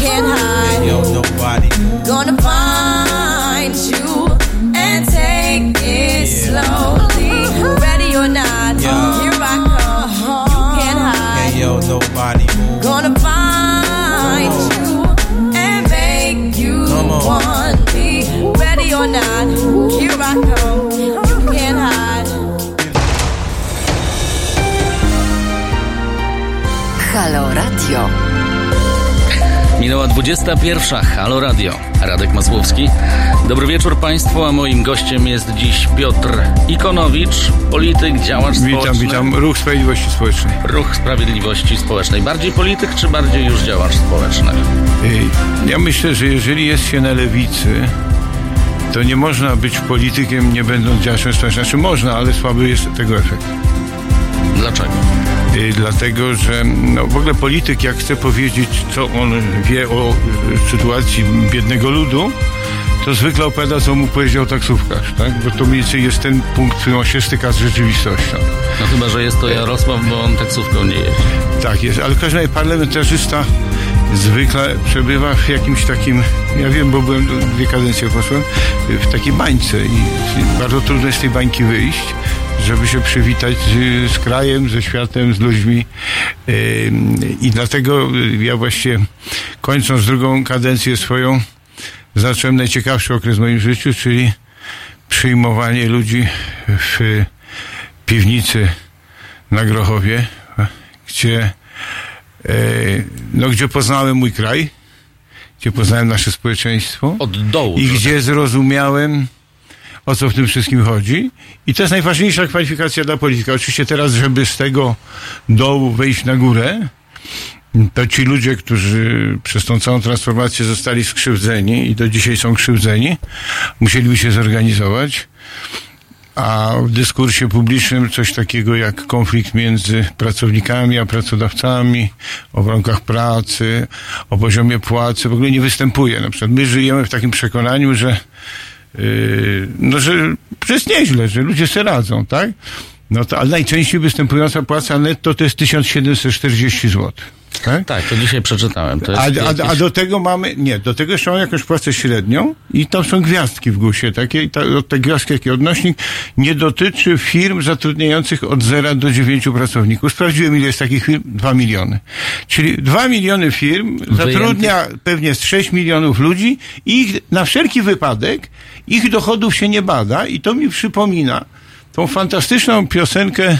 can't hide. Minęła 21. Halo Radio. Radek Masłowski. Dobry wieczór Państwu, a moim gościem jest dziś Piotr Ikonowicz, polityk, działacz Witam, społeczny. witam. Ruch Sprawiedliwości Społecznej. Ruch Sprawiedliwości Społecznej. Bardziej polityk, czy bardziej już działacz społeczny? Ja myślę, że jeżeli jest się na lewicy, to nie można być politykiem, nie będąc działaczem społecznym. Znaczy można, ale słaby jest tego efekt. Dlaczego? Y, Dlatego, że no, w ogóle polityk, jak chce powiedzieć, co on wie o y, sytuacji biednego ludu, to zwykle opowiada, co mu powiedział taksówkarz, tak? Bo to mniej więcej jest ten punkt, w którym on się styka z rzeczywistością. No chyba, że jest to Jarosław, bo on taksówką nie jeździ. Tak jest, ale w każdym razie parlamentarzysta zwykle przebywa w jakimś takim, ja wiem, bo byłem dwie kadencje posłem, w takiej bańce i bardzo trudno jest z tej bańki wyjść, żeby się przywitać z, z krajem, ze światem, z ludźmi. I dlatego ja właściwie kończąc drugą kadencję swoją, zacząłem najciekawszy okres w moim życiu, czyli przyjmowanie ludzi w piwnicy na Grochowie, gdzie, e, no, gdzie poznałem mój kraj, gdzie poznałem nasze społeczeństwo Od dołu. i gdzie zrozumiałem, o co w tym wszystkim chodzi. I to jest najważniejsza kwalifikacja dla polityka. Oczywiście teraz, żeby z tego dołu wejść na górę, to ci ludzie, którzy przez tą całą transformację zostali skrzywdzeni i do dzisiaj są krzywdzeni, musieliby się zorganizować. A w dyskursie publicznym coś takiego jak konflikt między pracownikami a pracodawcami, o warunkach pracy, o poziomie płacy w ogóle nie występuje. Na przykład my żyjemy w takim przekonaniu, że no, że, jest nieźle, że ludzie sobie radzą, tak? No to, ale najczęściej występująca płaca netto to jest 1740 zł. Tak? Tak, to dzisiaj przeczytałem. To A, a, jakieś- a do tego mamy, nie, do tego jeszcze mamy jakąś płacę średnią i tam są gwiazdki w GUS-ie takie, i ta, tej gwiazdki, jaki odnośnik, nie dotyczy firm zatrudniających od 0 do 9 pracowników. Sprawdziłem, ile jest takich firm? 2 miliony. Czyli 2 miliony firm zatrudnia pewnie z 6 milionów ludzi i ich, na wszelki wypadek ich dochodów się nie bada i to mi przypomina tą fantastyczną piosenkę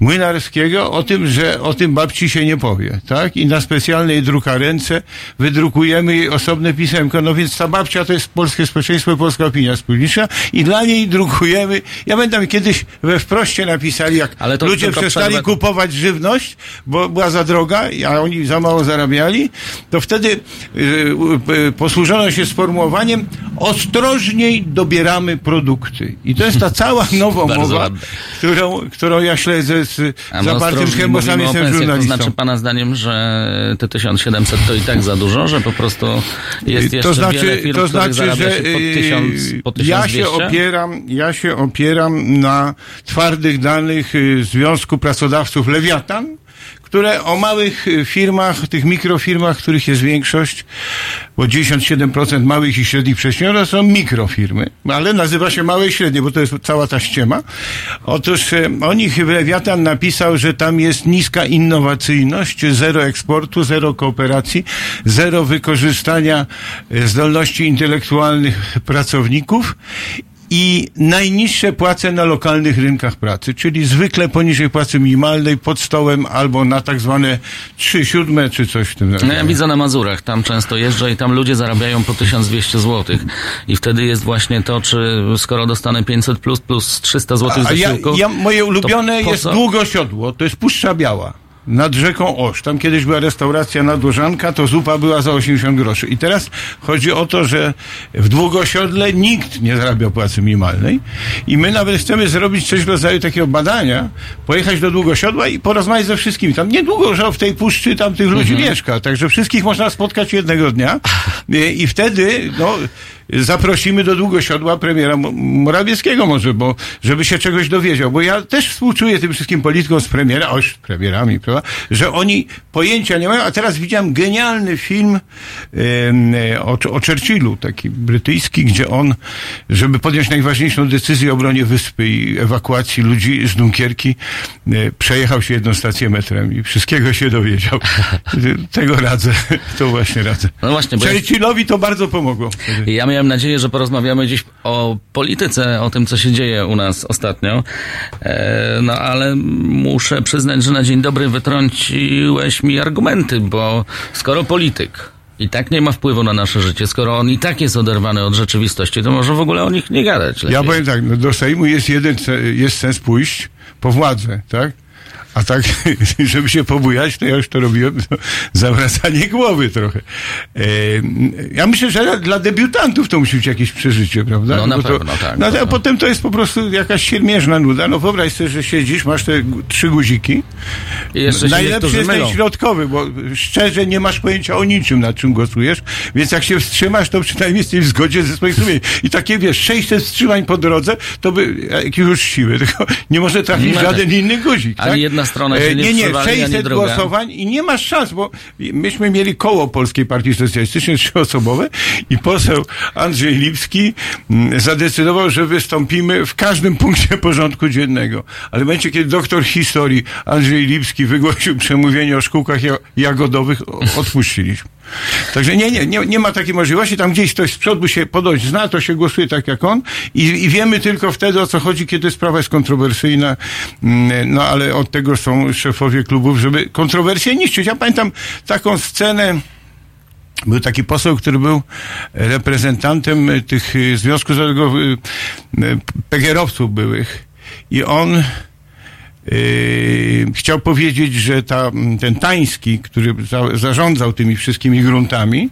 Młynarskiego o tym, że o tym babci się nie powie, tak? I na specjalnej drukarence wydrukujemy jej osobne pisemko. No więc ta babcia to jest polskie społeczeństwo, polska opinia publiczna i dla niej drukujemy. Ja pamiętam kiedyś we wproście napisali, jak to ludzie tylko przestali przerwę- kupować żywność, bo była za droga, a oni za mało zarabiali, to wtedy y, y, posłużono się sformułowaniem ostrożniej dobieramy produkty. I to jest ta cała nowa mowa, którą, którą ja śledzę z A my zapartym o jestem pensjach. To znaczy pana zdaniem, że te 1700 to i tak za dużo, że po prostu jest jeszcze to znaczy, wiele firm, to znaczy, że się po yy, 1000, po 1200? ja się opieram, ja się opieram na twardych danych yy, Związku Pracodawców Lewiatan, które o małych y, firmach, tych mikrofirmach, których jest większość, bo 97% małych i średnich przedsiębiorstw są mikrofirmy, ale nazywa się małe i średnie, bo to jest cała ta ściema. Otóż y, o nich Lewiatan napisał, że tam jest niska innowacyjność, zero eksportu, zero kooperacji, zero wykorzystania y, zdolności intelektualnych pracowników i najniższe płace na lokalnych rynkach pracy, czyli zwykle poniżej płacy minimalnej, pod stołem albo na tak zwane 3 siódme czy coś w tym No ja widzę na Mazurach, tam często jeżdżę i tam ludzie zarabiają po 1200 zł. I wtedy jest właśnie to, czy skoro dostanę 500 plus plus 300 zł A ja, zasiłku, ja, moje ulubione jest co? Długosiodło, to jest Puszcza Biała. Nad rzeką Osz. Tam kiedyś była restauracja nadłożanka, to zupa była za 80 groszy. I teraz chodzi o to, że w Długosiodle nikt nie zarabia płacy minimalnej. I my nawet chcemy zrobić coś w rodzaju takiego badania, pojechać do Długosiodła i porozmawiać ze wszystkimi. Tam niedługo, że w tej puszczy tam tych ludzi Mhm. mieszka. Także wszystkich można spotkać jednego dnia I wtedy, no, zaprosimy do długosiodła premiera Mo- Morawieckiego może, bo żeby się czegoś dowiedział, bo ja też współczuję tym wszystkim politykom z premiera, oś, z premierami, prawda, że oni pojęcia nie mają, a teraz widziałem genialny film em, o, o Churchillu, taki brytyjski, gdzie on, żeby podjąć najważniejszą decyzję o obronie wyspy i ewakuacji ludzi z Dunkierki, e, przejechał się jedną stację metrem i wszystkiego się dowiedział. Tego radzę, to właśnie radzę. No właśnie, bo Churchillowi to bardzo pomogło. Ja miałem nadzieję, że porozmawiamy dziś o polityce, o tym, co się dzieje u nas ostatnio. E, no ale muszę przyznać, że na dzień dobry wytrąciłeś mi argumenty, bo skoro polityk i tak nie ma wpływu na nasze życie, skoro on i tak jest oderwany od rzeczywistości, to może w ogóle o nich nie gadać. Ja lepiej. powiem tak, no do Sejmu jest jeden, jest sens pójść po władzę, tak? A tak, żeby się pobujać, to ja już to robiłem, to zawracanie głowy trochę. E, ja myślę, że dla- debiutantów to musi być jakieś przeżycie, prawda? No na to, pewno, tak, No, a potem to jest po prostu jakaś siermierzna nuda. No wyobraź sobie, że siedzisz, masz te trzy guziki. I jeszcze Najlepszy jest ten środkowy, bo szczerze nie masz pojęcia o niczym, nad czym głosujesz, więc jak się wstrzymasz, to przynajmniej jesteś w zgodzie ze swoim sumieniem. I takie, wiesz, 600 wstrzymań po drodze, to by jakieś już siły, tylko nie może trafić No żaden tak. inny guzik. Tak? jedna strona się E, nie Nie, nie, przewali, ani 600 druga. głosowań i nie masz szans, bo myśmy mieli koło Polskiej Partii Socjalistycznej, trzyosobowe i poseł Andrzej Lipski mm, zadecydował, że wystąpimy w każdym punkcie porządku dziennego. Ale w momencie, kiedy doktor historii Andrzej Lipski wygłosił przemówienie o szkółkach ja- jagodowych, odpuściliśmy. Także nie, nie, nie, nie ma takiej możliwości. Tam gdzieś ktoś z przodu się podoć zna, to się głosuje tak jak on i, i wiemy tylko wtedy o co chodzi, kiedy sprawa jest kontrowersyjna. Mm, No ale od tego są szefowie klubów, żeby kontrowersje niszczyć. Ja pamiętam taką scenę. Był taki poseł, który był reprezentantem tych Zawodowego y, y, PGR-owców byłych. I on Yy, chciał powiedzieć, że ta, ten Tański, który za, zarządzał tymi wszystkimi gruntami,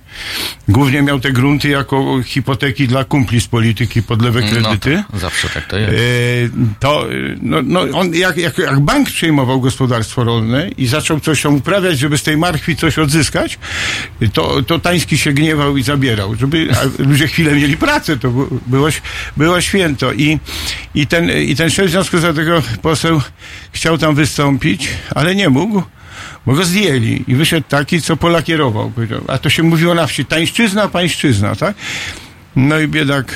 głównie miał te grunty jako hipoteki dla kumpli z polityki pod lewe kredyty. No, zawsze tak to jest. Yy, to, yy, no, no on jak, jak, jak bank przejmował gospodarstwo rolne i zaczął coś tam uprawiać, żeby z tej marchwi coś odzyskać, to, to Tański się gniewał i zabierał, żeby ludzie chwilę mieli pracę, to było, było święto. I, i, ten, I ten szef Związku Zawodowego poseł chciał tam wystąpić, ale nie mógł, bo go zdjęli. I wyszedł taki, co polakierował. A to się mówiło na wsi, tańszczyzna, pańszczyzna, tak? No i biedak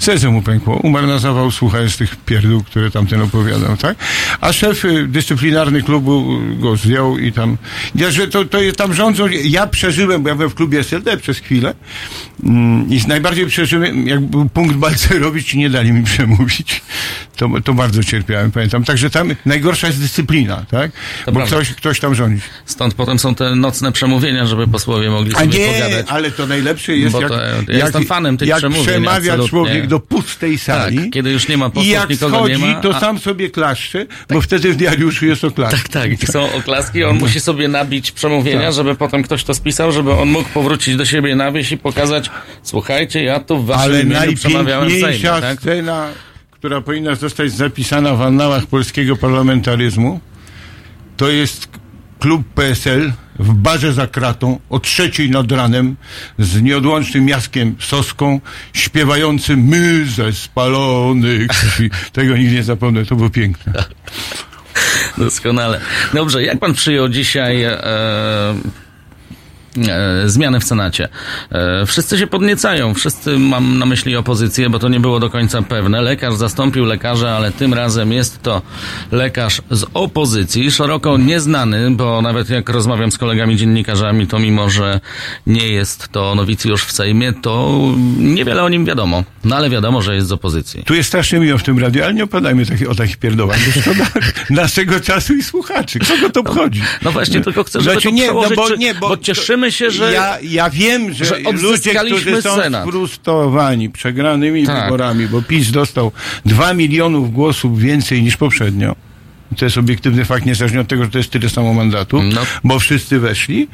serce mu pękło, umarł na zawał, słuchając tych pierdół, które tamten opowiadał, tak? A szef y, dyscyplinarny klubu go zdjął i tam, ja, że to, to tam rządzą, ja przeżyłem, bo ja byłem w klubie SLD przez chwilę mm, i najbardziej przeżyłem, jak był punkt Balcerowicz i nie dali mi przemówić, to, to bardzo cierpiałem, pamiętam. Także tam najgorsza jest dyscyplina, tak? To bo prawda. ktoś, ktoś tam rządzi. Stąd potem są te nocne przemówienia, żeby posłowie mogli A sobie nie, pogadać. ale to najlepsze jest, Bo jak, to ja jak, jestem fanem tych jak przemówień, przemawia absolutnie. człowiek do pustej sali. Tak, kiedy już nie ma I posłów, jak nikogo schodzi, nie ma, to a- sam sobie klaszcze, bo wtedy w diariuszu jest oklask. Tak, tak. I są oklaski, on musi sobie nabić przemówienia, Tak. żeby potem ktoś to spisał, żeby on mógł powrócić do siebie na wieś i pokazać, słuchajcie, ja tu w waszym Ale imieniu przemawiałem Sejmie, tak? scena, która powinna zostać zapisana w annałach polskiego parlamentaryzmu, to jest klub PSL w barze za kratą o trzeciej nad ranem z nieodłącznym Jaskiem Soską śpiewającym my ze spalonych. Tego nigdy nie zapomnę, to było piękne. Doskonale. Dobrze, jak pan przyjął dzisiaj e, zmiany w Senacie? E, wszyscy się podniecają, wszyscy mam na myśli opozycję, bo to nie było do końca pewne. Lekarz zastąpił lekarza, ale tym razem jest to lekarz z opozycji, szeroko nieznany, bo nawet jak rozmawiam z kolegami dziennikarzami, to mimo, że nie jest to nowicjusz w Sejmie, to niewiele o nim wiadomo. No ale wiadomo, że jest z opozycji. Tu jest strasznie miło w tym radiu, ale nie opadajmy taki, o takich pierdolach, bo szkoda naszego czasu i słuchaczy. Kogo to obchodzi? No właśnie, tylko chcę, żeby to przełożyć, czy- bo cieszymy się, że- Ja, ja wiem, że, że ludzie, którzy są Senat. sfrustrowani przegranymi Tak. wyborami, bo PiS dostał 2 milionów głosów więcej niż poprzednio. To jest obiektywny fakt, niezależnie od tego, że to jest tyle samo mandatów, No. bo wszyscy weszli,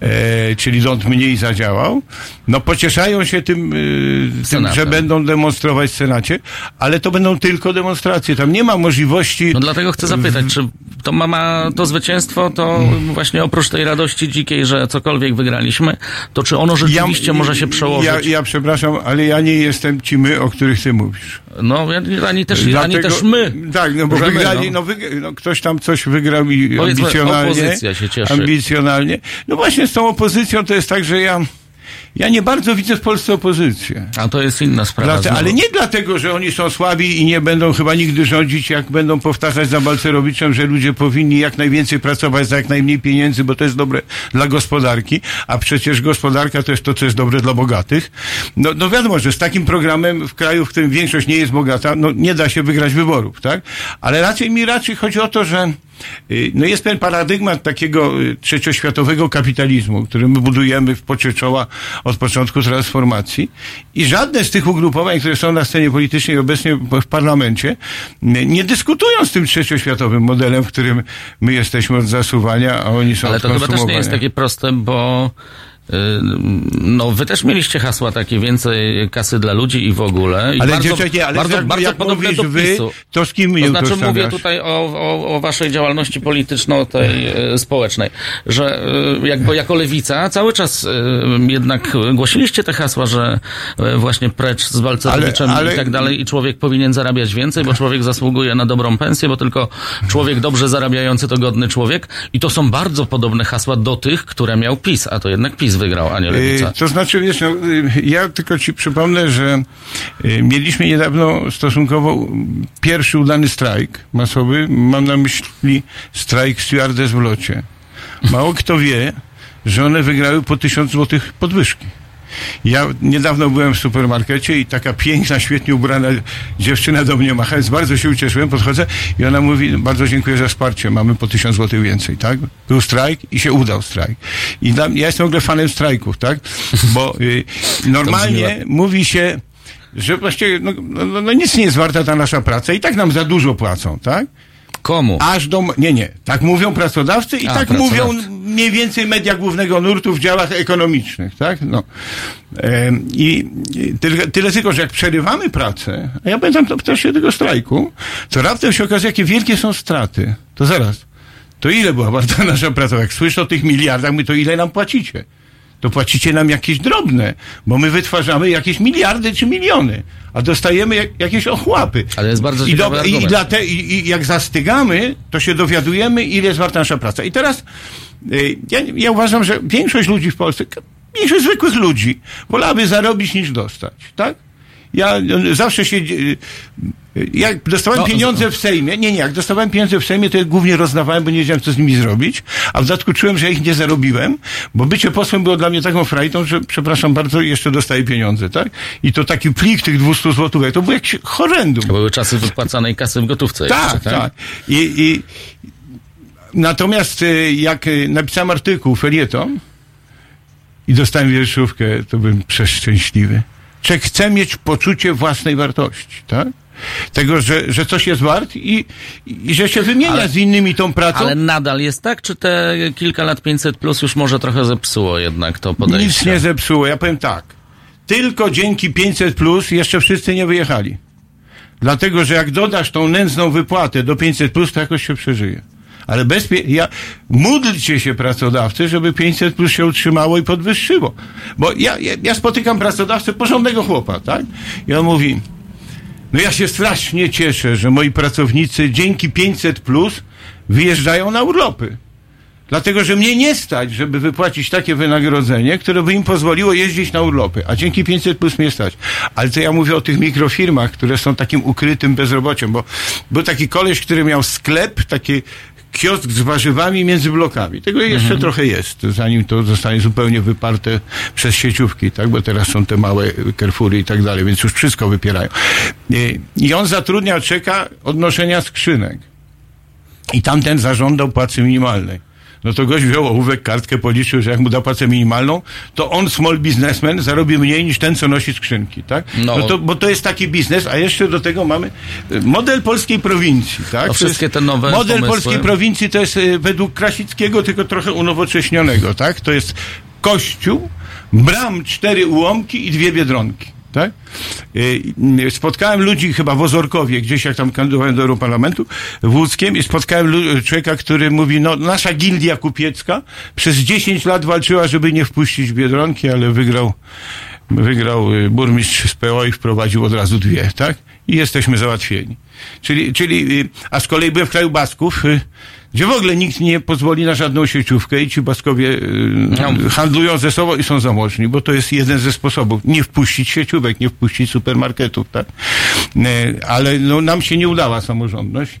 e, czyli rząd mniej zadziałał. No pocieszają się tym, e, tym, że będą demonstrować w Senacie, ale to będą tylko demonstracje. Tam nie ma możliwości... No dlatego chcę zapytać, czy to mama, to zwycięstwo, to właśnie oprócz tej radości dzikiej, że cokolwiek wygraliśmy, to czy ono rzeczywiście może się przełożyć? Ja, ja przepraszam, ale ja nie jestem ci my, o których ty mówisz. No, ja- ani też, ani Dlatego- też my. Tak, no bo wygrali, no. no. No ktoś tam coś wygrał i ambicjonalnie. opozycja się cieszy. Ambicjonalnie. No właśnie z tą opozycją to jest tak, że ja, ja nie bardzo widzę w Polsce opozycję. A to jest inna sprawa. Dlate, ale nie dlatego, że oni są słabi i nie będą chyba nigdy rządzić, jak będą powtarzać za Balcerowiczem, że ludzie powinni jak najwięcej pracować za jak najmniej pieniędzy, bo to jest dobre dla gospodarki, a przecież gospodarka to jest to, co jest dobre dla bogatych. No, no wiadomo, że z takim programem w kraju, w którym większość nie jest bogata, no nie da się wygrać wyborów, tak? Ale raczej mi raczej chodzi o to, że y, no jest ten paradygmat takiego y, trzecioświatowego kapitalizmu, który my budujemy w pocie czoła od początku transformacji i żadne z tych ugrupowań, które są na scenie politycznej obecnie w parlamencie, nie dyskutują z tym trzecioświatowym modelem, w którym my jesteśmy od zasuwania, a oni są Ale to chyba też nie jest takie proste, bo no, wy też mieliście hasła takie więcej kasy dla ludzi i w ogóle. I Ale bardzo, dziewczęcie, ale bardzo, jak, bardzo jak podobne do wy, to z kim To znaczy mówię tutaj o, o, o waszej działalności polityczno tej e, społecznej, że e, jakby jako lewica cały czas e, jednak głosiliście te hasła, że właśnie precz z Walcerowiczem Ale- ale- i tak dalej i człowiek powinien zarabiać więcej, bo człowiek zasługuje na dobrą pensję, bo tylko człowiek dobrze zarabiający to godny człowiek. I to są bardzo podobne hasła do tych, które miał PiS, a to jednak PiS wygrał, a nie lewica. Y, To znaczy, wiesz, no, y, ja tylko ci przypomnę, że y, mieliśmy niedawno stosunkowo pierwszy udany strajk masowy. Mam na myśli strajk stewardess w locie. Mało kto wie, że one wygrały po tysiąc złotych podwyżki. Ja niedawno byłem w supermarkecie i taka piękna, świetnie ubrana dziewczyna do mnie macha, więc bardzo się ucieszyłem, podchodzę i ona mówi, bardzo dziękuję za wsparcie, mamy po tysiąc złotych więcej, tak? Był strajk i się udał strajk. I dla, ja jestem w ogóle fanem strajków, tak? Bo y, normalnie mówi się, że właściwie no, no, no nic nie jest warta ta nasza praca i tak nam za dużo płacą, tak? Komu? Aż do. Nie, nie. Tak mówią pracodawcy i A, tak pracodawcy. mówią mniej więcej media głównego nurtu w działach ekonomicznych, tak? No. I tyle, tyle tylko, że jak przerywamy pracę, a ja pamiętam to w czasie tego strajku, to raptem się okazuje, jakie wielkie są straty. To zaraz. To ile była warta nasza praca? Jak słyszę o tych miliardach, my to ile nam płacicie? To płacicie nam jakieś drobne, bo my wytwarzamy jakieś miliardy czy miliony, a dostajemy jak, jakieś ochłapy. Ale jest bardzo I, ciekawy i, dla te, i, I jak zastygamy, to się dowiadujemy, ile jest warta nasza praca. I teraz y, ja, ja uważam, że większość ludzi w Polsce, większość zwykłych ludzi, wolałaby zarobić niż dostać, tak? Ja y, zawsze się. Jak dostałem No, pieniądze w Sejmie, nie, nie, jak dostałem pieniądze w Sejmie, to je głównie rozdawałem, bo nie wiedziałem, co z nimi zrobić, a w dodatku czułem, że ich nie zarobiłem, bo bycie posłem było dla mnie taką frajdą, że przepraszam bardzo, jeszcze dostaję pieniądze, tak? I to taki plik tych 200 złotówek, to było jakieś horrendum. To były czasy wypłacanej kasy w gotówce. Tak, jeszcze, tak. I, i, natomiast y, jak y, napisałem artykuł, felieton i dostałem wierszówkę, to byłem przeszczęśliwy. Człowiek chce mieć poczucie własnej wartości, tak? Tego, że, że coś jest wart i, i że się wymienia Ale- z innymi tą pracą. Ale nadal jest tak, czy te kilka lat 500 plus już może trochę zepsuło jednak to podejście? Nic nie zepsuło. Ja powiem tak. Tylko dzięki 500 plus jeszcze wszyscy nie wyjechali. Dlatego, że jak dodasz tą nędzną wypłatę do 500 plus, to jakoś się przeżyje. Ale bezpie... ja... módlcie się pracodawcy, żeby 500 plus się utrzymało i podwyższyło. Bo ja, ja, ja spotykam pracodawcę, porządnego chłopa, tak? I on mówi, no ja się strasznie cieszę, że moi pracownicy dzięki 500 plus wyjeżdżają na urlopy. Dlatego, że mnie nie stać, żeby wypłacić takie wynagrodzenie, które by im pozwoliło jeździć na urlopy, a dzięki 500 plus mnie stać. Ale to ja mówię o tych mikrofirmach, które są takim ukrytym bezrobociem, bo był taki koleś, który miał sklep, taki kiosk z warzywami między blokami. Tego jeszcze trochę jest, zanim to zostanie zupełnie wyparte przez sieciówki, tak? Bo teraz są te małe Carrefoury i tak dalej, więc już wszystko wypierają. I- I on zatrudniał czeka odnoszenia skrzynek. I tamten zażądał płacy minimalnej. No to gość wziął ołówek, kartkę, policzył, że jak mu da płacę minimalną, to on, small businessman, zarobi mniej niż ten, co nosi skrzynki, tak? No. No, to, bo to jest taki biznes, a jeszcze do tego mamy y, model polskiej prowincji, tak? To wszystkie te nowe Model pomysły. polskiej prowincji to jest y, według Krasickiego, tylko trochę unowocześnionego, tak? To jest kościół, bram, cztery ułomki i dwie biedronki. Tak? Y, Spotkałem ludzi chyba w Ozorkowie, gdzieś jak tam kandydowałem do Europarlamentu, w Łódzkiem i spotkałem człowieka, który mówi, no nasza gildia kupiecka przez 10 lat walczyła, żeby nie wpuścić Biedronki, ale wygrał, wygrał y, burmistrz z PO i wprowadził od razu dwie, tak? I jesteśmy załatwieni. Czyli, czyli y, a z kolei byłem w kraju Basków, gdzie w ogóle nikt nie pozwoli na żadną sieciówkę i ci Baskowie y, No. handlują ze sobą i są zamożni, bo to jest jeden ze sposobów. Nie wpuścić sieciówek, nie wpuścić supermarketów, tak? E, Ale no, nam się nie udała samorządność.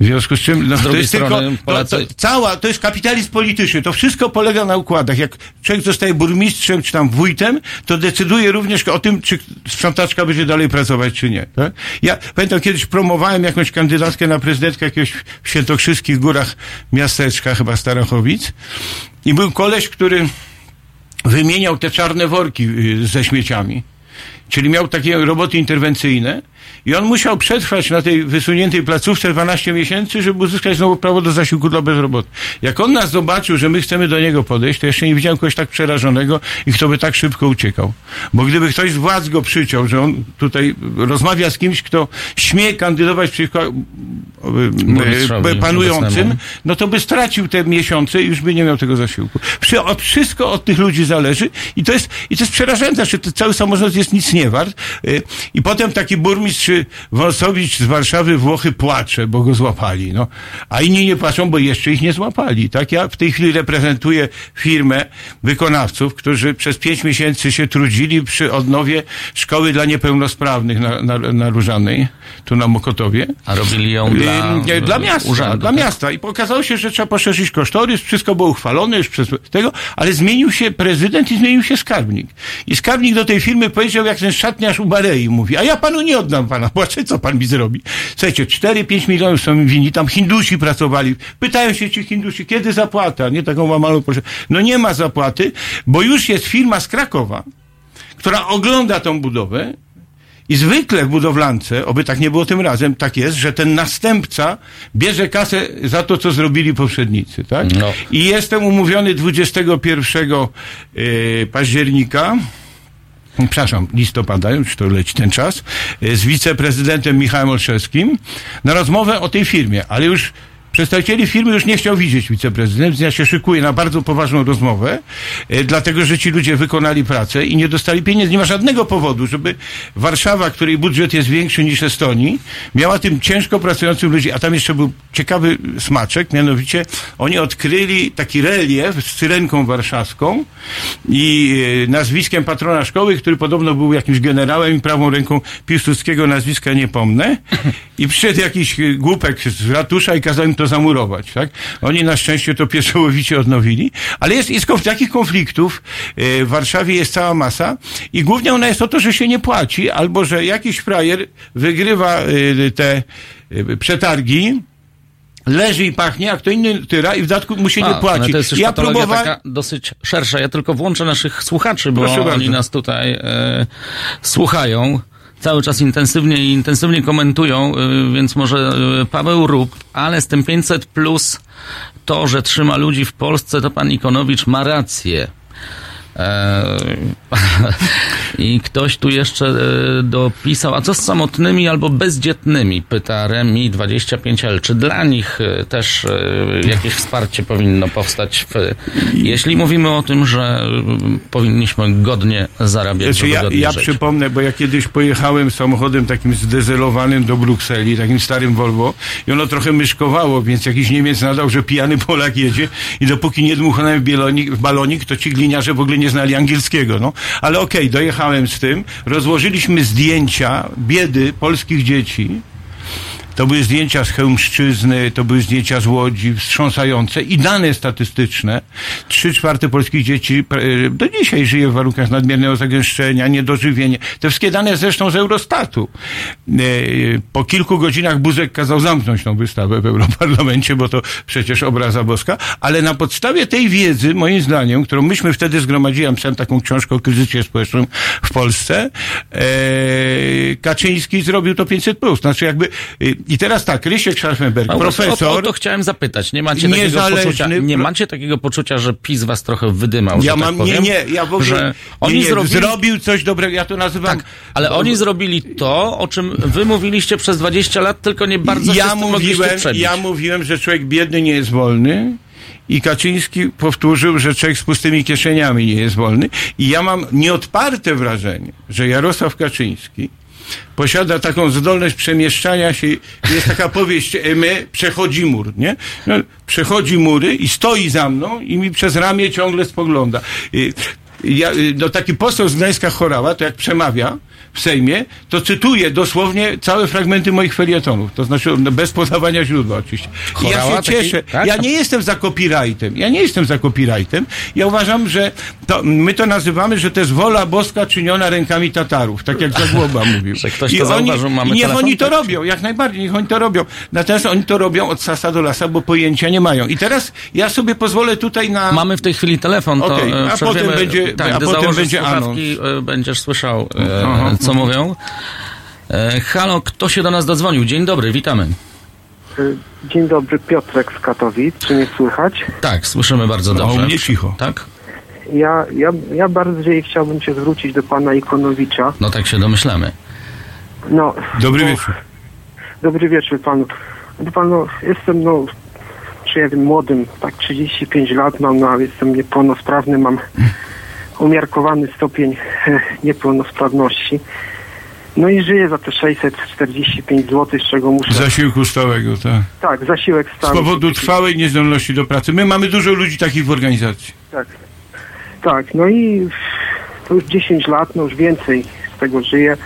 W związku z czym, no, Z to jest strony tylko, Polacy- to, to, cała, to jest kapitalizm polityczny. To wszystko polega na układach. Jak człowiek zostaje burmistrzem, czy tam wójtem, to decyduje również o tym, czy sprzątaczka będzie dalej pracować, czy nie. Tak? Ja pamiętam, kiedyś promowałem jakąś kandydatkę na prezydentkę jakiegoś w Świętokrzyskich Górach miasteczka, chyba Starachowic. I był koleś, który wymieniał te czarne worki y, ze śmieciami. Czyli miał takie roboty interwencyjne i on musiał przetrwać na tej wysuniętej placówce 12 miesięcy, żeby uzyskać znowu prawo do zasiłku dla bezrobotnych. Jak on nas zobaczył, że my chcemy do niego podejść, to jeszcze nie widziałem kogoś tak przerażonego i kto by tak szybko uciekał. Bo gdyby ktoś z władz go przyciął, że on tutaj rozmawia z kimś, kto śmie kandydować przeciwko e, e, panującym, no to by stracił te miesiące i już by nie miał tego zasiłku. Wszystko od tych ludzi zależy i to jest, i to jest przerażające, że to cały samorząd jest nic nie wart. Y, I potem taki burmistrz Wąsowicz z Warszawy Włochy płacze, bo go złapali. No. A inni nie płaczą, bo jeszcze ich nie złapali. Tak? Ja w tej chwili reprezentuję firmę wykonawców, którzy przez pięć miesięcy się trudzili przy odnowie szkoły dla niepełnosprawnych na, na, na Różanej, tu na Mokotowie. A robili ją dla, dla miasta, urzędu, dla tak? miasta. I okazało się, że trzeba poszerzyć kosztorys, wszystko było uchwalone już przez tego, ale zmienił się prezydent i zmienił się skarbnik. I skarbnik do tej firmy powiedział, jak ten szatniarz u Barei mówi, a ja panu nie oddam pana płacze, co pan mi zrobi? Słuchajcie, 4-5 milionów są im winni, tam Hindusi pracowali. Pytają się ci Hindusi, kiedy zapłata? Nie taką mam malą proszę. No nie ma zapłaty, bo już jest firma z Krakowa, która ogląda tą budowę i zwykle w budowlance, oby tak nie było tym razem, tak jest, że ten następca bierze kasę za to, co zrobili poprzednicy, tak? No. I jestem umówiony 21 y, października, przepraszam, listopada, już to leci ten czas, z wiceprezydentem Michałem Olszewskim na rozmowę o tej firmie, ale już Przedstawicieli firmy już nie chciał widzieć wiceprezydent, ja się szykuję na bardzo poważną rozmowę, e, dlatego że ci ludzie wykonali pracę i nie dostali pieniędzy. Nie ma żadnego powodu, żeby Warszawa, której budżet jest większy niż Estonii, miała tym ciężko pracującym ludzi. A tam jeszcze był ciekawy smaczek, mianowicie oni odkryli taki relief z syrenką warszawską i e, nazwiskiem patrona szkoły, który podobno był jakimś generałem i prawą ręką Piłsudskiego, nazwiska nie pomnę. I przyszedł jakiś e, głupek z ratusza i kazał im to zamurować, tak? Oni na szczęście to pieczołowicie odnowili, ale jest, jest takich konfliktów e, w Warszawie jest cała masa i głównie ona jest o to, że się nie płaci, albo że jakiś frajer wygrywa e, te e, przetargi, leży i pachnie, a kto inny tyra i w dodatku mu się A, nie no płaci. to jest już ja próbowałem... taka dosyć szersza. Ja tylko włączę naszych słuchaczy, bo Proszę oni bardzo. nas tutaj e, słuchają. Cały czas intensywnie i intensywnie komentują, e, więc może e, Paweł Rób, ale z tym 500 plus to, że trzyma ludzi w Polsce, to pan Ikonowicz ma rację. E, I ktoś tu jeszcze e, dopisał, a co z samotnymi albo bezdzietnymi? Pyta Remi 25L. Czy dla nich e, też jakieś wsparcie powinno powstać? W, jeśli mówimy o tym, że powinniśmy godnie zarabiać, Znaczy, ja, ja przypomnę, bo ja kiedyś pojechałem samochodem takim zdezelowanym do Brukseli, takim starym Volvo i ono trochę myszkowało, więc jakiś Niemiec nadał, że pijany Polak jedzie i dopóki nie bielonik, w balonik, to ci gliniarze w ogóle nie znali angielskiego, no. Ale okej, dojechałem z tym, rozłożyliśmy zdjęcia biedy polskich dzieci, To były zdjęcia z Chełmszczyzny, to były zdjęcia z Łodzi, wstrząsające i dane statystyczne. Trzy czwarte polskich dzieci e, do dzisiaj żyje w warunkach nadmiernego zagęszczenia, niedożywienie. Te wszystkie dane zresztą z Eurostatu. E, Po kilku godzinach Buzek kazał zamknąć tą wystawę w Europarlamencie, bo to przecież obraza boska, ale na podstawie tej wiedzy, moim zdaniem, którą myśmy wtedy zgromadzili, ja pisałem taką książkę o kryzysie społecznym w Polsce, e, Kaczyński zrobił to 500+. Plus. Znaczy jakby, i teraz tak, Rysiek Scharfenberg, A o profesor, O, o to chciałem zapytać. Nie macie takiego poczucia, nie macie takiego poczucia, że PiS was trochę wydymał, ja tak mam, nie, powiem? nie, ja w ogóle, oni nie, nie, zrobili... zrobił coś dobrego, ja to nazywam... Tak, ale oni zrobili to, o czym wy mówiliście przez 20 lat, tylko nie bardzo się ja mogliście mówiłem, ja mówiłem, że człowiek biedny nie jest wolny i Kaczyński powtórzył, że człowiek z pustymi kieszeniami nie jest wolny i ja mam nieodparte wrażenie, że Jarosław Kaczyński posiada taką zdolność przemieszczania się. Jest taka powieść, e, my przechodzi mur, nie? No, przechodzi mury i stoi za mną i mi przez ramię ciągle spogląda. Y, Ja, y, no taki poseł z Gdańska Chorała, to jak przemawia w Sejmie, to cytuje dosłownie całe fragmenty moich felietonów. To znaczy no, bez podawania źródła oczywiście. I ja się cieszę. tak? Ja nie jestem za copyrightem. Ja nie jestem za copyrightem. Ja uważam, że to, my to nazywamy, że to jest wola boska czyniona rękami Tatarów, tak jak Zagłoba mówił. Że ktoś I to oni, zauważył, mamy niech telefon, oni to tak? robią, jak najbardziej, niech oni to robią. Natomiast oni to robią od sasa do lasa, bo pojęcia nie mają. I teraz ja sobie pozwolę tutaj na... Mamy w tej chwili telefon, to Okej, e, a potem będzie- tak, a potem będzie słuchawki, e, będziesz słyszał, e. co mówią. E, halo, kto się do nas dodzwonił? Dzień dobry, witamy. Y, Dzień dobry, Piotrek z Katowic. Czy mnie słychać? Tak, słyszymy bardzo No, dobrze. u mnie cicho. Tak? Ja, ja, ja bardziej chciałbym się zwrócić do pana Ikonowicza. No tak się domyślamy. No, Dobry bo- wieczór. Dobry wieczór panu. Pan, no, jestem, no, czy ja wiem, młodym, tak 35 lat mam, no, ale jestem niepełnosprawny, mam umiarkowany stopień e, niepełnosprawności. No i żyję za te 645 zł, z czego muszę... Zasiłku stałego, tak. Tak, zasiłek Z stały. powodu trwałej niezdolności do pracy. My mamy dużo ludzi takich w organizacji. Tak. Tak, no i to już 10 lat, no już więcej z tego żyję.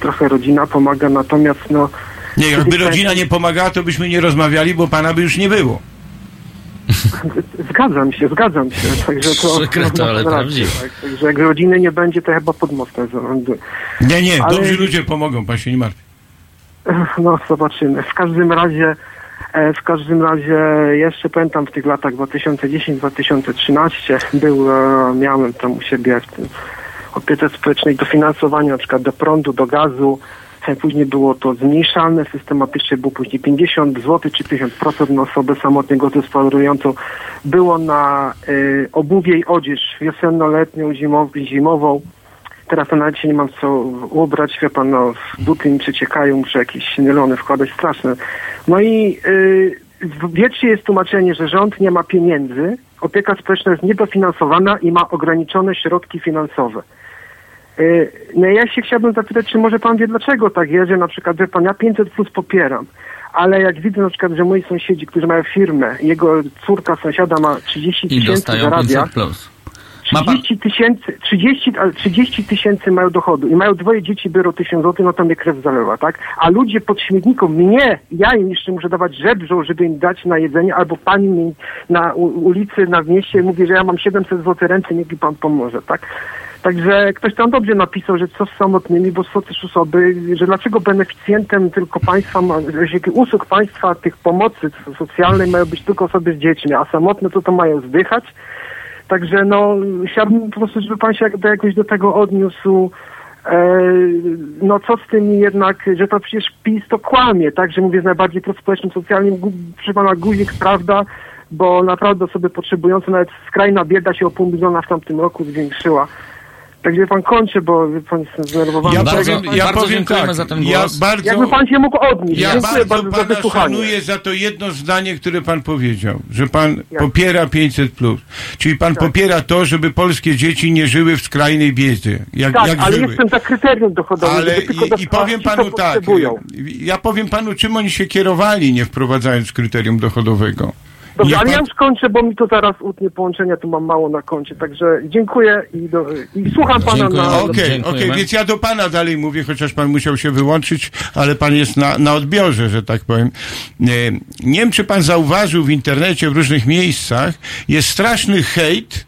Trochę rodzina pomaga, natomiast no... Nie, jakby rodzina nie pomagała, to byśmy nie rozmawiali, bo pana by już nie było. Zgadzam się, zgadzam się. Także to, Przykre to, ale prawdziwe. Tak, także jak rodziny nie będzie, to chyba pod mostem zarządzę. Nie, nie, Ale- dobrzy ludzie pomogą, pan się nie martwi. No, zobaczymy. W każdym razie, e, w każdym razie, jeszcze pamiętam w tych latach 2010-2013 był, e, miałem tam u siebie w tym opiece społecznej dofinansowanie na przykład do prądu, do gazu. Później było to zmniejszane, systematycznie było później 50 zł czy 50% na osobę samotnie gospodarującą. Było na y, obuwie i odzież wiosenno-letnią, zimową, zimową. Teraz to nawet nie mam co ubrać, wie pan, no, buty mi przeciekają, muszę jakieś nylony wkładać, straszne. No i y, w wiecznie jest tłumaczenie, że rząd nie ma pieniędzy, opieka społeczna jest niedofinansowana i ma ograniczone środki finansowe. Y, No ja się chciałbym zapytać, czy może pan wie dlaczego tak jest, że na przykład, wie pan, ja 500 plus popieram, ale jak widzę na przykład, że moi sąsiedzi, którzy mają firmę, jego córka sąsiada ma 30 I tysięcy dostają zarabia, 500 plus. Ma pan, 30 tysięcy, 30, ale 30 tysięcy mają dochodu i mają dwoje dzieci, biorą 1000 zł, no to mnie krew zalewa, tak? A ludzie pod śmietniką, mnie, ja im jeszcze muszę dawać żebrzą, żeby im dać na jedzenie, albo pani mi na ulicy, na mieście mówi, że ja mam 700 zł ręce, niech mi pan pomoże, tak? Także ktoś tam dobrze napisał, że co z samotnymi, bo są też osoby, że dlaczego beneficjentem tylko państwa, usług państwa, tych pomocy socjalnej mają być tylko osoby z dziećmi, a samotne to to mają zdychać. Także no, chciałbym po prostu, żeby pan się jakoś do tego odniósł. E, no co z tym jednak, że to przecież PiS to kłamie, tak, że mówię z najbardziej prospołecznym, socjalnym, proszę pana guzik, prawda, bo naprawdę osoby potrzebujące, nawet skrajna bieda się o pół miliona w tamtym roku zwiększyła. Także pan kończy, bo wie pan jestem zdenerwowany. Ja Bardzo- powiem, ja bardzo powiem tak, za ten ja głos. bardzo, Jakby pan się mógł odnieść. ja Dziękuję bardzo bardzo za pana wysłuchanie. szanuję za to jedno zdanie, które pan powiedział, że pan Jak? popiera 500+. Plus. Czyli pan Tak. popiera to, żeby polskie dzieci nie żyły w skrajnej biedzie, jak, Tak, jak ale żyły. jestem za kryterium dochodowym, Ale żeby tylko i, i powiem panu tak, potrzebują. ja powiem panu, czym oni się kierowali, nie wprowadzając kryterium dochodowego. Dobrze, ale ja pan- już kończę, bo mi to zaraz utnie połączenia, tu mam mało na koncie, także dziękuję i, do, i słucham pana Dziękuję. na... Okej, Dziękujemy. okej, więc ja do pana dalej mówię, chociaż pan musiał się wyłączyć, ale pan jest na, na odbiorze, że tak powiem. Nie, nie wiem, czy pan zauważył w internecie, w różnych miejscach, jest straszny hejt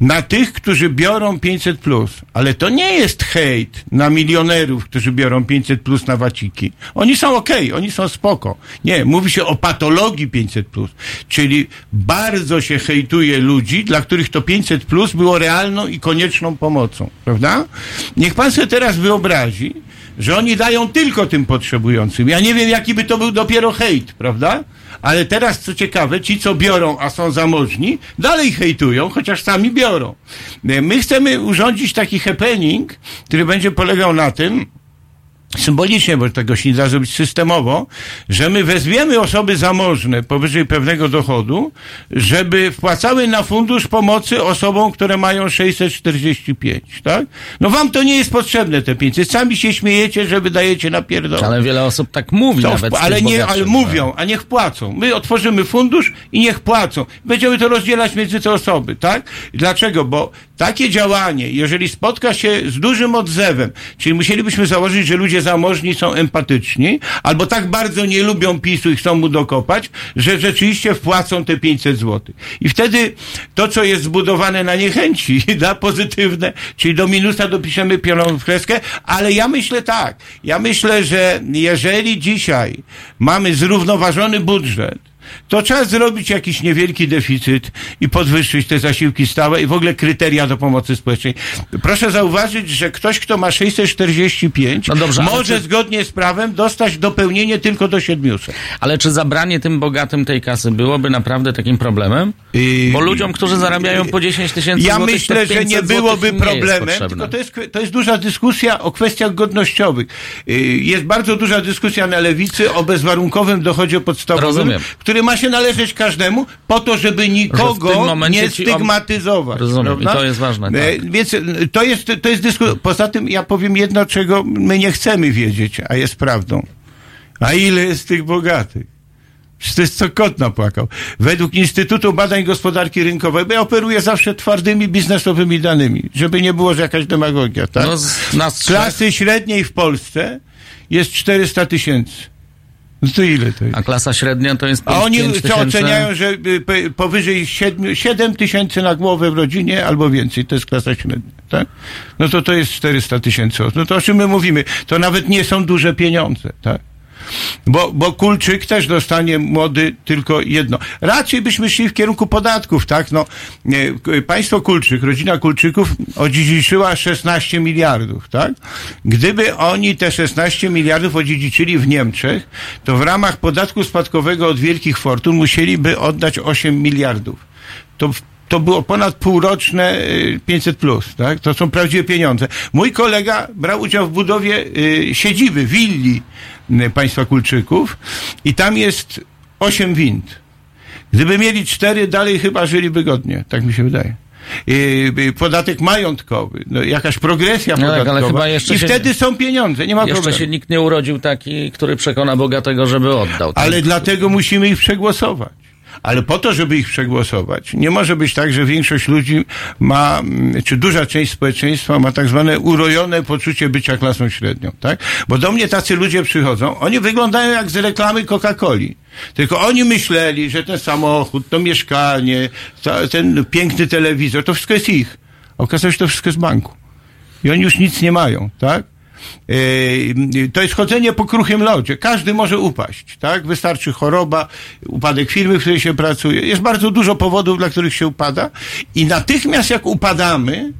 na tych, którzy biorą 500 plus. Ale to nie jest hejt na milionerów, którzy biorą 500 plus na waciki. Oni są okej, oni są spoko. Nie, mówi się o patologii 500 plus. Czyli bardzo się hejtuje ludzi, dla których to 500 plus było realną i konieczną pomocą. Prawda? Niech pan sobie teraz wyobrazi, że oni dają tylko tym potrzebującym. Ja nie wiem, jaki by to był dopiero hejt, prawda? Ale teraz, co ciekawe, ci, co biorą, a są zamożni, dalej hejtują, chociaż sami biorą. My chcemy urządzić taki happening, który będzie polegał na tym, symbolicznie, bo tego się nie da zrobić systemowo, że my wezwiemy osoby zamożne powyżej pewnego dochodu, żeby wpłacały na fundusz pomocy osobom, które mają 645, tak? No wam to nie jest potrzebne te 500. Sami się śmiejecie, że wydajecie na pierdol. Ale wiele osób tak mówi To nawet. ale nie, ale że- mówią, a niech płacą. My otworzymy fundusz i niech płacą. Będziemy to rozdzielać między te osoby, tak? Dlaczego? Bo takie działanie, jeżeli spotka się z dużym odzewem, czyli musielibyśmy założyć, że ludzie zamożni są empatyczni, albo tak bardzo nie lubią PiSu i chcą mu dokopać, że rzeczywiście wpłacą te 500 zł. I wtedy to, co jest zbudowane na niechęci, da pozytywne, czyli do minusa dopiszemy pioną w kreskę, ale ja myślę tak, ja myślę, że jeżeli dzisiaj mamy zrównoważony budżet, to trzeba zrobić jakiś niewielki deficyt i podwyższyć te zasiłki stałe i w ogóle kryteria do pomocy społecznej. Proszę zauważyć, że ktoś, kto ma 645, No dobrze, może czy- zgodnie z prawem dostać dopełnienie tylko do 700. Ale czy zabranie tym bogatym tej kasy byłoby naprawdę takim problemem? Yy, Bo ludziom, którzy zarabiają po 10 tysięcy Ja złotych, myślę, że 500 nie byłoby nie jest problemem, potrzebne. tylko to jest, to jest duża dyskusja o kwestiach godnościowych. Yy, Jest bardzo duża dyskusja na lewicy o bezwarunkowym dochodzie podstawowym, Rozumiem. który ma się należeć każdemu po to, żeby nikogo nie ob- stygmatyzować. Rozumiem. I to jest ważne, tak. E, Więc e, to jest, to jest dyskusja. Poza tym ja powiem jedno, czego my nie chcemy wiedzieć, a jest prawdą. A ile jest tych bogatych? Przecież to jest co kot napłakał. Według Instytutu Badań Gospodarki Rynkowej, bo ja operuję zawsze twardymi biznesowymi danymi, żeby nie było, że jakaś demagogia, tak? No, z nas. Klasy średniej w Polsce jest 400 tysięcy. No to ile to jest? A klasa średnia to jest A oni 5 co oceniają, że y, powyżej 7, 7 tysięcy na głowę w rodzinie albo więcej, to jest klasa średnia, tak? No to to jest 400 tysięcy osób. No to o czym my mówimy? To nawet nie są duże pieniądze, tak? Bo, bo Kulczyk też dostanie młody tylko jedno. Raczej byśmy szli w kierunku podatków, tak? No, państwo Kulczyk, rodzina Kulczyków odziedziczyła 16 miliardów, tak? Gdyby oni te 16 miliardów odziedziczyli w Niemczech, to w ramach podatku spadkowego od wielkich fortun musieliby oddać 8 miliardów. To to było ponad półroczne y, 500 plus, tak? To są prawdziwe pieniądze. Mój kolega brał udział w budowie y, siedziby, willi y, państwa Kulczyków i tam jest 8 wind. Gdyby mieli cztery, dalej chyba żyliby godnie, tak mi się wydaje. Y, y, podatek majątkowy, no, jakaś progresja No tak, ale podatkowa chyba jeszcze i się- wtedy są pieniądze, nie ma Jeszcze problemu. się nikt nie urodził taki, który przekona bogatego, żeby oddał. tak? Ale dlatego musimy ich przegłosować. Ale po to, żeby ich przegłosować, nie może być tak, że większość ludzi ma, mm, czy duża część społeczeństwa ma tak zwane urojone poczucie bycia klasą średnią, tak? Bo do mnie tacy ludzie przychodzą, oni wyglądają jak z reklamy Coca-Coli. Tylko oni myśleli, że ten samochód, to mieszkanie, ten piękny telewizor, to wszystko jest ich. Okazało się, że to wszystko jest banku. I oni już nic nie mają, tak? Yy, to jest chodzenie po kruchym lodzie. Każdy może upaść, tak? Wystarczy choroba, upadek firmy, w której się pracuje. Jest bardzo dużo powodów, dla których się upada i natychmiast jak upadamy,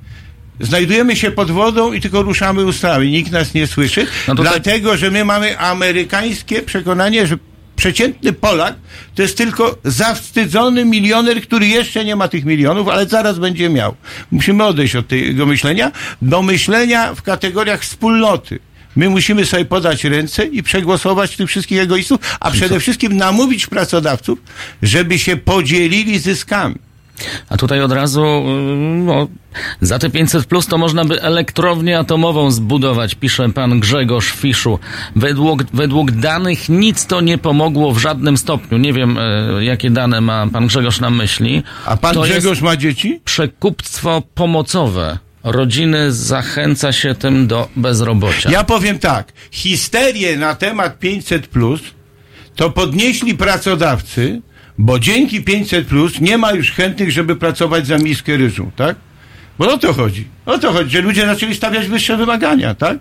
znajdujemy się pod wodą i tylko ruszamy ustami. Nikt nas nie słyszy, No dlatego, że my mamy amerykańskie przekonanie, że przeciętny Polak to jest tylko zawstydzony milioner, który jeszcze nie ma tych milionów, ale zaraz będzie miał. Musimy odejść od tego myślenia do myślenia w kategoriach wspólnoty. My musimy sobie podać ręce i przegłosować tych wszystkich egoistów, a przede wszystkim namówić pracodawców, żeby się podzielili zyskami. A tutaj od razu y, no, za te 500 plus to można by elektrownię atomową zbudować, pisze pan Grzegorz Fiszu. Według, według danych nic to nie pomogło w żadnym stopniu. Nie wiem, y, jakie dane ma pan Grzegorz na myśli. A pan to Grzegorz ma dzieci? przekupstwo pomocowe. Rodziny zachęca się tym do bezrobocia. Ja powiem tak. Histerię na temat 500 plus to podnieśli pracodawcy, bo dzięki 500 plus nie ma już chętnych, żeby pracować za miskę ryżu, tak? Bo o to chodzi. O to chodzi, że ludzie zaczęli stawiać wyższe wymagania, tak?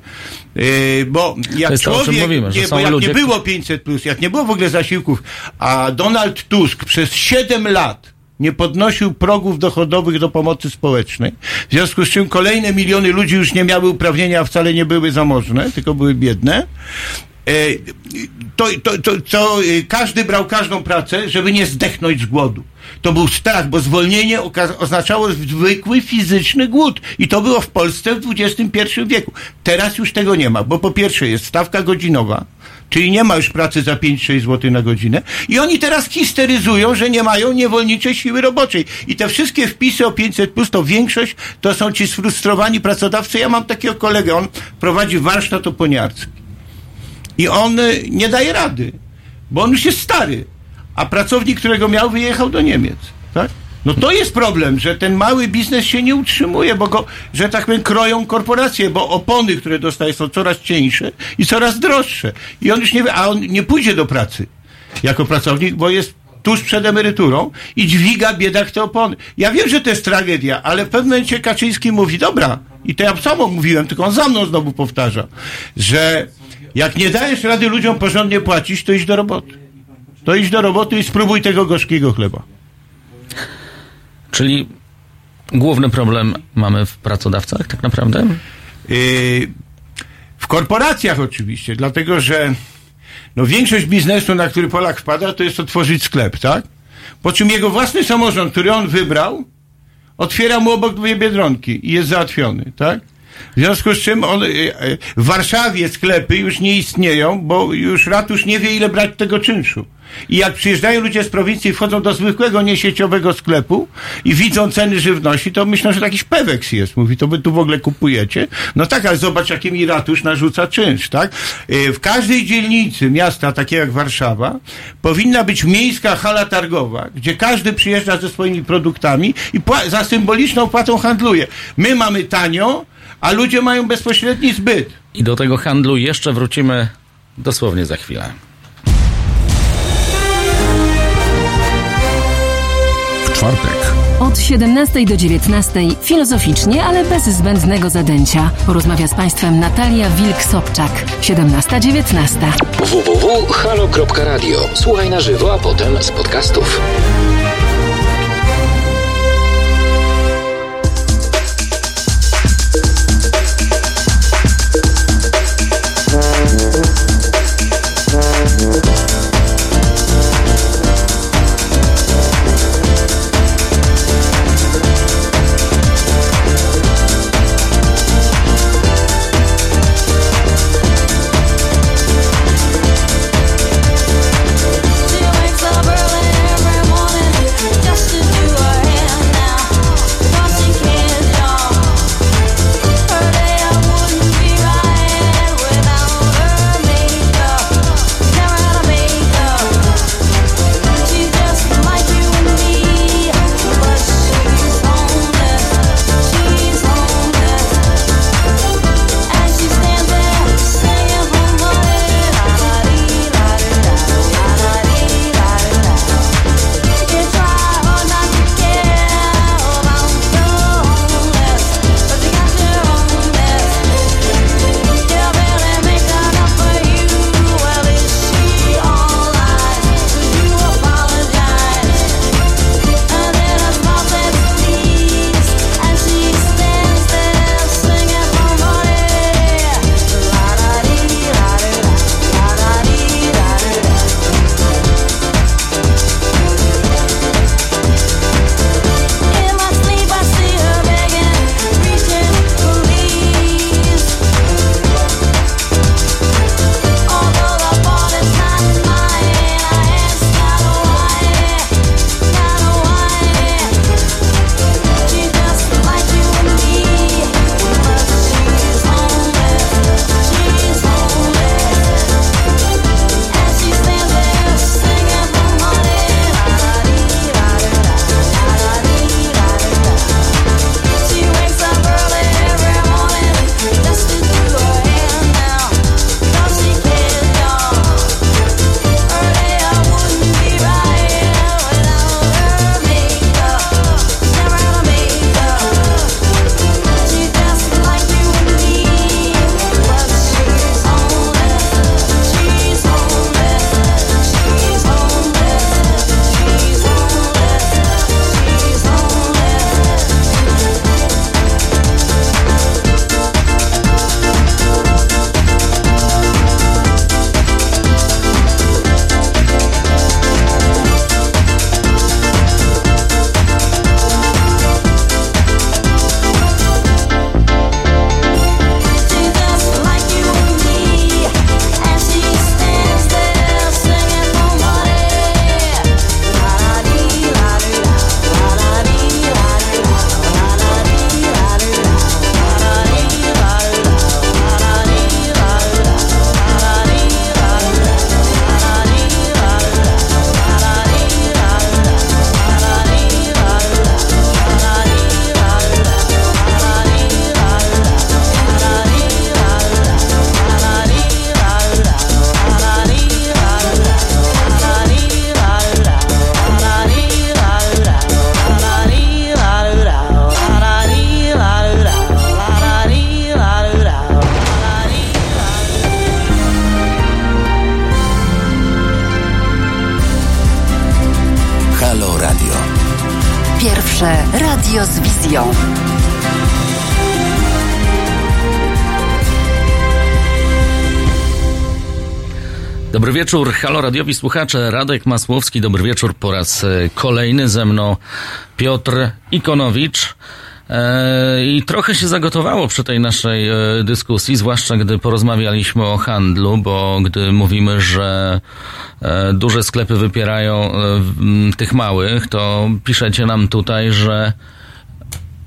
Yy, bo jak jest człowiek, mówimy, nie, bo jak ludzie, nie było 500 plus, jak nie było w ogóle zasiłków, a Donald Tusk przez 7 lat nie podnosił progów dochodowych do pomocy społecznej, w związku z czym kolejne miliony ludzi już nie miały uprawnienia, a wcale nie były zamożne, tylko były biedne. E, To, to, to, to e, każdy brał każdą pracę, żeby nie zdechnąć z głodu. To był strach, bo zwolnienie oznaczało zwykły fizyczny głód. I to było w Polsce w XXI wieku. Teraz już tego nie ma, bo po pierwsze jest stawka godzinowa, czyli nie ma już pracy za 5-6 zł na godzinę. I oni teraz histeryzują, że nie mają niewolniczej siły roboczej. I te wszystkie wpisy o 500 plus, to większość to są ci sfrustrowani pracodawcy. Ja mam takiego kolegę, on prowadzi warsztat oponiarski. I on y, nie daje rady, bo on już jest stary. A pracownik, którego miał, wyjechał do Niemiec. Tak? No to jest problem, że ten mały biznes się nie utrzymuje, bo go, że tak powiem, kroją korporacje, bo opony, które dostaje, są coraz cieńsze i coraz droższe. I on już nie wie, a on nie pójdzie do pracy jako pracownik, bo jest tuż przed emeryturą i dźwiga biedak te opony. Ja wiem, że to jest tragedia, ale w pewnym momencie Kaczyński mówi, dobra, i to ja samo mówiłem, tylko on za mną znowu powtarza, że jak nie dajesz rady ludziom porządnie płacić, to idź do roboty. To idź do roboty i spróbuj tego gorzkiego chleba. Czyli główny problem mamy w pracodawcach tak naprawdę? Yy, w korporacjach oczywiście, dlatego że no większość biznesu, na który Polak wpada, to jest otworzyć sklep, tak? Po czym jego własny samorząd, który on wybrał, otwiera mu obok dwie biedronki i jest załatwiony, tak? W związku z czym on, y, y, w Warszawie sklepy już nie istnieją, bo już ratusz nie wie, ile brać tego czynszu. I jak przyjeżdżają ludzie z prowincji, wchodzą do zwykłego, niesieciowego sklepu i widzą ceny żywności, to myślą, że jakiś peweks jest. Mówi, to wy tu w ogóle kupujecie? No tak, ale zobacz, jaki mi ratusz narzuca czynsz, tak? Y, W każdej dzielnicy miasta, takiej jak Warszawa, powinna być miejska hala targowa, gdzie każdy przyjeżdża ze swoimi produktami i za symboliczną płatą handluje. My mamy tanio, a ludzie mają bezpośredni zbyt. I do tego handlu jeszcze wrócimy dosłownie za chwilę. W czwartek Od 17 do 19 filozoficznie, ale bez zbędnego zadęcia. Porozmawia z Państwem Natalia Wilk-Sobczak. 17-19. www.halo.radio. Słuchaj na żywo, a potem z podcastów. Wieczór, halo radiowi słuchacze, Radek Masłowski, dobry wieczór po raz e, kolejny. Ze mną Piotr Ikonowicz. E, I trochę się zagotowało przy tej naszej e, dyskusji, zwłaszcza gdy porozmawialiśmy o handlu, bo gdy mówimy, że duże sklepy wypierają tych małych, to piszecie nam tutaj, że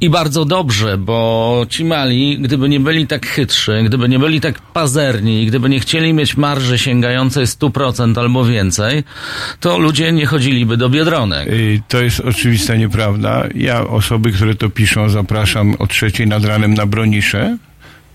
i bardzo dobrze, bo ci mali, gdyby nie byli tak chytrzy, gdyby nie byli tak pazerni, gdyby nie chcieli mieć marży sięgającej 100% albo więcej, to ludzie nie chodziliby do biedronek. Y, To jest oczywista nieprawda. Ja osoby, które to piszą, zapraszam o trzeciej nad ranem na Bronisze,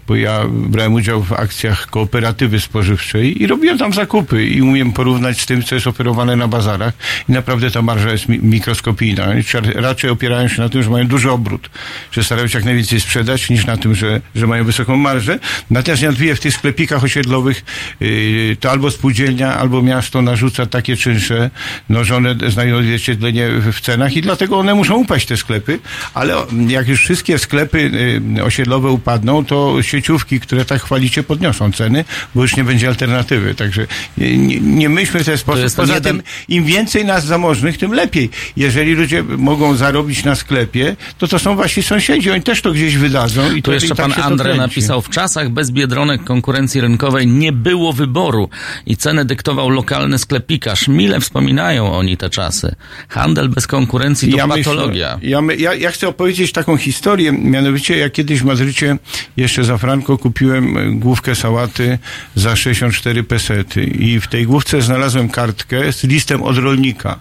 bo ja brałem udział w akcjach kooperatywy spożywczej i robiłem tam zakupy i umiem porównać z tym, co jest oferowane na bazarach i naprawdę ta marża jest mi- mikroskopijna. Raczej opierają się na tym, że mają duży obrót, że starają się jak najwięcej sprzedać, niż na tym, że, że mają wysoką marżę. Natomiast mówię, w tych sklepikach osiedlowych yy, to albo spółdzielnia, albo miasto narzuca takie czynsze, no, że one znajdują odzwierciedlenie w cenach i dlatego one muszą upaść te sklepy, ale jak już wszystkie sklepy y, osiedlowe upadną, to sieciówki, które tak chwalicie, podniosą ceny, bo już nie będzie alternatywy. Także nie, nie, myślmy w ten sposób. Poza jeden- tym, im więcej nas zamożnych, tym lepiej. Jeżeli ludzie mogą zarobić na sklepie, to to są wasi sąsiedzi, oni też to gdzieś wydadzą. I Tu to, jeszcze i tak pan kręci. napisał, w czasach bez biedronek konkurencji rynkowej nie było wyboru i cenę dyktował lokalny sklepikarz. Mile wspominają oni te czasy. Handel bez konkurencji to patologia. Myślę, ja, ja, ja chcę opowiedzieć taką historię, mianowicie ja kiedyś w Madrycie jeszcze za franko kupiłem e, główkę sałaty za 64 pesety i w tej główce znalazłem kartkę z listem od rolnika.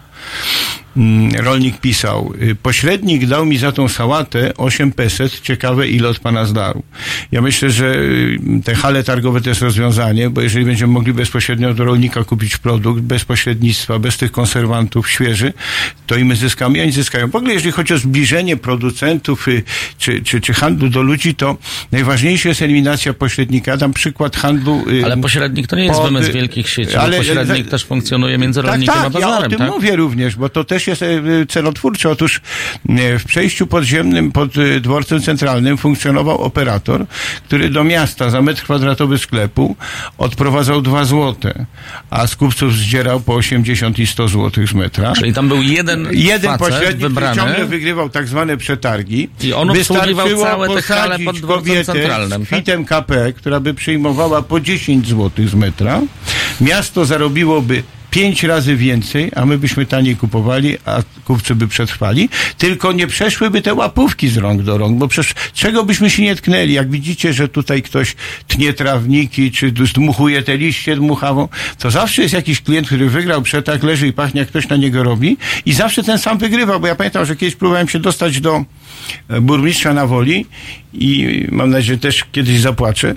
Mm, Rolnik pisał, y, pośrednik dał mi za tą sałatę 8 peset, ciekawe ile od pana zdarł. Ja myślę, że y, te hale targowe to jest rozwiązanie, bo jeżeli będziemy mogli bezpośrednio od rolnika kupić produkt, bez pośrednictwa, bez tych konserwantów świeży, to i my zyskamy, i oni zyskają. W ogóle jeżeli chodzi o zbliżenie producentów y, czy, czy, czy handlu do ludzi, to najważniejsza jest eliminacja pośrednika. Dam przykład handlu... Ale pośrednik to nie jest pod- wymysł wielkich sieci, ale- pośrednik ale- też funkcjonuje między tak, rolnikiem tak, a bazarem, ja o tym tak? mówię również, bo to też jest e, cenotwórcze. Otóż e, w przejściu podziemnym pod e, dworcem centralnym funkcjonował operator, który do miasta za metr kwadratowy sklepu odprowadzał 2 złote, a z kupców zdzierał po 80 i 100 złotych z metra. Czyli tam był jeden, Jeden pośrednik który wybrany ciągle wygrywał tak zwane przetargi. I on obsługiwał całe te hale pod dworcem centralnym, Z tak? fitem KP, która by przyjmowała po 10 zł z metra. Miasto zarobiłoby pięć razy więcej, a my byśmy taniej kupowali, a kupcy by przetrwali. Tylko nie przeszłyby te łapówki z rąk do rąk, bo przecież czego byśmy się nie tknęli? Jak widzicie, że tutaj ktoś tnie trawniki, czy zdmuchuje te liście dmuchawą, to zawsze jest jakiś klient, który wygrał przetarg, leży i pachnie, jak ktoś na niego robi i zawsze ten sam wygrywa, bo ja pamiętam, że kiedyś próbowałem się dostać do burmistrza na woli i mam nadzieję też kiedyś zapłaczę.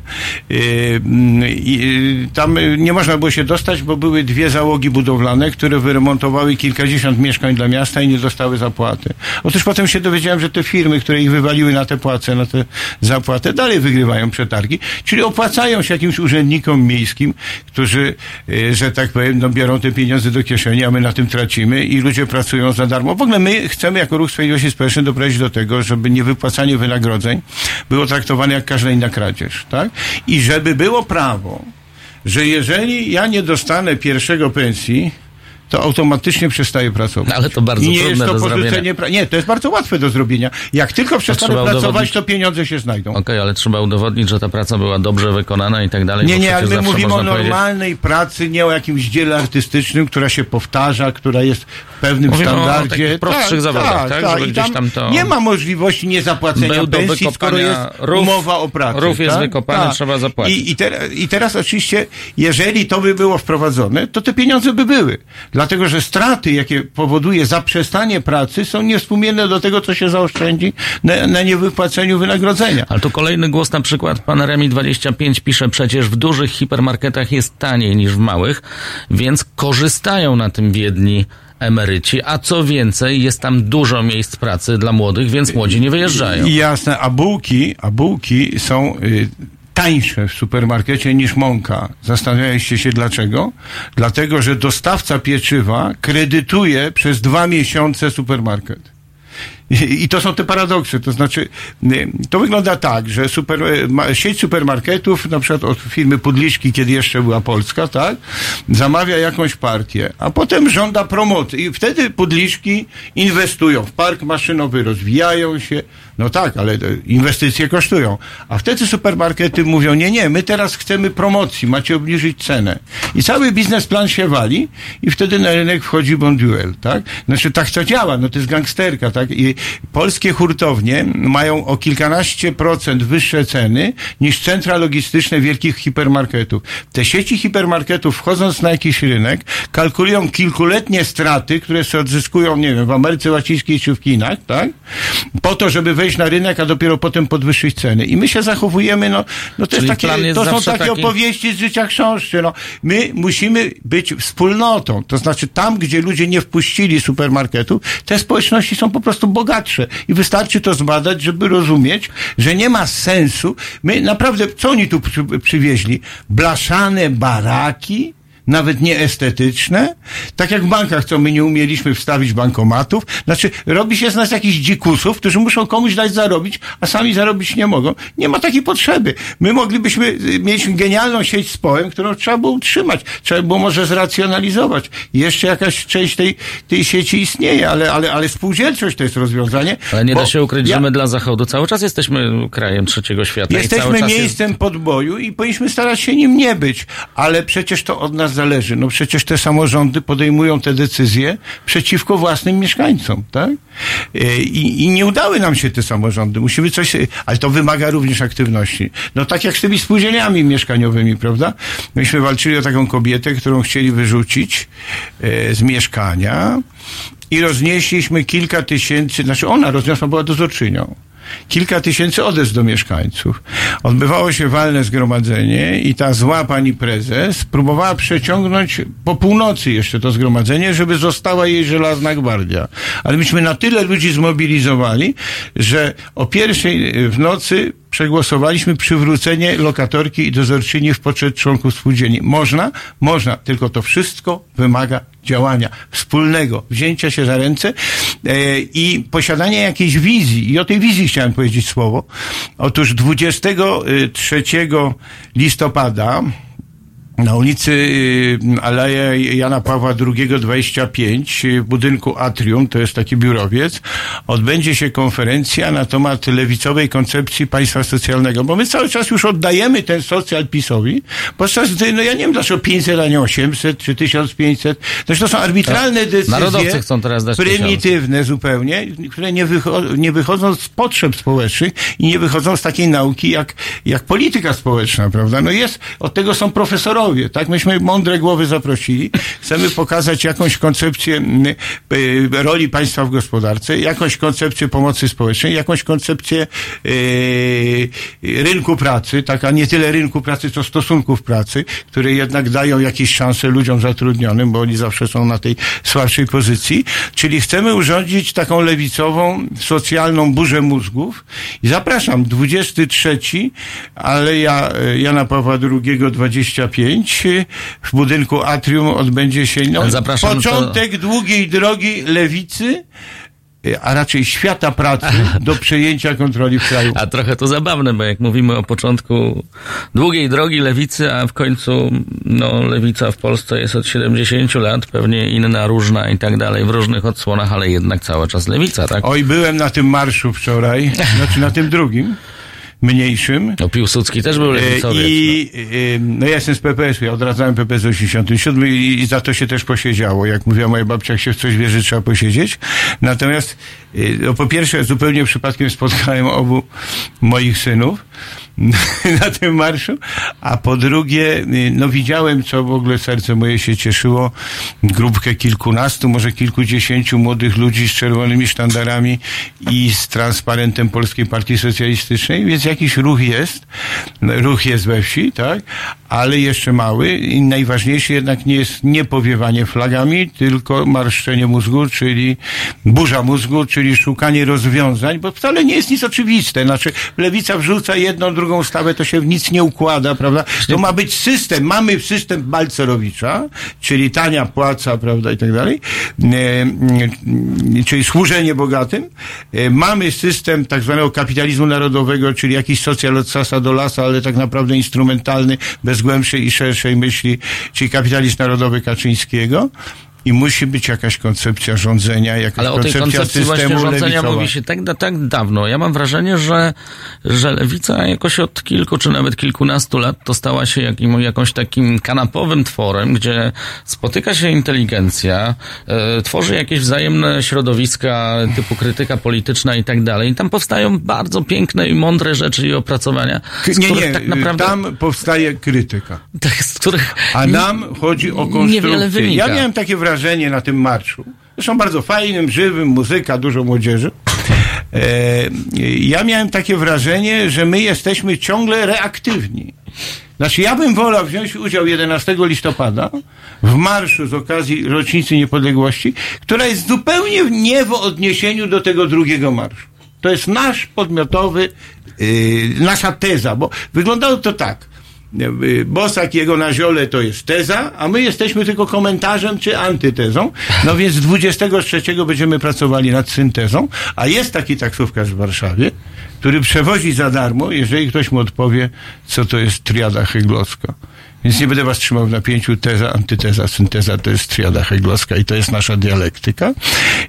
Yy, mm, yy, tam nie można było się dostać, bo były dwie załogi budowlane, które wyremontowały kilkadziesiąt mieszkań dla miasta i nie dostały zapłaty. Otóż potem się dowiedziałem, że te firmy, które ich wywaliły na te płace, na te zapłatę, dalej wygrywają przetargi, czyli opłacają się jakimś urzędnikom miejskim, którzy, że tak powiem, no, biorą te pieniądze do kieszeni, a my na tym tracimy i ludzie pracują za darmo. W ogóle my chcemy jako Ruch Sprawiedliwości Społecznej doprowadzić do tego, żeby niewypłacanie wynagrodzeń było traktowane jak każda inna kradzież, tak? I żeby było prawo, że jeżeli ja nie dostanę pierwszego pensji, to automatycznie przestaję pracować. No, ale to bardzo I nie trudne jest to do zrobienia. pra- Nie, to jest bardzo łatwe do zrobienia. Jak tylko przestanę pracować, udowodnić- to pieniądze się znajdą. Okej, ale trzeba udowodnić, że ta praca była dobrze wykonana i tak dalej. Nie, nie, ale my mówimy o powiedzieć- normalnej pracy, nie o jakimś dziele artystycznym, która się powtarza, która jest w pewnym Mówimy o standardzie. takich prostszych zawodach, tak? I gdzieś tam tam to- Nie ma możliwości niezapłacenia pensji, skoro jest rów, umowa o pracę. rów jest tak? wykopany, trzeba zapłacić. I, i, ter, I teraz oczywiście, jeżeli to by było wprowadzone, to te pieniądze by były. Dlatego, że straty, jakie powoduje zaprzestanie pracy, są niewspółmierne do tego, co się zaoszczędzi na, na niewypłaceniu wynagrodzenia. Ale tu kolejny głos, na przykład pan Remi25 pisze, przecież w dużych hipermarketach jest taniej niż w małych, więc korzystają na tym biedni emeryci, a co więcej, jest tam dużo miejsc pracy dla młodych, więc młodzi nie wyjeżdżają. I jasne, a bułki, a bułki są y, tańsze w supermarkecie niż mąka. Zastanawialiście się dlaczego? Dlatego, że dostawca pieczywa kredytuje przez dwa miesiące supermarket. I, to są te paradoksy. To znaczy, y, to wygląda tak, że super, y, sieć supermarketów, na przykład od firmy Pudliszki, kiedy jeszcze była Polska, tak, zamawia jakąś partię, a potem żąda promocji. I wtedy Pudliszki inwestują w park maszynowy, rozwijają się. No tak, ale inwestycje kosztują. A wtedy supermarkety mówią, nie, nie, my teraz chcemy promocji, macie obniżyć cenę. I cały biznesplan się wali i wtedy na rynek wchodzi Bonduel, tak? Znaczy tak to działa, no to jest gangsterka, tak? I polskie hurtownie mają o kilkanaście procent wyższe ceny niż centra logistyczne wielkich hipermarketów. Te sieci hipermarketów wchodząc na jakiś rynek kalkulują kilkuletnie straty, które się odzyskują, nie wiem, w Ameryce Łacińskiej czy w Chinach, tak? Po to, żeby wejść na rynek, a dopiero potem podwyższyć ceny. I my się zachowujemy, no, no to, takie, to są takie taki- opowieści z życia książki. No. My musimy być wspólnotą. To znaczy tam, gdzie ludzie nie wpuścili supermarketu, te społeczności są po prostu bogatsze. I wystarczy to zbadać, żeby rozumieć, że nie ma sensu. My naprawdę, co oni tu przy, przywieźli? Blaszane baraki? Nawet nieestetyczne, tak jak w bankach, co my nie umieliśmy wstawić bankomatów. Znaczy, robi się z nas jakichś dzikusów, którzy muszą komuś dać zarobić, a sami zarobić nie mogą. Nie ma takiej potrzeby. My moglibyśmy y, mieć genialną sieć społem, którą trzeba było utrzymać. Trzeba było może zracjonalizować. Jeszcze jakaś część tej, tej sieci istnieje, ale, ale, ale spółdzielczość to jest rozwiązanie. Ale nie da się ukryć, ja- że my dla Zachodu cały czas jesteśmy krajem trzeciego świata. Jesteśmy czas jest- miejscem podboju i powinniśmy starać się nim nie być, ale przecież to od nas zależy. No przecież te samorządy podejmują te decyzje przeciwko własnym mieszkańcom, tak? E, I, I nie udały nam się te samorządy. Musimy coś, ale to wymaga również aktywności. No tak jak z tymi spółdzielniami mieszkaniowymi, prawda? Myśmy walczyli o taką kobietę, którą chcieli wyrzucić e, z mieszkania i roznieśliśmy kilka tysięcy, znaczy ona rozniosła, była dozorczynią kilka tysięcy odezw do mieszkańców. Odbywało się walne zgromadzenie i ta zła pani prezes próbowała przeciągnąć po północy jeszcze to zgromadzenie, żeby została jej żelazna gwardia. Ale myśmy na tyle ludzi zmobilizowali, że o pierwszej w nocy przegłosowaliśmy przywrócenie lokatorki i dozorczyni w poczet członków spółdzielni. Można? Można, tylko to wszystko wymaga działania wspólnego, wzięcia się za ręce e, i posiadania jakiejś wizji. I o tej wizji chciałem powiedzieć słowo. Otóż 23 listopada na ulicy y, Aleja Jana Pawła II 25 y, w budynku Atrium, to jest taki biurowiec, odbędzie się konferencja na temat lewicowej koncepcji państwa socjalnego, bo my cały czas już oddajemy ten socjal PiSowi, podczas gdy, no ja nie wiem dlaczego 500, a nie 800 czy 1500, zresztą to są arbitralne decyzje. Narodowcy chcą teraz dać prymitywne zupełnie, które nie, wycho- nie wychodzą z potrzeb społecznych i nie wychodzą z takiej nauki jak, jak polityka społeczna, prawda? No jest, od tego są profesorowie, tak? Myśmy mądre głowy zaprosili. Chcemy pokazać jakąś koncepcję y, roli państwa w gospodarce, jakąś koncepcję pomocy społecznej, jakąś koncepcję y, rynku pracy, tak, a nie tyle rynku pracy, co stosunków pracy, które jednak dają jakieś szanse ludziom zatrudnionym, bo oni zawsze są na tej słabszej pozycji. Czyli chcemy urządzić taką lewicową, socjalną burzę mózgów i zapraszam, 23, Aleja e, Jana Pawła II 25 e, w budynku Atrium odbędzie się no, Zapraszam, początek długiej drogi lewicy, e, a raczej świata pracy do przejęcia kontroli w kraju. A trochę to zabawne, bo jak mówimy o początku długiej drogi lewicy, a w końcu no, lewica w Polsce jest od 70 lat, pewnie inna, różna i tak dalej, w różnych odsłonach, ale jednak cały czas lewica, tak? Oj, byłem na tym marszu wczoraj, znaczy na tym drugim, mniejszym. No Piłsudski też był E, lewicowiec. I e, no ja jestem z PPS, ja odradzałem PPS 87 i, i za to się też posiedziało. Jak mówiła moja babcia, jak się w coś wierzy, trzeba posiedzieć. Natomiast e, no, po pierwsze zupełnie przypadkiem spotkałem obu moich synów na tym marszu, a po drugie e, no widziałem, co w ogóle serce moje się cieszyło, grupkę kilkunastu, może kilkudziesięciu młodych ludzi z czerwonymi sztandarami i z transparentem Polskiej Partii Socjalistycznej, więc jakiś ruch jest, ruch jest we wsi, tak, ale jeszcze mały i najważniejszy jednak nie jest nie powiewanie flagami, tylko marszczenie mózgu, czyli burza mózgu, czyli szukanie rozwiązań, bo wcale nie jest nic oczywiste, znaczy lewica wrzuca jedną, drugą drugą ustawę, to się nic nie układa, prawda? To ma być system, mamy system Balcerowicza, czyli tania płaca, prawda, i tak dalej, e, e, czyli służenie bogatym. E, mamy system tak zwanego kapitalizmu narodowego, czyli jakiś socjal od sasa do lasa, ale tak naprawdę instrumentalny, bez głębszej i szerszej myśli, czyli kapitalizm narodowy Kaczyńskiego. I musi być jakaś koncepcja rządzenia, jakaś Ale o tej koncepcja koncepcji właśnie rządzenia lewicowa. mówi się tak, tak dawno. Ja mam wrażenie, że, że lewica jakoś od kilku czy nawet kilkunastu lat to stała się jakim, jakąś takim kanapowym tworem, gdzie spotyka się inteligencja, e, tworzy jakieś wzajemne środowiska typu krytyka polityczna i tak dalej. I tam powstają bardzo piękne i mądre rzeczy i opracowania, z Nie, nie, tak naprawdę... tam powstaje krytyka. Tak, z których... A nam chodzi o Niewiele konstrukcję. wynika. Ja miałem takie wrażenie na tym marszu. Zresztą bardzo fajnym, żywym, muzyka, dużo młodzieży. E, ja miałem takie wrażenie, że my jesteśmy ciągle reaktywni. Znaczy, ja bym wolał wziąć udział 11 listopada w marszu z okazji rocznicy niepodległości, która jest zupełnie nie w odniesieniu do tego drugiego marszu. To jest nasz podmiotowy, yy, nasza teza, bo wyglądało to tak. Bosak jego na ziole to jest teza, a my jesteśmy tylko komentarzem czy antytezą. No więc 23 będziemy pracowali nad syntezą, a jest taki taksówkarz w Warszawie, który przewozi za darmo, jeżeli ktoś mu odpowie, co to jest triada heglowska. Więc nie będę was trzymał w napięciu. Teza, antyteza, synteza to jest triada heglowska i to jest nasza dialektyka.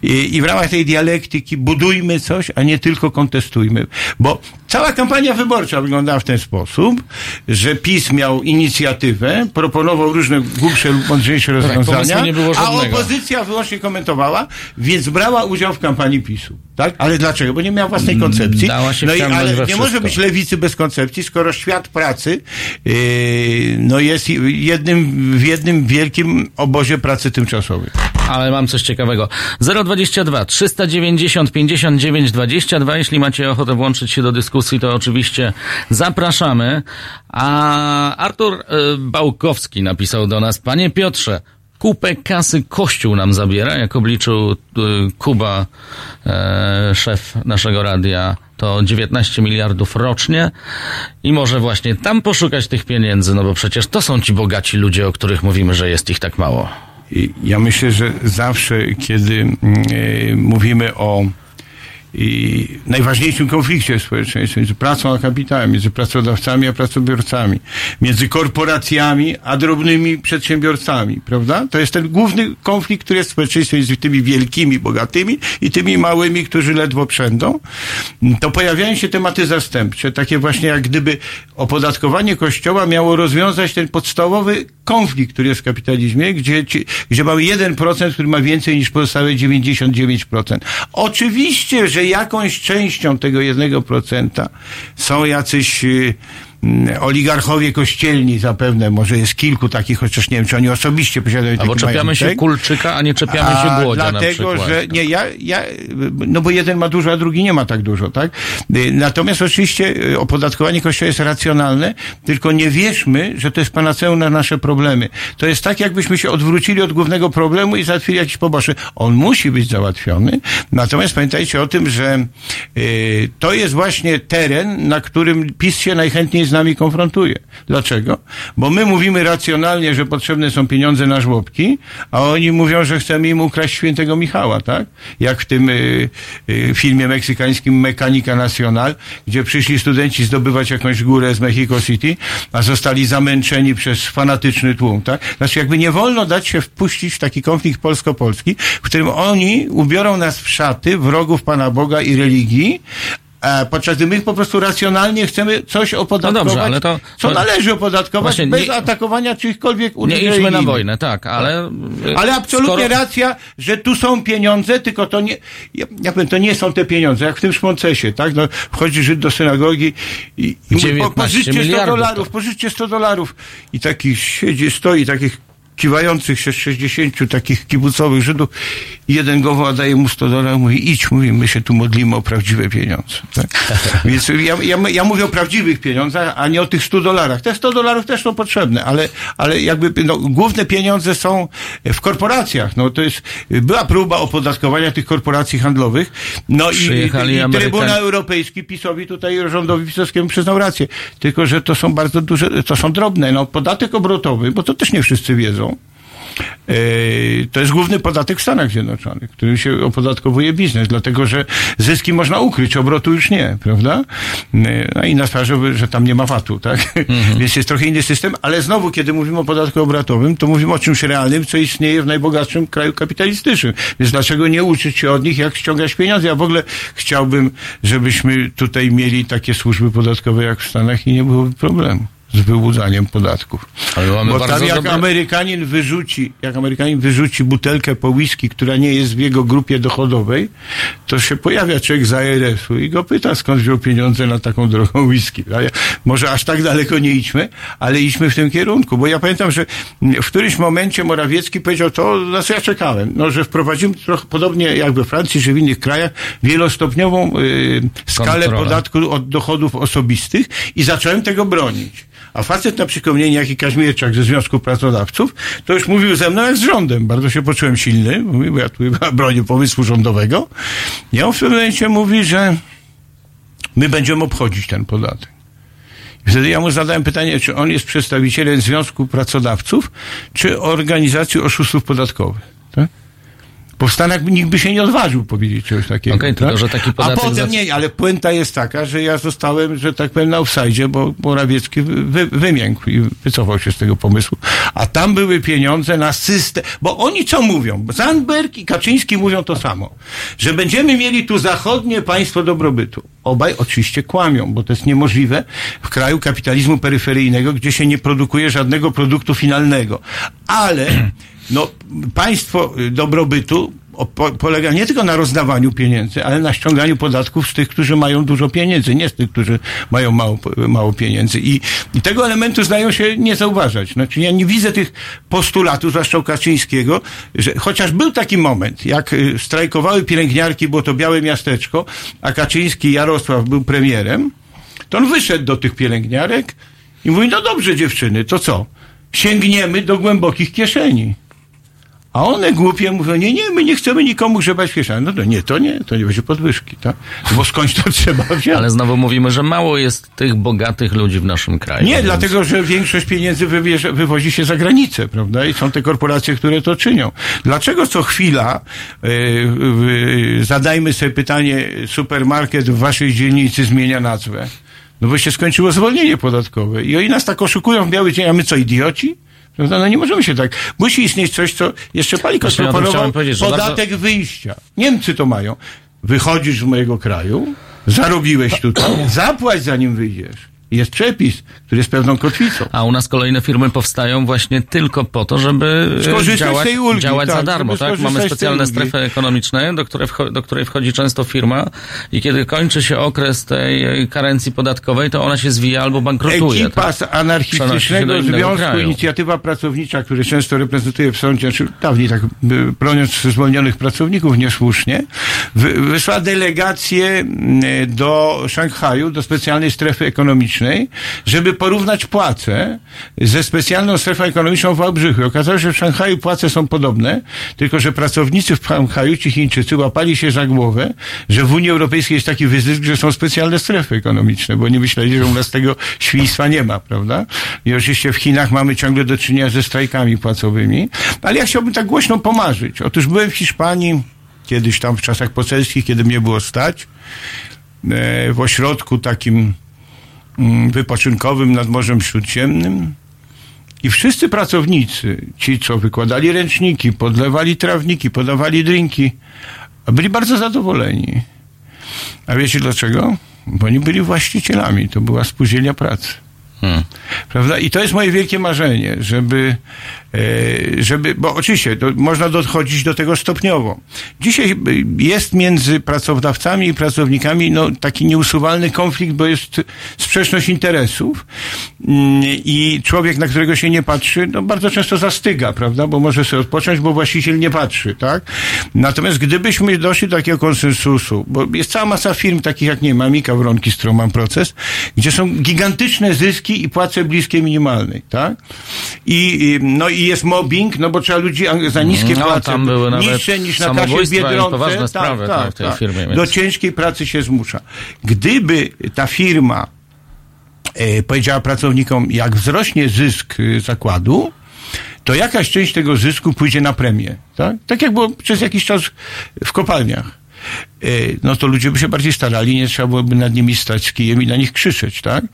I, I w ramach tej dialektyki budujmy coś, a nie tylko kontestujmy. Bo cała kampania wyborcza wyglądała w ten sposób, że PiS miał inicjatywę, proponował różne głupsze lub mądrzejsze rozwiązania, Tak, nie było a opozycja wyłącznie komentowała, więc brała udział w kampanii PiSu. Tak? Ale dlaczego? Bo nie miała własnej koncepcji. Dała się no i, ale nie może wszystko. być lewicy bez koncepcji, skoro świat pracy yy, no jest jednym, w jednym wielkim obozie pracy tymczasowej. Ale mam coś ciekawego. 022 390 59 22. Jeśli macie ochotę włączyć się do dyskusji, to oczywiście zapraszamy. A Artur y, Bałkowski napisał do nas, panie Piotrze, kupę kasy Kościół nam zabiera, jak obliczył y, Kuba, e, szef naszego radia, to 19 miliardów rocznie i może właśnie tam poszukać tych pieniędzy, no bo przecież to są ci bogaci ludzie, o których mówimy, że jest ich tak mało. Ja myślę, że zawsze, kiedy mm, e, mówimy o i najważniejszym konflikcie w społeczeństwie między pracą a kapitałem, między pracodawcami a pracobiorcami, między korporacjami a drobnymi przedsiębiorcami, prawda? To jest ten główny konflikt, który jest w społeczeństwie między tymi wielkimi, bogatymi i tymi małymi, którzy ledwo przędą. To pojawiają się tematy zastępcze, takie właśnie jak gdyby opodatkowanie kościoła miało rozwiązać ten podstawowy konflikt, który jest w kapitalizmie, gdzie, gdzie mamy 1%, który ma więcej niż pozostałe 99%. Oczywiście, że jakąś częścią tego 1% są jacyś y, oligarchowie kościelni zapewne, może jest kilku takich, chociaż nie wiem, czy oni osobiście posiadają Albo czepiamy się. Kulczyka, a nie czepiamy się Głodzia dlatego, że nie, ja, ja, no bo jeden ma dużo, a drugi nie ma tak dużo, tak? Y, Natomiast oczywiście y, opodatkowanie kościoła jest racjonalne, tylko nie wierzmy, że to jest panaceum na nasze problemy. To jest tak, jakbyśmy się odwrócili od głównego problemu i załatwili jakiś poboczny. On musi być załatwiony, natomiast pamiętajcie o tym, że y, to jest właśnie teren, na którym PiS się najchętniej z nami konfrontuje. Dlaczego? Bo my mówimy racjonalnie, że potrzebne są pieniądze na żłobki, a oni mówią, że chcemy im ukraść świętego Michała, tak? Jak w tym y, y, filmie meksykańskim Mechanika Nacional, gdzie przyszli studenci zdobywać jakąś górę z Mexico City, a zostali zamęczeni przez fanatyczny tłum, tak? Znaczy jakby nie wolno dać się wpuścić w taki konflikt polsko-polski, w którym oni ubiorą nas w szaty wrogów Pana Boga i religii, podczas gdy my po prostu racjonalnie chcemy coś opodatkować, No dobrze, ale to- co należy opodatkować Właśnie bez nie- atakowania czyichkolwiek uczuć Nie idźmy na wojnę, tak, ale... Ale absolutnie skoro- racja, że tu są pieniądze, tylko to nie, ja, ja powiem, to nie są te pieniądze, jak w tym szmoncesie, tak? No, wchodzi Żyd do synagogi i, i mówi, po, 19 pożyczcie 100 miliardów dolarów, to. pożyczcie 100 dolarów. I taki siedzi, stoi, takich kiwających się 60 takich kibucowych Żydów jeden go daje mu 100 dolarów, mówi idź, mówi, my się tu modlimy o prawdziwe pieniądze. Tak? Więc ja, ja, ja mówię o prawdziwych pieniądzach, a nie o tych 100 dolarach. Te 100 dolarów też są potrzebne, ale, ale jakby no, główne pieniądze są w korporacjach. No to jest, była próba opodatkowania tych korporacji handlowych. No i, i, i Trybunał Europejski PiSowi tutaj rządowi pisowskiemu przyznał rację. Tylko, że to są bardzo duże, to są drobne. No podatek obrotowy, bo to też nie wszyscy wiedzą. E, To jest główny podatek w Stanach Zjednoczonych, którym się opodatkowuje biznes, dlatego że zyski można ukryć, obrotu już nie, prawda? E, No i na sprawę, że, tam nie ma VAT-u, tak? Więc jest trochę inny system, ale znowu, kiedy mówimy o podatku obrotowym, to mówimy o czymś realnym, co istnieje w najbogatszym kraju kapitalistycznym. Więc dlaczego nie uczyć się od nich, jak ściągać pieniądze? Ja w ogóle chciałbym, żebyśmy tutaj mieli takie służby podatkowe jak w Stanach i nie byłoby problemu z wyłudzaniem podatków. Ale mamy Bo tam jak dobre- Amerykanin wyrzuci, jak Amerykanin wyrzuci butelkę po whisky, która nie jest w jego grupie dochodowej, to się pojawia człowiek z ARS-u i go pyta, skąd wziął pieniądze na taką drogą whisky. Może aż tak daleko nie idźmy, ale idźmy w tym kierunku, bo ja pamiętam, że w którymś momencie Morawiecki powiedział to, na co ja czekałem, no, że wprowadzimy trochę podobnie jak we Francji, czy w innych krajach, wielostopniową y, skalę podatku od dochodów osobistych i zacząłem tego bronić. A facet na przypomnienie, jak i Kaźmierczak ze Związku Pracodawców, to już mówił ze mną jak z rządem. Bardzo się poczułem silny, mówi, bo ja tu bronię pomysłu rządowego. I on w pewnym momencie mówi, że my będziemy obchodzić ten podatek. I wtedy ja mu zadałem pytanie, czy on jest przedstawicielem Związku Pracodawców, czy organizacji oszustów podatkowych. Bo w Stanach nikt by się nie odważył powiedzieć czegoś takiego. Tylko tak? że taki A potem za- nie, ale puenta jest taka, że ja zostałem, że tak powiem, na offside, bo Morawiecki wy, wymiękł i wycofał się z tego pomysłu. A tam były pieniądze na system, bo oni co mówią? Zandberg i Kaczyński mówią to samo, że będziemy mieli tu zachodnie państwo dobrobytu. Obaj oczywiście kłamią, bo to jest niemożliwe w kraju kapitalizmu peryferyjnego, gdzie się nie produkuje żadnego produktu finalnego. Ale no, państwo y, dobrobytu polega nie tylko na rozdawaniu pieniędzy, ale na ściąganiu podatków z tych, którzy mają dużo pieniędzy, nie z tych, którzy mają mało, mało pieniędzy. I, I tego elementu zdają się nie zauważać. Znaczy ja nie widzę tych postulatów, zwłaszcza u Kaczyńskiego, że chociaż był taki moment, jak y, strajkowały pielęgniarki, było to białe miasteczko, a Kaczyński Jarosław był premierem, to on wyszedł do tych pielęgniarek i mówi, no dobrze dziewczyny, to co? Sięgniemy do głębokich kieszeni. A one głupie mówią, nie, nie, my nie chcemy nikomu grzebać kieszeni. No to nie, to nie, to nie będzie podwyżki, tak? Bo skądś to trzeba wziąć. Ale znowu mówimy, że mało jest tych bogatych ludzi w naszym kraju. Nie, więc- dlatego, że większość pieniędzy wywierze, wywozi się za granicę, prawda? I są te korporacje, które to czynią. Dlaczego co chwila, yy, yy, zadajmy sobie pytanie, supermarket w waszej dzielnicy zmienia nazwę? No bo się skończyło zwolnienie podatkowe. I oni nas tak oszukują w biały dzień, a my co, idioci? Prawda? No nie możemy się tak. Musi istnieć coś, co jeszcze Palikot Właśnie proponował. Podatek wyjścia. Niemcy to mają. Wychodzisz z mojego kraju, zarobiłeś tutaj, zapłać zanim wyjdziesz. Jest przepis, który jest pewną kotwicą. A u nas kolejne firmy powstają właśnie tylko po to, żeby e, Skorzystać działać, ulgi, działać za tak, darmo. żeby Tak? Mamy specjalne strefy ekonomiczne, do, które do której wchodzi często firma i kiedy kończy się okres tej e, karencji podatkowej, to ona się zwija albo bankrutuje. Ekipa tak? z anarchistycznego związku, kraju. inicjatywa pracownicza, który często reprezentuje w sądzie, czy dawniej tak, broniąc zwolnionych pracowników niesłusznie, wy, wysłała delegację y, do Szanghaju, do specjalnej strefy ekonomicznej, żeby porównać płace ze specjalną strefą ekonomiczną w Wałbrzychu. Okazało się, że w Szanghaju płace są podobne, tylko że pracownicy w Szanghaju, ci Chińczycy, łapali się za głowę, że w Unii Europejskiej jest taki wyzysk, że są specjalne strefy ekonomiczne, bo nie myśleli, że u nas tego świństwa nie ma, prawda? I oczywiście w Chinach mamy ciągle do czynienia ze strajkami płacowymi, ale ja chciałbym tak głośno pomarzyć. Otóż byłem w Hiszpanii, kiedyś tam w czasach poselskich, kiedy mnie było stać, e, w ośrodku takim wypoczynkowym nad Morzem Śródziemnym. I wszyscy pracownicy, ci co wykładali ręczniki, podlewali trawniki, podawali drinki, byli bardzo zadowoleni. A wiecie dlaczego? Bo oni byli właścicielami, to była spółdzielnia pracy. Hmm. Prawda? I to jest moje wielkie marzenie, żeby, żeby bo oczywiście to można dochodzić do tego stopniowo. Dzisiaj e, jest między pracodawcami i pracownikami no, taki nieusuwalny konflikt, bo jest sprzeczność interesów Mm, i człowiek, na którego się nie patrzy, no bardzo często zastyga, prawda? Bo może sobie odpocząć, bo właściciel nie patrzy, tak? Natomiast gdybyśmy doszli do takiego konsensusu, bo jest cała masa firm takich jak, nie wiem, Amika, Wronki, Stroman Proces, gdzie są gigantyczne zyski i płace bliskie minimalnej, tak? I, no i jest mobbing, no bo trzeba ludzi za niskie No, płace, tam były nawet niższe niż na kasie w Biedronce. poważne sprawy, tak, w tej firmie, więc- Do ciężkiej pracy się zmusza. Gdyby ta firma e, powiedziała pracownikom, jak wzrośnie zysk e, zakładu, to jakaś część tego zysku pójdzie na premię. Tak, tak jak było przez jakiś czas w kopalniach. E, No to ludzie by się bardziej starali, nie trzeba byłoby nad nimi stać z kijem i na nich krzyczeć, tak?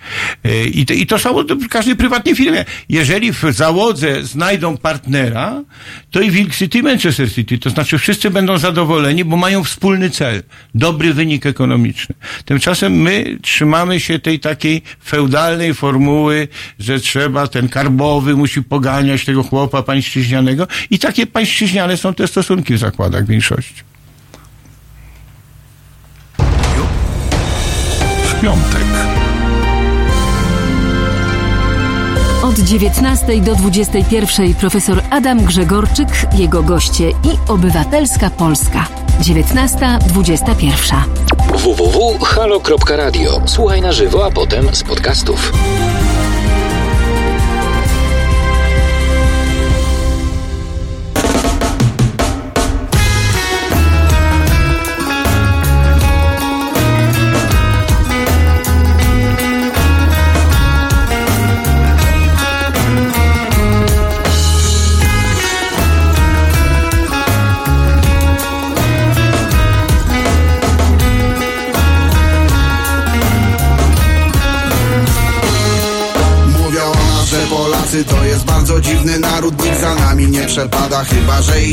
E, I to, i to samo w każdej prywatnej firmie. Jeżeli w załodze znajdą partnera, to i Wilk City i Manchester City, to znaczy wszyscy będą zadowoleni, bo mają wspólny cel, dobry wynik ekonomiczny. Tymczasem my trzymamy się tej takiej feudalnej formuły, że trzeba, ten karbowy musi poganiać tego chłopa pańszczyźnianego i takie pańszczyźniane są te stosunki w zakładach w większości. Piątek. Od 19 do 21 profesor Adam Grzegorczyk, jego goście i Obywatelska Polska. 19.21. www.halo.radio. Słuchaj na żywo, a potem z podcastów.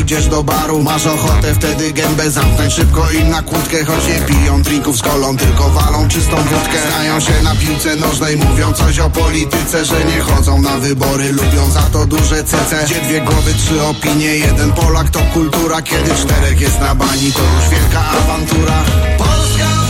Idziesz do baru Masz ochotę wtedy gębę zamknąć szybko im na kłódkę Choć nie piją drinków z kolą, tylko walą czystą wódkę. Znają się na piłce nożnej, mówią coś o polityce Że nie chodzą na wybory, lubią za to duże cece. Gdzie dwie głowy, trzy opinie, jeden Polak to kultura Kiedy czterech jest na bani, to już wielka awantura. Polska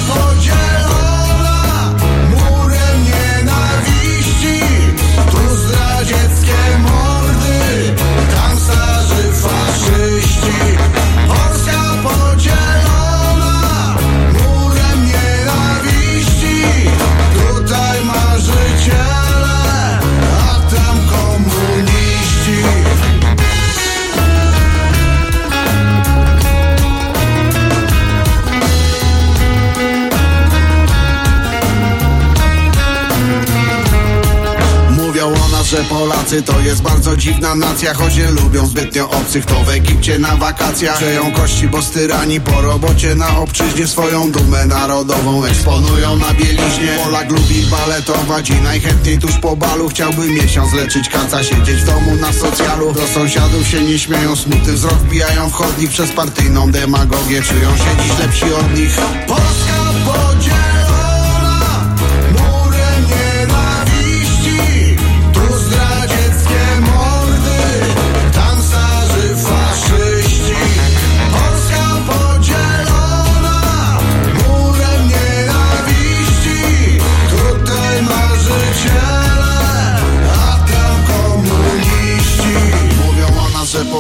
że Polacy to jest bardzo dziwna nacja Choć nie lubią zbytnio obcych, to w Egipcie na wakacjach Przeją kości, bo styrani po robocie na obczyźnie Swoją dumę narodową eksponują na bieliźnie. Polak lubi baletować i najchętniej tuż po balu Chciałby miesiąc leczyć kaca, siedzieć w domu na socjalu. Do sąsiadów się nie śmieją, smutny wzrok wbijają w chodnik Przez partyjną demagogię. Czują się dziś lepsi od nich. Polska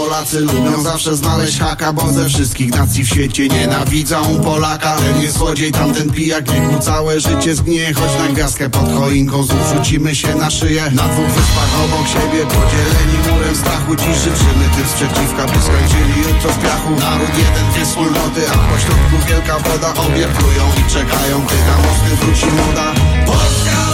Polacy lubią zawsze znaleźć haka Bo ze wszystkich nacji w świecie nienawidzą Polaka. Ten jest złodziej, tamten pijak Niech całe życie zgnie. Choć na gwiazdkę pod choinką Znów rzucimy się na szyję. Na dwóch wyspach obok siebie Podzieleni murem strachu. Dziś życzymy tym sprzeciwka By skończyli jutro w piachu. Naród jeden, dwie wspólnoty A pośrodku wielka woda. Obie plują i czekają Gdy na mosty wróci moda. Polska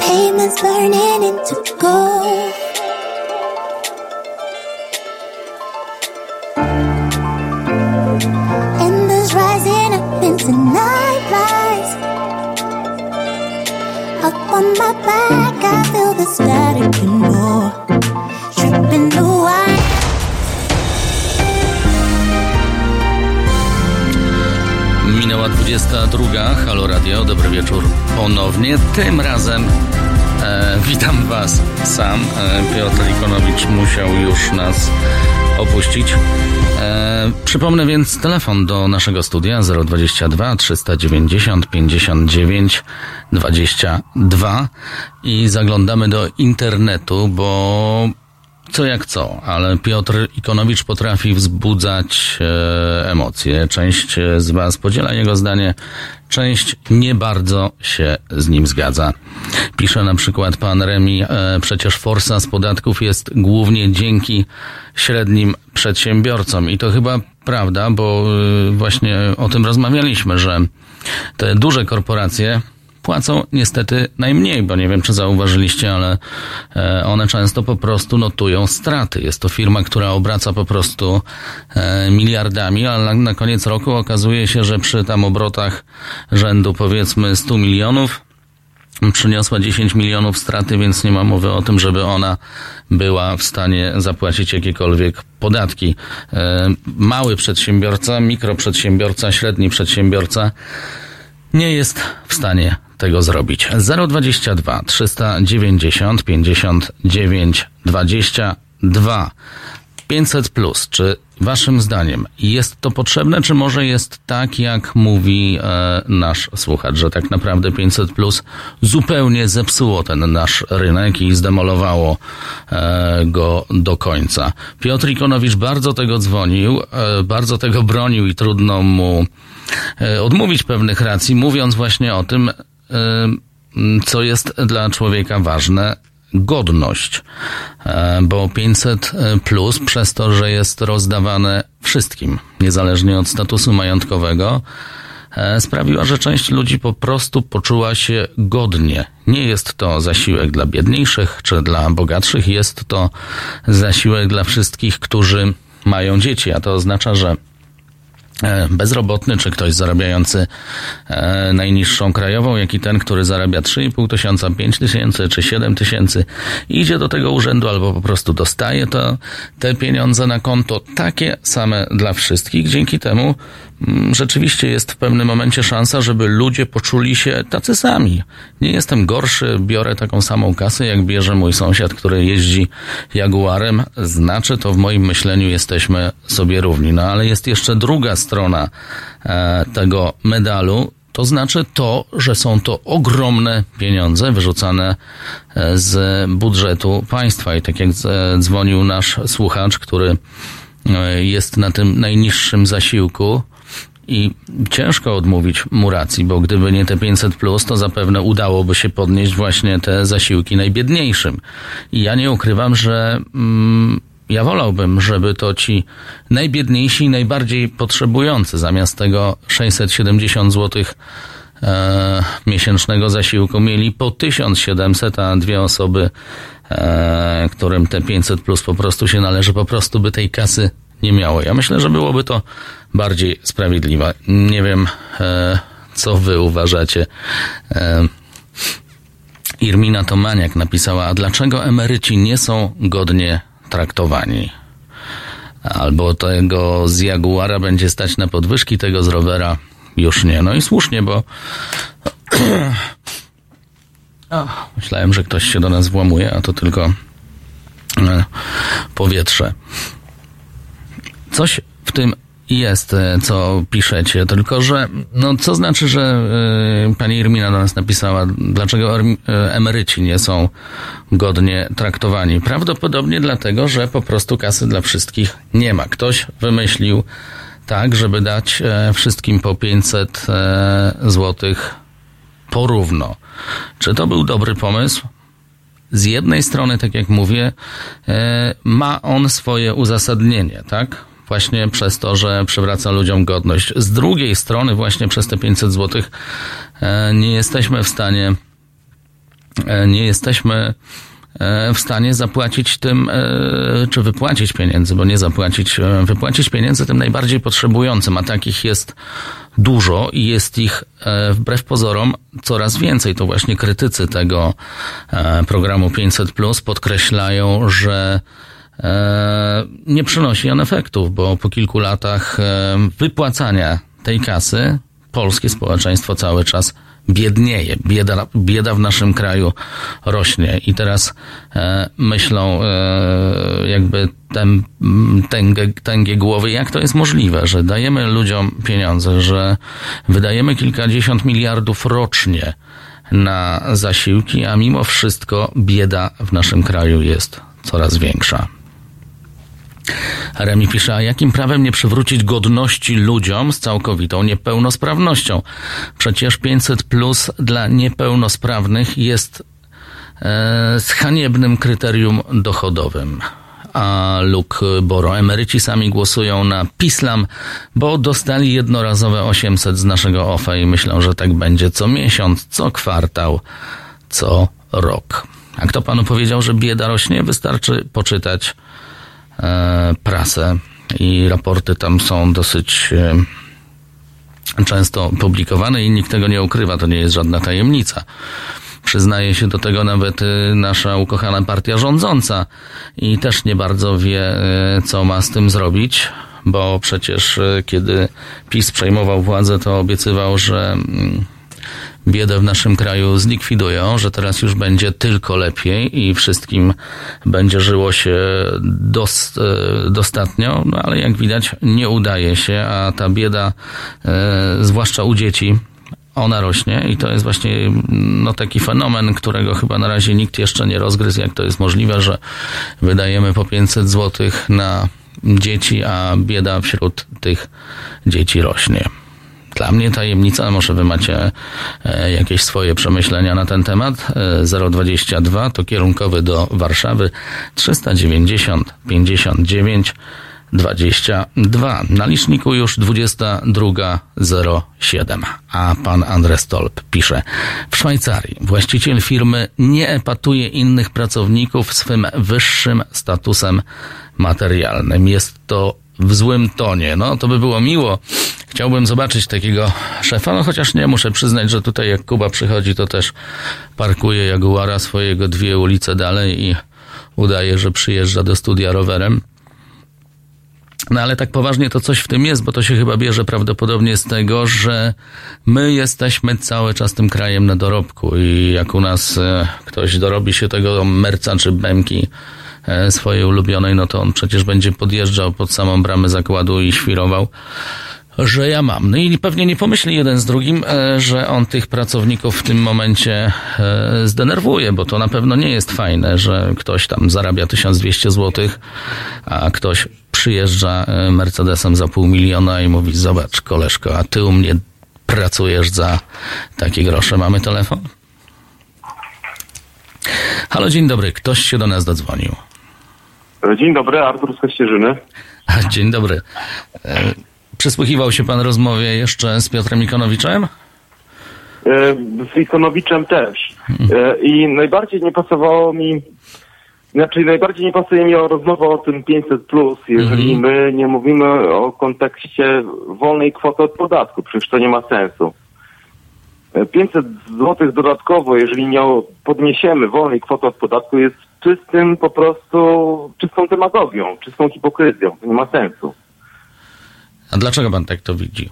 Payments burning into gold. Embers rising up into night. Up on my back, I feel the static and more. Tripping the wire. Minęła 22. Halo Radio, dobry wieczór ponownie. Tym razem e, witam Was sam. E, Piotr Ikonowicz musiał już nas opuścić. E, przypomnę więc telefon do naszego studia 022 390 59 22 i zaglądamy do internetu, bo co jak co, ale Piotr Ikonowicz potrafi wzbudzać e, emocje. Część e, z Was podziela jego zdanie, część nie bardzo się z nim zgadza. Pisze na przykład pan Remi, e, przecież forsa z podatków jest głównie dzięki średnim przedsiębiorcom. I to chyba prawda, bo e, właśnie o tym rozmawialiśmy, że te duże korporacje płacą niestety najmniej, bo nie wiem, czy zauważyliście, ale e, one często po prostu notują straty. Jest to firma, która obraca po prostu e, miliardami, ale na, koniec roku okazuje się, że przy tam obrotach rzędu powiedzmy 100 milionów przyniosła 10 milionów straty, więc nie ma mowy o tym, żeby ona była w stanie zapłacić jakiekolwiek podatki. E, Mały przedsiębiorca, mikroprzedsiębiorca, średni przedsiębiorca nie jest w stanie tego zrobić. 022 390 59 22 500 plus. Czy waszym zdaniem jest to potrzebne, czy może jest tak, jak mówi e, nasz słuchacz, że tak naprawdę 500 plus zupełnie zepsuło ten nasz rynek i zdemolowało e, go do końca. Piotr Ikonowicz bardzo tego dzwonił, e, bardzo tego bronił i trudno mu e, odmówić pewnych racji, mówiąc właśnie o tym, co jest dla człowieka ważne, godność, E, bo 500 plus przez to, że jest rozdawane wszystkim, niezależnie od statusu majątkowego, e, sprawiła, że część ludzi po prostu poczuła się godnie. Nie jest to zasiłek dla biedniejszych czy dla bogatszych, jest to zasiłek dla wszystkich, którzy mają dzieci, a to oznacza, że e, bezrobotny, czy ktoś zarabiający e, najniższą krajową, jak i ten, który zarabia 3,5 tysiąca, 5 tysięcy czy 7 tysięcy, idzie do tego urzędu albo po prostu dostaje to, te pieniądze na konto, takie same dla wszystkich. Dzięki temu rzeczywiście jest w pewnym momencie szansa, żeby ludzie poczuli się tacy sami. Nie jestem gorszy, biorę taką samą kasę, jak bierze mój sąsiad, który jeździ Jaguarem. Znaczy to w moim myśleniu jesteśmy sobie równi. No ale jest jeszcze druga strona e, tego medalu. To znaczy to, że są to ogromne pieniądze wyrzucane e, z budżetu państwa. I tak jak z- dzwonił nasz słuchacz, który e, jest na tym najniższym zasiłku, i ciężko odmówić mu racji, bo gdyby nie te 500 plus, to zapewne udałoby się podnieść właśnie te zasiłki najbiedniejszym. I ja nie ukrywam, że mm, ja wolałbym, żeby to ci najbiedniejsi i najbardziej potrzebujący zamiast tego 670 zł e, miesięcznego zasiłku mieli po 1700, a dwie osoby, e, którym te 500 plus po prostu się należy, po prostu by tej kasy nie miało. Ja myślę, że byłoby to bardziej sprawiedliwe. Nie wiem, e, co wy uważacie. E, Irmina Tomaniak napisała, a dlaczego emeryci nie są godnie traktowani? Albo tego z Jaguara będzie stać na podwyżki, tego z rowera już nie. No i słusznie, bo myślałem, że ktoś się do nas włamuje, a to tylko e, powietrze. Coś w tym jest, e, co piszecie, tylko że, no co znaczy, że y, pani Irmina do nas napisała, dlaczego erm- e, emeryci nie są godnie traktowani? Prawdopodobnie dlatego, że po prostu kasy dla wszystkich nie ma. Ktoś wymyślił tak, żeby dać e, wszystkim po 500 e, złotych porówno. Czy to był dobry pomysł? z jednej strony, tak jak mówię, e, ma on swoje uzasadnienie, tak? Właśnie przez to, że przywraca ludziom godność. Z drugiej strony, właśnie przez te 500 zł nie jesteśmy w stanie e, nie jesteśmy e, w stanie zapłacić tym, e, czy wypłacić pieniędzy, bo nie zapłacić, e, wypłacić pieniędzy tym najbardziej potrzebującym, a takich jest dużo i jest ich e, wbrew pozorom coraz więcej. To właśnie krytycy tego e, programu 500 Plus podkreślają, że e, nie przynosi on efektów, bo po kilku latach e, wypłacania tej kasy polskie społeczeństwo cały czas biednieje. Bieda, bieda w naszym kraju rośnie i teraz e, myślą e, jakby tem, tęgie, tęgie głowy, jak to jest możliwe, że dajemy ludziom pieniądze, że wydajemy kilkadziesiąt miliardów rocznie na zasiłki, a mimo wszystko bieda w naszym kraju jest coraz większa. Remi pisze, a jakim prawem nie przywrócić godności ludziom z całkowitą niepełnosprawnością? Przecież 500 plus dla niepełnosprawnych jest e, z haniebnym kryterium dochodowym. A Luke Boro, emeryci sami głosują na Pislam, bo dostali jednorazowe 800 z naszego OFE i myślą, że tak będzie co miesiąc, co kwartał, co rok. A kto panu powiedział, że bieda rośnie? Wystarczy poczytać prasę i raporty tam są dosyć e, często publikowane i nikt tego nie ukrywa, to nie jest żadna tajemnica. Przyznaje się do tego nawet e, nasza ukochana partia rządząca i też nie bardzo wie, e, co ma z tym zrobić, bo przecież e, kiedy PiS przejmował władzę, to obiecywał, że mm, biedę w naszym kraju zlikwidują, że teraz już będzie tylko lepiej i wszystkim będzie żyło się e, dostatnio, no ale jak widać nie udaje się, a ta bieda, e, zwłaszcza u dzieci, ona rośnie i to jest właśnie no, taki fenomen, którego chyba na razie nikt jeszcze nie rozgryzł, jak to jest możliwe, że wydajemy po 500 zł na dzieci, a bieda wśród tych dzieci rośnie. Dla mnie tajemnica, może wy macie e, jakieś swoje przemyślenia na ten temat. E, 022 to kierunkowy do Warszawy 390 59 22. Na liczniku już 22.07. A pan Andres Stolp pisze. W Szwajcarii właściciel firmy nie epatuje innych pracowników swym wyższym statusem materialnym. Jest to w złym tonie. No, to by było miło. Chciałbym zobaczyć takiego szefa, no chociaż nie, muszę przyznać, że tutaj jak Kuba przychodzi, to też parkuje Jaguara swojego dwie ulice dalej i udaje, że przyjeżdża do studia rowerem. No ale tak poważnie to coś w tym jest, bo to się chyba bierze prawdopodobnie z tego, że my jesteśmy cały czas tym krajem na dorobku i jak u nas e, ktoś dorobi się tego merca czy bęki swojej ulubionej, no to on przecież będzie podjeżdżał pod samą bramę zakładu i świrował że ja mam. No i pewnie nie pomyśli jeden z drugim, e, że on tych pracowników w tym momencie e, zdenerwuje, bo to na pewno nie jest fajne, że ktoś tam zarabia 1200 zł, a ktoś przyjeżdża e, Mercedesem za pół miliona i mówi, zobacz koleżko, a ty u mnie pracujesz za takie grosze. Mamy telefon? Halo, dzień dobry. Ktoś się do nas dodzwonił. Dzień dobry, Artur z Kościerzyny. Dzień dobry. E, Przysłuchiwał się pan rozmowie jeszcze z Piotrem Ikonowiczem? E, Z Ikonowiczem też. E, I najbardziej nie pasowało mi, znaczy najbardziej nie pasuje mi o rozmowę o tym 500+, plus, jeżeli my nie mówimy o kontekście wolnej kwoty od podatku, przecież to nie ma sensu. E, 500 zł dodatkowo, jeżeli nie podniesiemy wolnej kwoty od podatku, jest czystym po prostu, czystą demagogią, czystą hipokryzją. To nie ma sensu. A dlaczego pan tak to widzi?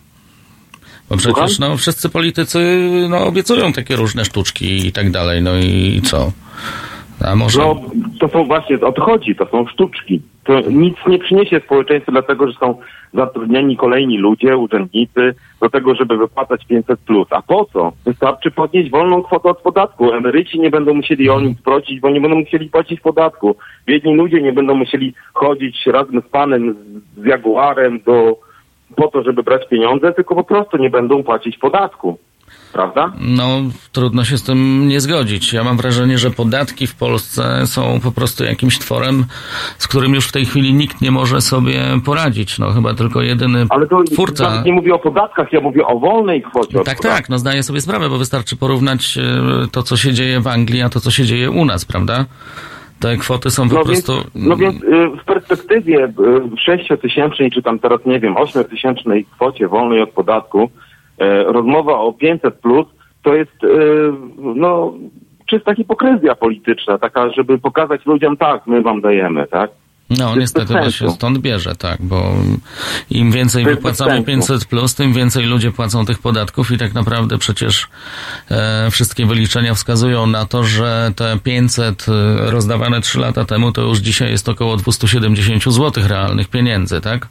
Bo przecież no, wszyscy politycy no, obiecują takie różne sztuczki i tak dalej, no i co? A może... No, to są właśnie, o to chodzi, to są sztuczki. To nic nie przyniesie społeczeństwu, dlatego że są zatrudnieni kolejni ludzie, urzędnicy, do tego, żeby wypłacać 500 plus. A po co? Wystarczy podnieść wolną kwotę od podatku. Emeryci nie będą musieli o nic prosić, bo nie będą musieli płacić podatku. Biedni ludzie nie będą musieli chodzić razem z panem, z Jaguarem do, po to, żeby brać pieniądze, tylko po prostu nie będą płacić podatku. Prawda? No, trudno się z tym nie zgodzić. Ja mam wrażenie, że podatki w Polsce są po prostu jakimś tworem, z którym już w tej chwili nikt nie może sobie poradzić. No, chyba tylko jedyny Ale to twórca. nie mówię o podatkach, ja mówię o wolnej kwocie. Tak, tak, no zdaję sobie sprawę, bo wystarczy porównać e, to, co się dzieje w Anglii, a to, co się dzieje u nas, prawda? Te kwoty są po No prostu... więc, no więc y, w perspektywie y, sześciotysięcznej, czy tam teraz nie wiem, ośmiotysięcznej kwocie wolnej od podatku, rozmowa o 500 plus to jest y, no czysta hipokryzja polityczna, taka, żeby pokazać ludziom tak, my wam dajemy, tak? No niestety to się stąd bierze, tak, bo im więcej wypłacamy sensu. 500 plus, tym więcej ludzie płacą tych podatków i tak naprawdę przecież e, wszystkie wyliczenia wskazują na to, że te 500 e, rozdawane 3 lata temu to już dzisiaj jest około 270 zł realnych pieniędzy, tak?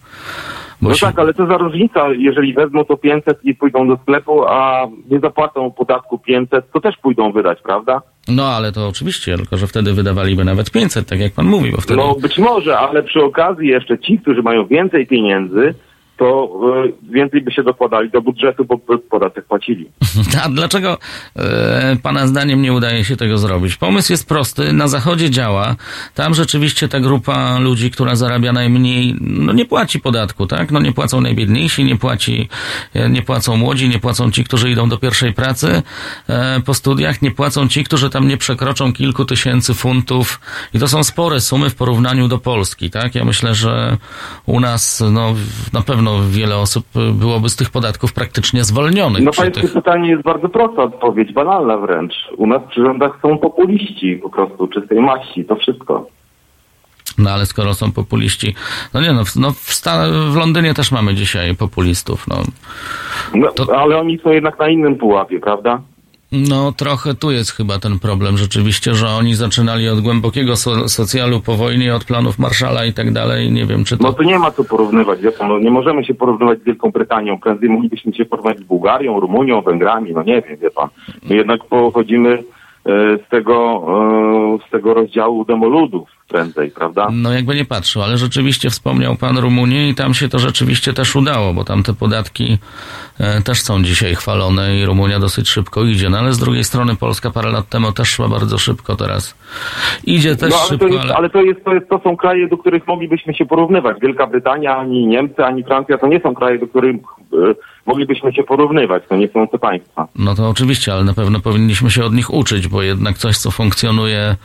No się- tak, ale co za różnica, jeżeli wezmą to 500 i pójdą do sklepu, a nie zapłacą podatku 500, to też pójdą wydać, prawda? No ale to oczywiście, tylko że wtedy wydawaliby nawet 500, tak jak pan mówi, bo wtedy... No być może, ale przy okazji jeszcze ci, którzy mają więcej pieniędzy, to y, więcej by się dokładali do budżetu, bo podatek płacili. A dlaczego e, Pana zdaniem nie udaje się tego zrobić? Pomysł jest prosty, na zachodzie działa. Tam rzeczywiście ta grupa ludzi, która zarabia najmniej, no nie płaci podatku, tak? No nie płacą najbiedniejsi, nie płaci, e, nie płacą młodzi, nie płacą ci, którzy idą do pierwszej pracy e, po studiach, nie płacą ci, którzy tam nie przekroczą kilku tysięcy funtów i to są spore sumy w porównaniu do Polski, tak? Ja myślę, że u nas, no na pewno wiele osób e, byłoby z tych podatków praktycznie zwolnionych. No pańskie tych... pytanie jest bardzo prosta odpowiedź, banalna wręcz. U nas przy rządach są populiści po prostu, czystej maści, to wszystko. No ale skoro są populiści, no nie no, w, no w, Stan- w Londynie też mamy dzisiaj populistów, no. No, Ale oni są jednak na innym pułapie, prawda? No trochę tu jest chyba ten problem rzeczywiście, że oni zaczynali od głębokiego so, socjalu po wojnie, od planów Marszala i tak dalej, nie wiem czy to... No to nie ma co porównywać, pan, no nie możemy się porównywać z Wielką Brytanią, prędzej moglibyśmy się porównać z Bułgarią, Rumunią, Węgrami, no nie wiem, wie pan. My jednak pochodzimy e, z tego, e, z tego rozdziału demoludów prędzej, prawda? No jakby nie patrzył, ale rzeczywiście wspomniał pan Rumunię i tam się to rzeczywiście też udało, bo tam te podatki e, też są dzisiaj chwalone i Rumunia dosyć szybko idzie, no ale z drugiej strony Polska parę lat temu też szła bardzo szybko, teraz idzie też no, ale, szybko, to jest, ale... ale to, jest, to, jest, to są kraje, do których moglibyśmy się porównywać. Wielka Brytania, ani Niemcy, ani Francja to nie są kraje, do których e, moglibyśmy się porównywać. To nie są te państwa. No to oczywiście, ale na pewno powinniśmy się od nich uczyć, bo jednak coś, co funkcjonuje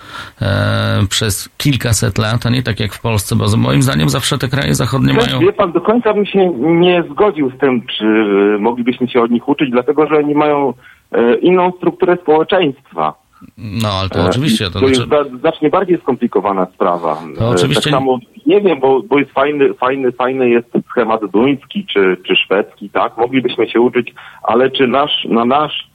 e, przez kilkaset lat, a nie tak jak w Polsce, bo moim zdaniem zawsze te kraje zachodnie Też, mają... Wie pan, do końca bym się nie zgodził z tym, czy e, moglibyśmy się od nich uczyć, dlatego że oni mają e, inną strukturę społeczeństwa. No, ale to E, oczywiście, to to znaczy... jest znacznie bardziej skomplikowana sprawa. To E, oczywiście Tak samo, nie wiem, bo, bo jest fajny, fajny, fajny jest schemat duński czy, czy szwedzki, tak? Moglibyśmy się uczyć, ale czy nasz, na nasz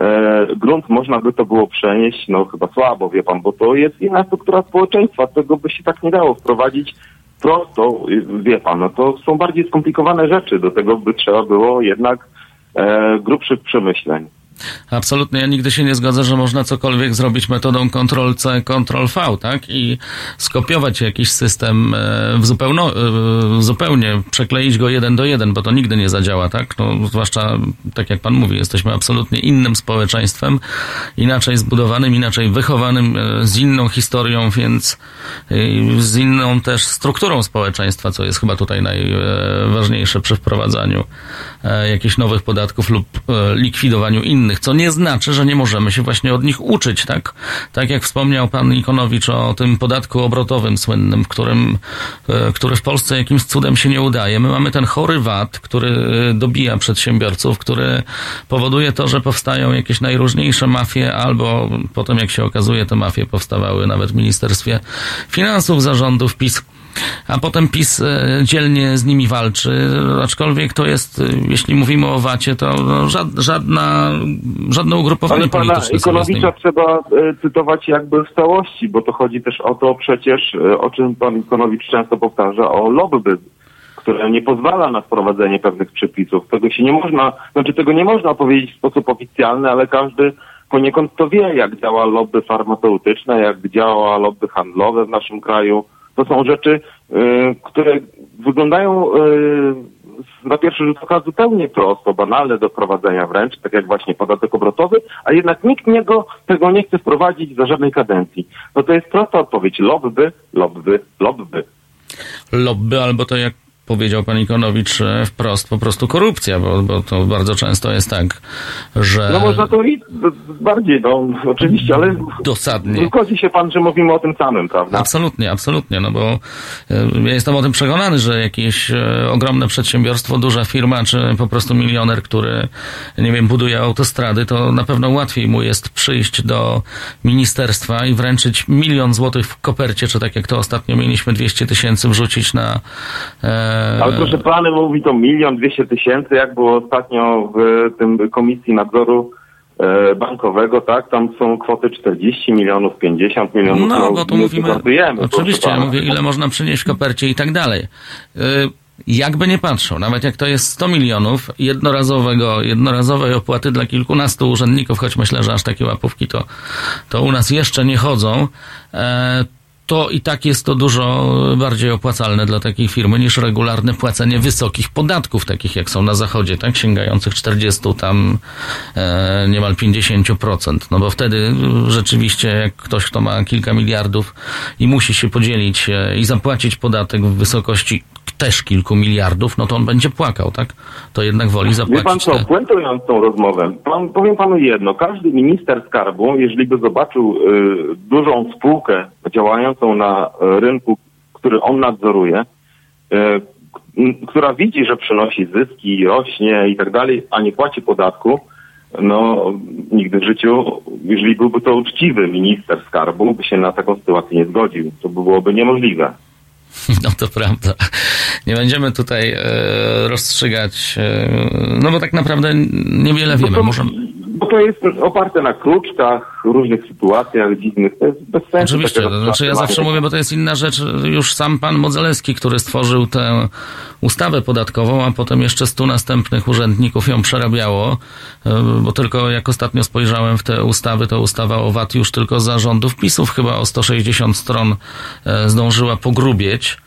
e, grunt można by to było przenieść? No chyba słabo, wie pan, bo to jest inna struktura społeczeństwa. Tego by się tak nie dało wprowadzić prosto, y, wie pan, no to są bardziej skomplikowane rzeczy. Do tego by trzeba było jednak e, grubszych przemyśleń. Absolutnie, ja nigdy się nie zgodzę, że można cokolwiek zrobić metodą Ctrl-C, Ctrl-V, tak? I skopiować jakiś system e, w zupełno, e, zupełnie, przekleić go jeden do jeden, bo to nigdy nie zadziała, tak? No, zwłaszcza, tak jak pan mówi, jesteśmy absolutnie innym społeczeństwem, inaczej zbudowanym, inaczej wychowanym, e, z inną historią, więc z inną też strukturą społeczeństwa, co jest chyba tutaj najważniejsze przy wprowadzaniu jakichś nowych podatków lub likwidowaniu innych, co nie znaczy, że nie możemy się właśnie od nich uczyć, tak? Tak jak wspomniał pan Ikonowicz o tym podatku obrotowym słynnym, którym, e, który w Polsce jakimś cudem się nie udaje. My mamy ten chory VAT, który e, dobija przedsiębiorców, który powoduje to, że powstają jakieś najróżniejsze mafie, albo potem jak się okazuje, te mafie powstawały nawet w Ministerstwie Finansów zarządów PiS a potem PiS e, dzielnie z nimi walczy, aczkolwiek to jest, e, jeśli mówimy o VAT-ie, to no, żad- żadna, żadne ugrupowanie Ale pana. Ikonowicza trzeba e, cytować jakby w całości, bo to chodzi też o to przecież, o czym pan Ikonowicz często powtarza, o lobby, które nie pozwala na wprowadzenie pewnych przepisów. Tego się nie można, znaczy tego nie można powiedzieć w sposób oficjalny, ale każdy poniekąd to wie, jak działa lobby farmaceutyczne, jak działa lobby handlowe w naszym kraju. To są rzeczy, e, które wyglądają e, na pierwszy rzut oka zupełnie prosto, banalne do wprowadzenia wręcz, tak jak właśnie podatek obrotowy, a jednak nikt niego tego nie chce wprowadzić za żadnej kadencji. No to jest prosta odpowiedź. Lobby, lobby, lobby. Lobby, albo to jak powiedział pan Ikonowicz wprost, po prostu korupcja, bo, bo to bardzo często jest tak, że... No można to i bardziej, no oczywiście, ale Dosadnie. zgodzi się pan, że mówimy o tym samym, prawda? Absolutnie, absolutnie, no bo e, ja jestem o tym przekonany, że jakieś e, ogromne przedsiębiorstwo, duża firma, czy po prostu milioner, który, nie wiem, buduje autostrady, to na pewno łatwiej mu jest przyjść do ministerstwa i wręczyć milion złotych w kopercie, czy tak jak to ostatnio mieliśmy, 200 tysięcy wrzucić na... E, Ale proszę pana, mówi to milion dwieście tysięcy, jak było ostatnio w tym Komisji Nadzoru e, Bankowego, tak? Tam są kwoty 40 milionów, 50 milionów. No, bo tu my mówimy, oczywiście, ja mówię, ile można przynieść w kopercie i tak dalej. Y, Jakby nie patrzał, nawet jak to jest 100 milionów jednorazowego, jednorazowej opłaty dla kilkunastu urzędników, choć myślę, że aż takie łapówki to, to u nas jeszcze nie chodzą, to i tak jest to dużo bardziej opłacalne dla takiej firmy niż regularne płacenie wysokich podatków, takich jak są na zachodzie, tak, sięgających 40 tam e, niemal 50%. No bo wtedy rzeczywiście jak ktoś, kto ma kilka miliardów i musi się podzielić e, i zapłacić podatek w wysokości też kilku miliardów, no to on będzie płakał, tak? To jednak woli Wie pan zapłacić co, te... puentując tą rozmowę, pan, powiem panu jedno. Każdy minister skarbu, jeżeli by zobaczył y, dużą spółkę działającą na y, rynku, który on nadzoruje, m, która widzi, że przynosi zyski, rośnie i tak dalej, a nie płaci podatku, no nigdy w życiu, jeżeli byłby to uczciwy minister skarbu, by się na taką sytuację nie zgodził. To byłoby niemożliwe. No to prawda. Nie będziemy tutaj e, rozstrzygać, e, no bo tak naprawdę niewiele Bo wiemy. to, Może, bo to jest oparte na kruczkach, różnych sytuacjach dziwnych. To jest bez sensu. Oczywiście, to znaczy ja zawsze mówię, bo to jest inna rzecz. Już sam pan Modzelewski, który stworzył tę ustawę podatkową, a potem jeszcze stu następnych urzędników ją przerabiało, e, bo tylko jak ostatnio spojrzałem w te ustawy, to ustawa o VAT już tylko za rządów PiSów chyba o 160 stron e, zdążyła pogrubieć.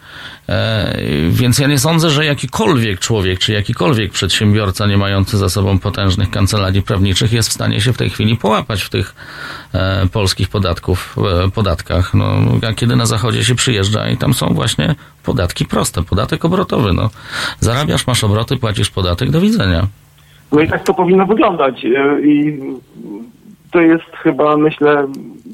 E, Więc ja nie sądzę, że jakikolwiek człowiek, czy jakikolwiek przedsiębiorca nie mający za sobą potężnych kancelarii prawniczych jest w stanie się w tej chwili połapać w tych e, polskich podatków, e, podatkach. No, a kiedy na zachodzie się przyjeżdża i tam są właśnie podatki proste, podatek obrotowy. No. Zarabiasz, masz obroty, płacisz podatek, do widzenia. No i tak to powinno wyglądać. I to jest chyba, myślę,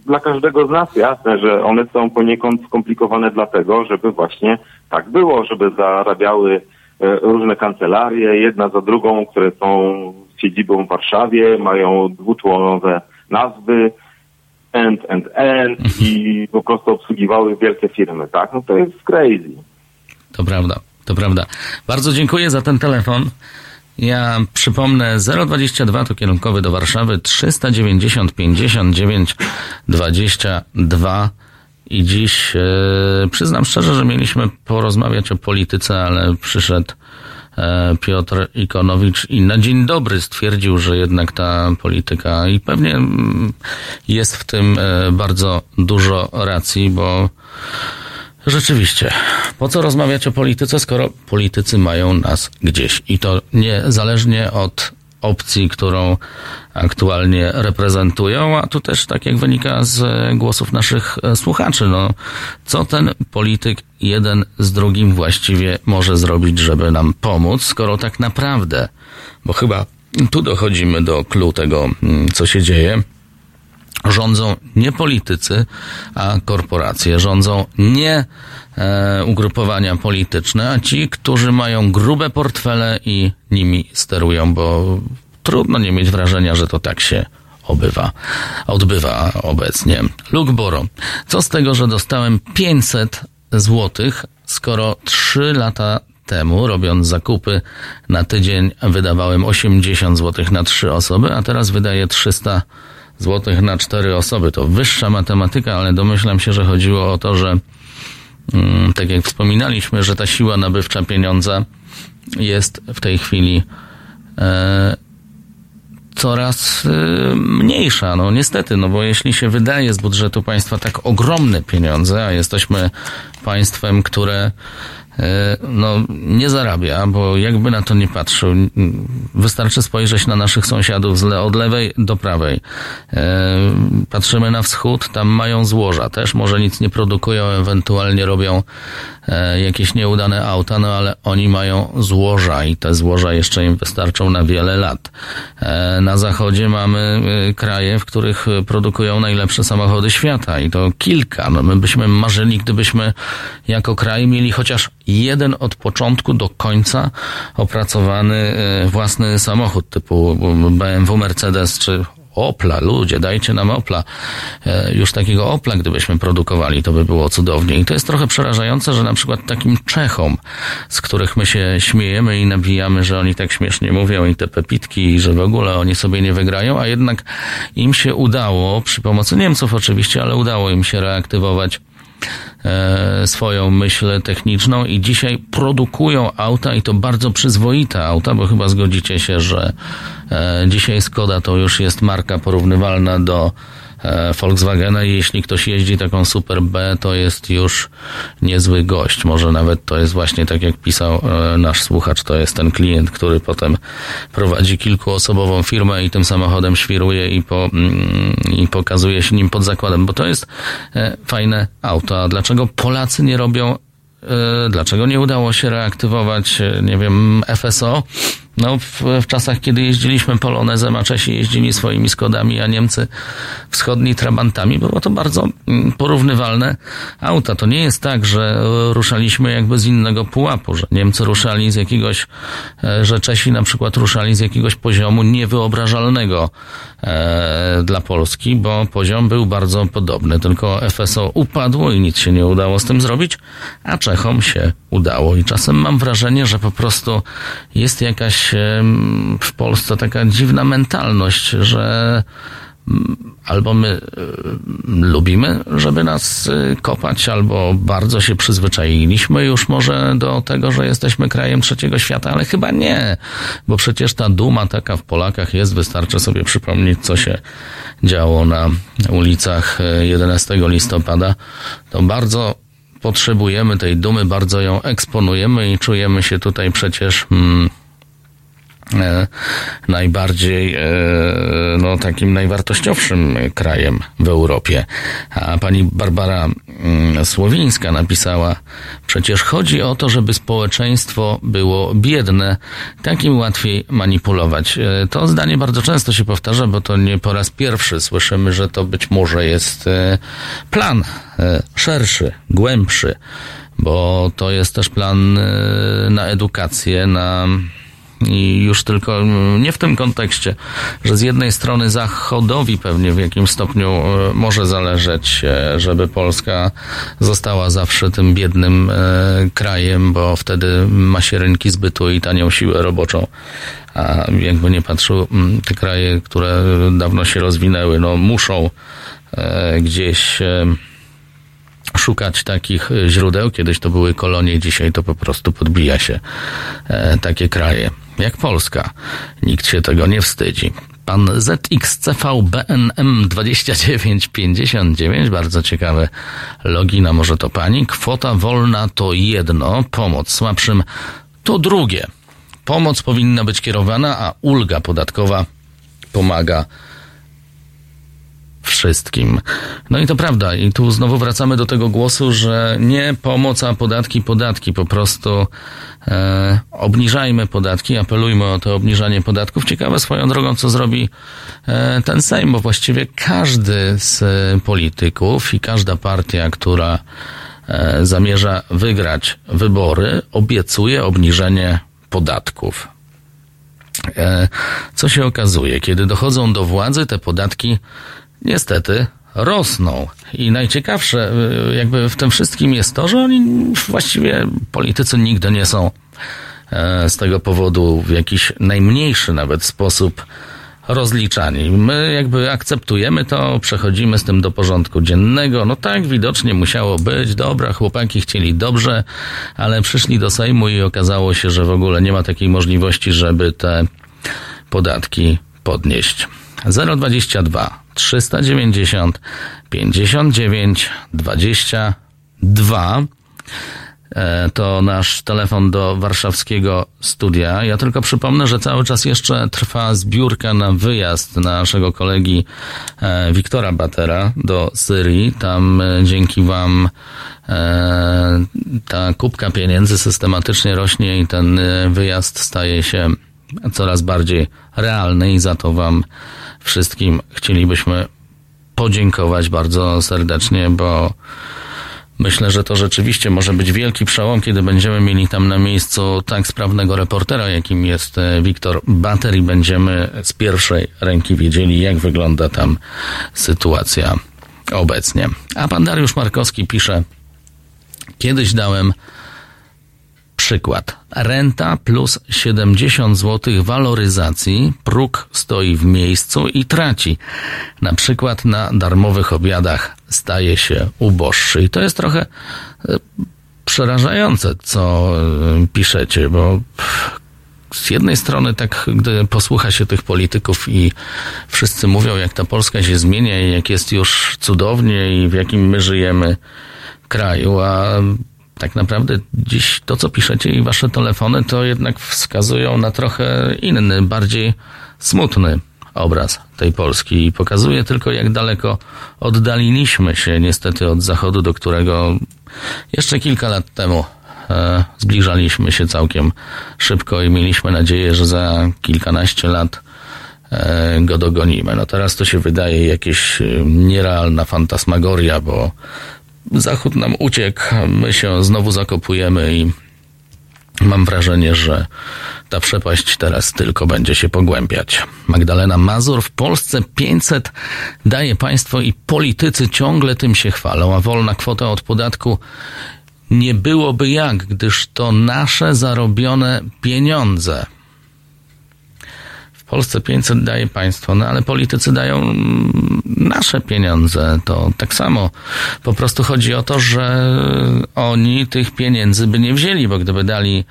dla każdego z nas jasne, że one są poniekąd skomplikowane dlatego, żeby właśnie tak było, żeby zarabiały e, różne kancelarie, jedna za drugą, które są siedzibą w Warszawie, mają dwuczłonowe nazwy, end, end, end i po prostu obsługiwały wielkie firmy, tak? No to jest crazy. To prawda, to prawda. Bardzo dziękuję za ten telefon. Ja przypomnę 022 to kierunkowy do Warszawy 390 59 22 i dziś e, przyznam szczerze, że mieliśmy porozmawiać o polityce, ale przyszedł e, Piotr Ikonowicz i na dzień dobry stwierdził, że jednak ta polityka i pewnie mm, jest w tym e, bardzo dużo racji, bo Rzeczywiście. Po co rozmawiać o polityce, skoro politycy mają nas gdzieś? I to niezależnie od opcji, którą aktualnie reprezentują, a tu też, tak jak wynika z głosów naszych e, słuchaczy, no, co ten polityk jeden z drugim właściwie może zrobić, żeby nam pomóc, skoro tak naprawdę, bo chyba tu dochodzimy do clou tego, mm, co się dzieje, rządzą nie politycy, a korporacje. Rządzą nie e, ugrupowania polityczne, a ci, którzy mają grube portfele i nimi sterują, bo trudno nie mieć wrażenia, że to tak się obywa, odbywa obecnie. Luke Boro, co z tego, że dostałem 500 złotych, skoro 3 lata temu, robiąc zakupy na tydzień, wydawałem 80 złotych na 3 osoby, a teraz wydaję 300 złotych na cztery osoby. To wyższa matematyka, ale domyślam się, że chodziło o to, że mm, tak jak wspominaliśmy, że ta siła nabywcza pieniądza jest w tej chwili e, coraz e, mniejsza. No niestety, no bo jeśli się wydaje z budżetu państwa tak ogromne pieniądze, a jesteśmy państwem, które e, no, nie zarabia, bo jakby na to nie patrzył, wystarczy spojrzeć na naszych sąsiadów od lewej do prawej. E, Patrzymy na wschód, tam mają złoża, też może nic nie produkują, ewentualnie robią jakieś nieudane auta, no ale oni mają złoża i te złoża jeszcze im wystarczą na wiele lat. E, Na zachodzie mamy e, kraje, w których e, produkują najlepsze samochody świata i to kilka. No my byśmy marzyli, gdybyśmy jako kraj mieli chociaż jeden od początku do końca opracowany e, własny samochód typu BMW, Mercedes czy Opla, ludzie, dajcie nam Opla. E, Już takiego Opla, gdybyśmy produkowali, to by było cudownie. I to jest trochę przerażające, że na przykład takim Czechom, z których my się śmiejemy i nabijamy, że oni tak śmiesznie mówią i te pepitki, i że w ogóle oni sobie nie wygrają, a jednak im się udało, przy pomocy Niemców oczywiście, ale udało im się reaktywować e, swoją myśl techniczną i dzisiaj produkują auta i to bardzo przyzwoite auta, bo chyba zgodzicie się, że dzisiaj Skoda to już jest marka porównywalna do e, Volkswagena i jeśli ktoś jeździ taką Super B, to jest już niezły gość. Może nawet to jest właśnie tak jak pisał e, nasz słuchacz, to jest ten klient, który potem prowadzi kilkuosobową firmę i tym samochodem świruje i, po, mm, i pokazuje się nim pod zakładem, bo to jest e, fajne auto. A dlaczego Polacy nie robią E, Dlaczego nie udało się reaktywować, e, nie wiem, FSO? No, w, w czasach, kiedy jeździliśmy Polonezem, a Czesi jeździli swoimi Skodami, a Niemcy wschodni Trabantami, było to bardzo mm, porównywalne auta. To nie jest tak, że ruszaliśmy jakby z innego pułapu, że Niemcy ruszali z jakiegoś, e, że Czesi na przykład ruszali z jakiegoś poziomu niewyobrażalnego e, dla Polski, bo poziom był bardzo podobny, tylko FSO upadło i nic się nie udało z tym zrobić, a Czechom się udało. I czasem mam wrażenie, że po prostu jest jakaś em, w Polsce taka dziwna mentalność, że mm, albo my y, lubimy, żeby nas y, kopać, albo bardzo się przyzwyczailiśmy już może do tego, że jesteśmy krajem trzeciego świata, ale chyba nie, bo przecież ta duma taka w Polakach jest, wystarczy sobie przypomnieć, co się działo na ulicach y, 11 listopada. To bardzo potrzebujemy tej dumy, bardzo ją eksponujemy i czujemy się tutaj przecież mm, e, najbardziej e, no, takim najwartościowszym krajem w Europie. A pani Barbara mm, Słowińska napisała, przecież chodzi o to, żeby społeczeństwo było biedne, takim łatwiej manipulować. E, To zdanie bardzo często się powtarza, bo to nie po raz pierwszy słyszymy, że to być może jest e, plan e, szerszy, głębszy, bo to jest też plan e, na edukację, na i już tylko mm, nie w tym kontekście, że z jednej strony Zachodowi pewnie w jakimś stopniu e, może zależeć, e, żeby Polska została zawsze tym biednym e, krajem, bo wtedy ma się rynki zbytu i tanią siłę roboczą. A jakby nie patrzył, mm, te kraje, które dawno się rozwinęły, no muszą gdzieś szukać takich źródeł. Kiedyś to były kolonie, dzisiaj to po prostu podbija się takie kraje jak Polska. Nikt się tego nie wstydzi. Pan ZXCV BNM 2959, bardzo ciekawe login, a może to pani. Kwota wolna to jedno, pomoc słabszym to drugie. Pomoc powinna być kierowana, a ulga podatkowa pomaga wszystkim. No i to prawda. I tu znowu wracamy do tego głosu, że nie pomoc, a podatki, podatki. Po prostu e, obniżajmy podatki, apelujmy o to obniżanie podatków. Ciekawe swoją drogą, co zrobi e, ten Sejm, bo właściwie każdy z polityków i każda partia, która e, zamierza wygrać wybory, obiecuje obniżenie podatków. E, Co się okazuje? Kiedy dochodzą do władzy, te podatki niestety rosną. I najciekawsze y, jakby w tym wszystkim jest to, że oni właściwie politycy nigdy nie są e, z tego powodu w jakiś najmniejszy nawet sposób rozliczani. My jakby akceptujemy to, przechodzimy z tym do porządku dziennego. No tak, widocznie musiało być. Dobra, chłopaki chcieli dobrze, ale przyszli do Sejmu i okazało się, że w ogóle nie ma takiej możliwości, żeby te podatki podnieść. 022 390 59 22 E, To nasz telefon do warszawskiego studia. Ja tylko przypomnę, że cały czas jeszcze trwa zbiórka na wyjazd naszego kolegi e, Wiktora Batera do Syrii. Tam e, dzięki Wam e, ta kubka pieniędzy systematycznie rośnie i ten wyjazd staje się coraz bardziej realny i za to Wam wszystkim chcielibyśmy podziękować bardzo serdecznie, bo myślę, że to rzeczywiście może być wielki przełom, kiedy będziemy mieli tam na miejscu tak sprawnego reportera, jakim jest e, Wiktor Bater i będziemy z pierwszej ręki wiedzieli, jak wygląda tam sytuacja obecnie. A pan Dariusz Markowski pisze, kiedyś dałem Przykład. Renta plus 70 zł waloryzacji, próg stoi w miejscu i traci. Na przykład na darmowych obiadach staje się uboższy. I to jest trochę e, przerażające, co e, piszecie, bo z jednej strony tak, gdy posłucha się tych polityków i wszyscy mówią, jak ta Polska się zmienia i jak jest już cudownie i w jakim my żyjemy kraju, a tak naprawdę dziś to, co piszecie i wasze telefony, to jednak wskazują na trochę inny, bardziej smutny obraz tej Polski i pokazuje tylko, jak daleko oddaliliśmy się niestety od Zachodu, do którego jeszcze kilka lat temu e, zbliżaliśmy się całkiem szybko i mieliśmy nadzieję, że za kilkanaście lat e, go dogonimy. No teraz to się wydaje jakieś e, nierealna fantasmagoria, bo Zachód nam uciekł, my się znowu zakopujemy i mam wrażenie, że ta przepaść teraz tylko będzie się pogłębiać. Magdalena Mazur w Polsce 500 daje państwo i politycy ciągle tym się chwalą, a wolna kwota od podatku nie byłoby jak, gdyż to nasze zarobione pieniądze. Polsce 500 daje państwo, no ale politycy dają mm, nasze pieniądze. To tak samo. Po prostu chodzi o to, że oni tych pieniędzy by nie wzięli, bo gdyby dali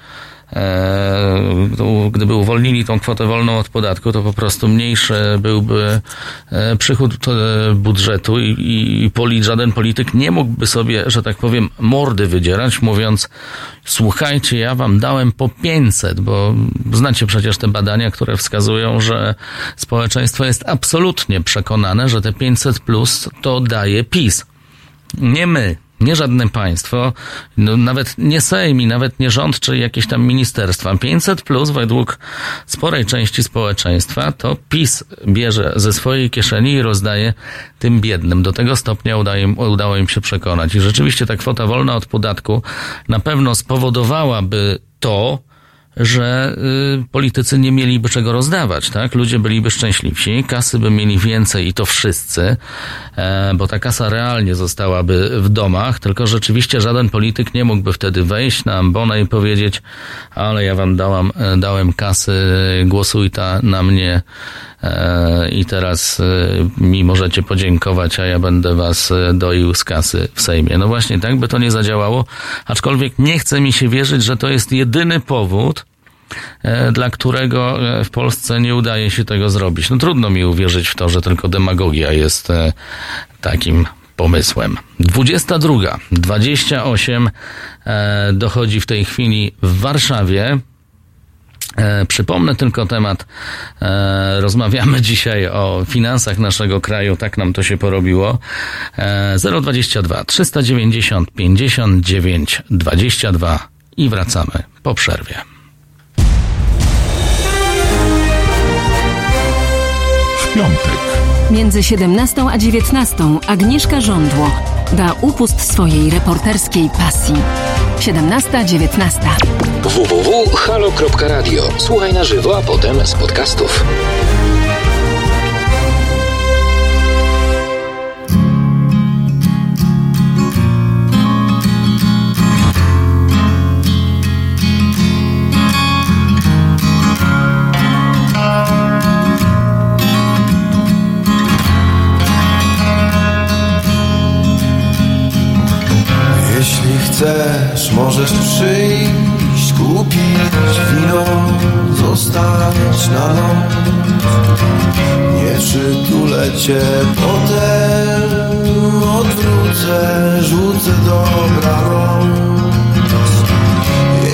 gdyby uwolnili tą kwotę wolną od podatku, to po prostu mniejszy byłby e, przychód e, budżetu i, i, żaden polityk nie mógłby sobie, że tak powiem, mordy wydzierać, mówiąc słuchajcie, ja wam dałem po 500, bo znacie przecież te badania, które wskazują, że społeczeństwo jest absolutnie przekonane, że te 500 plus to daje PiS. Nie my, nie żadne państwo, no, nawet nie Sejm i nawet nie rząd, czy jakieś tam ministerstwa. 500 plus według sporej części społeczeństwa to PiS bierze ze swojej kieszeni i rozdaje tym biednym. Do tego stopnia udaje, im- udało im się przekonać. I rzeczywiście ta kwota wolna od podatku na pewno spowodowałaby to, że y, politycy nie mieliby czego rozdawać, tak? Ludzie byliby szczęśliwsi, kasy by mieli więcej i to wszyscy, e, bo ta kasa realnie zostałaby w domach, tylko rzeczywiście żaden polityk nie mógłby wtedy wejść na ambonę i powiedzieć, ale ja wam dałam, e, dałem kasy, głosuj ta na mnie i teraz e, mi możecie podziękować, a ja będę was e, doił z kasy w Sejmie. No właśnie tak by to nie zadziałało, aczkolwiek nie chce mi się wierzyć, że to jest jedyny powód, e, dla którego e, w Polsce nie udaje się tego zrobić. No trudno mi uwierzyć w to, że tylko demagogia jest e, takim pomysłem. 22, 28 e, dochodzi w tej chwili w Warszawie. E, Przypomnę tylko temat. E, rozmawiamy dzisiaj o finansach naszego kraju. Tak nam to się porobiło. E, 022 390 59 22 i wracamy po przerwie. W piątek. Między 17 a 19 Agnieszka Żądło da upust swojej reporterskiej pasji. 17-19. www.halo.radio. Słuchaj na żywo, a potem z podcastów. Możesz przyjść, kupić wino, zostać na noc. Nie przytulę cię, potem odwrócę, rzucę dobranoc.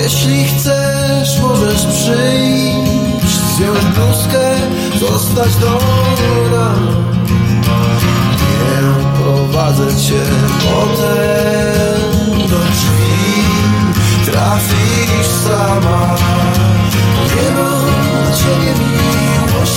Jeśli chcesz, możesz przyjść Zdjąć bluzkę, zostać do Nie prowadzę cię potem do drzwi Trafisz sama Nie ma dla ciebie miłości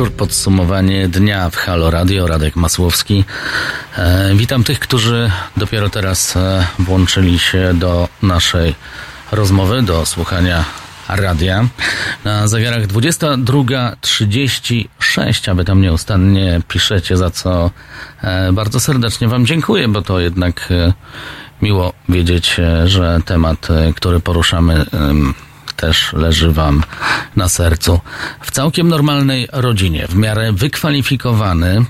wieczór, podsumowanie dnia w Halo Radio, Radek Masłowski. E, witam tych, którzy dopiero teraz e, włączyli się do naszej rozmowy, do słuchania radia. Na zegarach 22.36, aby tam nieustannie piszecie, za co e, bardzo serdecznie Wam dziękuję, bo to jednak e, miło wiedzieć, e, że temat, e, który poruszamy, też leży Wam na sercu. W całkiem normalnej rodzinie, w miarę wykwalifikowany,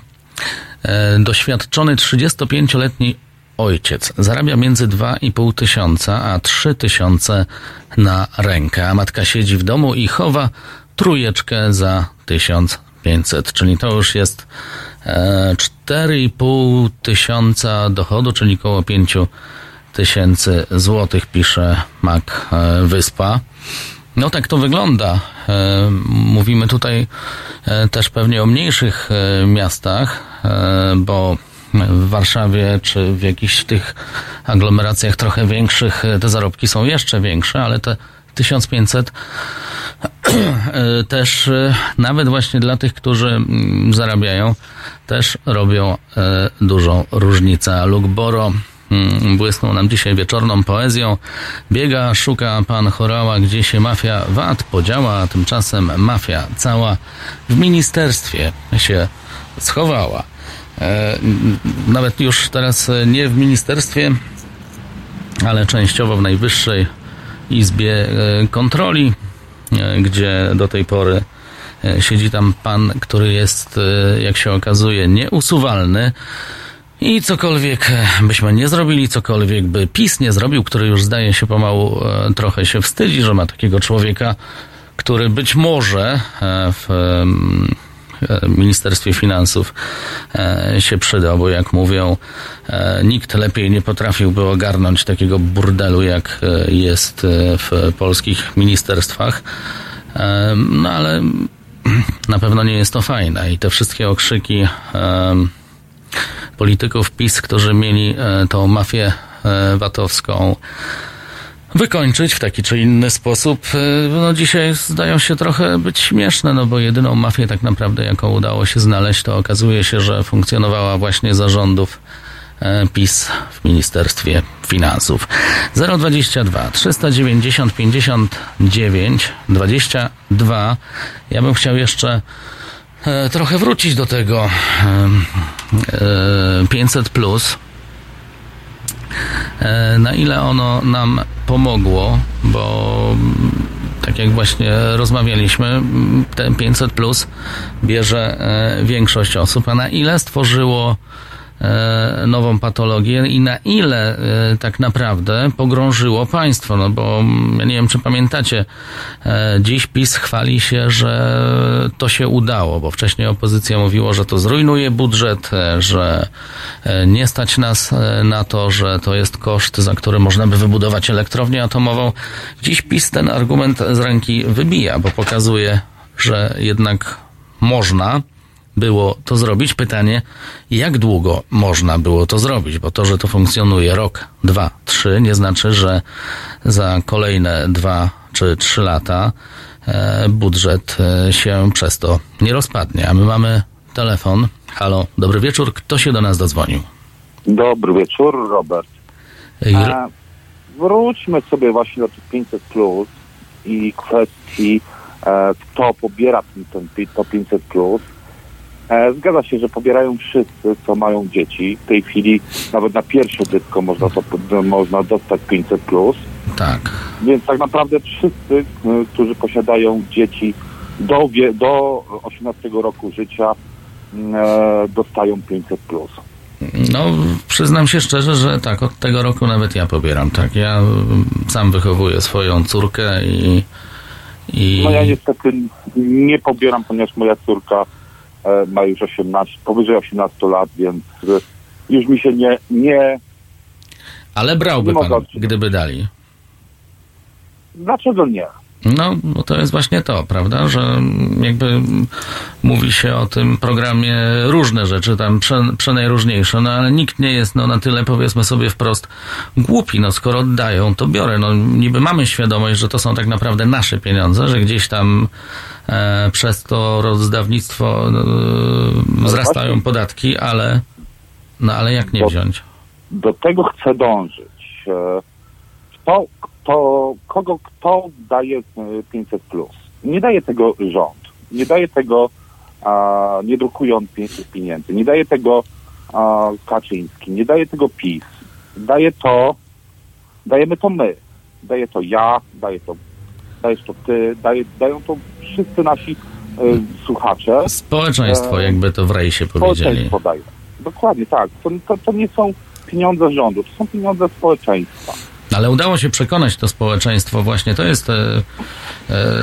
e, doświadczony 35-letni ojciec. Zarabia między 2,5 tysiąca a 3 tysiące na rękę, a matka siedzi w domu i chowa trójeczkę za 1500, czyli to już jest e, 4,5 tysiąca dochodu, czyli około 5 tysięcy złotych, pisze Mac e, Wyspa. No tak to wygląda. E, Mówimy tutaj e, też pewnie o mniejszych e, miastach, bo w Warszawie czy w jakichś tych aglomeracjach trochę większych te zarobki są jeszcze większe, ale te 1500 e, też nawet właśnie dla tych, którzy zarabiają, też robią dużą różnicę. A Luke Boro błysnął nam dzisiaj wieczorną poezją. Biega, szuka pan Chorała, gdzie się mafia VAT podziała, a tymczasem mafia cała w ministerstwie się schowała. E, Nawet już teraz nie w ministerstwie, ale częściowo w Najwyższej Izbie e, Kontroli, e, gdzie do tej pory siedzi tam pan, który jest, jak się okazuje, nieusuwalny. I cokolwiek e, byśmy nie zrobili, cokolwiek by PiS nie zrobił, który już zdaje się pomału e, trochę się wstydzi, że ma takiego człowieka, który być może e, w Ministerstwie Finansów się przydał, bo jak mówią, nikt lepiej nie potrafiłby ogarnąć takiego burdelu, jak jest w polskich ministerstwach. No ale na pewno nie jest to fajne i te wszystkie okrzyki polityków PiS, którzy mieli e, tą mafię e, VAT-owską wykończyć w taki czy inny sposób, e, no dzisiaj zdają się trochę być śmieszne, no bo jedyną mafię tak naprawdę, jaką udało się znaleźć, to okazuje się, że funkcjonowała właśnie zarządów PiS w Ministerstwie Finansów. 022 390 59 22. Ja bym chciał jeszcze trochę wrócić do tego e, e, 500 plus. E, na ile ono nam pomogło, bo tak jak właśnie rozmawialiśmy, ten 500 plus bierze e, większość osób, a na ile stworzyło e, nową patologię i na ile e, tak naprawdę pogrążyło państwo, no bo mm, ja nie wiem, czy pamiętacie, e, dziś PiS chwali się, że to się udało, bo wcześniej opozycja mówiła, że to zrujnuje budżet, e, że e, nie stać nas e, na to, że to jest koszt, za który można by wybudować elektrownię atomową. Dziś PiS ten argument z ręki wybija, bo pokazuje, że jednak można było to zrobić. Pytanie, jak długo można było to zrobić, bo to, że to funkcjonuje rok, dwa, trzy, nie znaczy, że za kolejne dwa czy trzy lata e, budżet e, się przez to nie rozpadnie. A my mamy telefon. Halo, dobry wieczór. Kto się do nas dodzwonił? Dobry wieczór, Robert. Ej, E, wróćmy sobie właśnie do tych 500 plus i kwestii, kto pobiera ten, to 500 plus. E, zgadza się, że pobierają wszyscy, co mają dzieci. W tej chwili nawet na pierwsze dziecko można, to, można dostać 500 plus. Tak. Więc tak naprawdę wszyscy, e, którzy posiadają dzieci do, do 18 roku życia, m, e, dostają 500 plus. No, przyznam się szczerze, że tak, od tego roku nawet ja pobieram, tak. Ja mm, sam wychowuję swoją córkę i, i No ja niestety nie pobieram, ponieważ moja córka ma już 18, powyżej 18 lat, więc e, już mi się nie, nie ale brałby nie pan, odczytać. gdyby dali. dlaczego nie? No, bo to jest właśnie to, prawda, że jakby mówi się o tym programie różne rzeczy, tam prze, przenajróżniejsze, no ale nikt nie jest no, na tyle, powiedzmy sobie wprost, głupi. No skoro oddają, to biorę. No niby mamy świadomość, że to są tak naprawdę nasze pieniądze, że gdzieś tam e, przez to rozdawnictwo e, wzrastają podatki, ale no ale jak nie wziąć? do tego chcę dążyć. E, Kto, kto, kogo, kto daje e, 500 plus? Nie daje tego rząd. Nie daje tego, nie drukując 500 pieniędzy. Nie daje tego Kaczyński. Nie daje tego PiS. Daje to, dajemy to my. Daje to ja, daje to, dajesz to ty, daje, dają to wszyscy nasi e, słuchacze. Społeczeństwo, E, jakby to w rejsie powiedzieli. Daje. Dokładnie tak. To, to, to nie są pieniądze rządu, to są pieniądze społeczeństwa. Ale udało się przekonać to społeczeństwo, właśnie to jest e, e,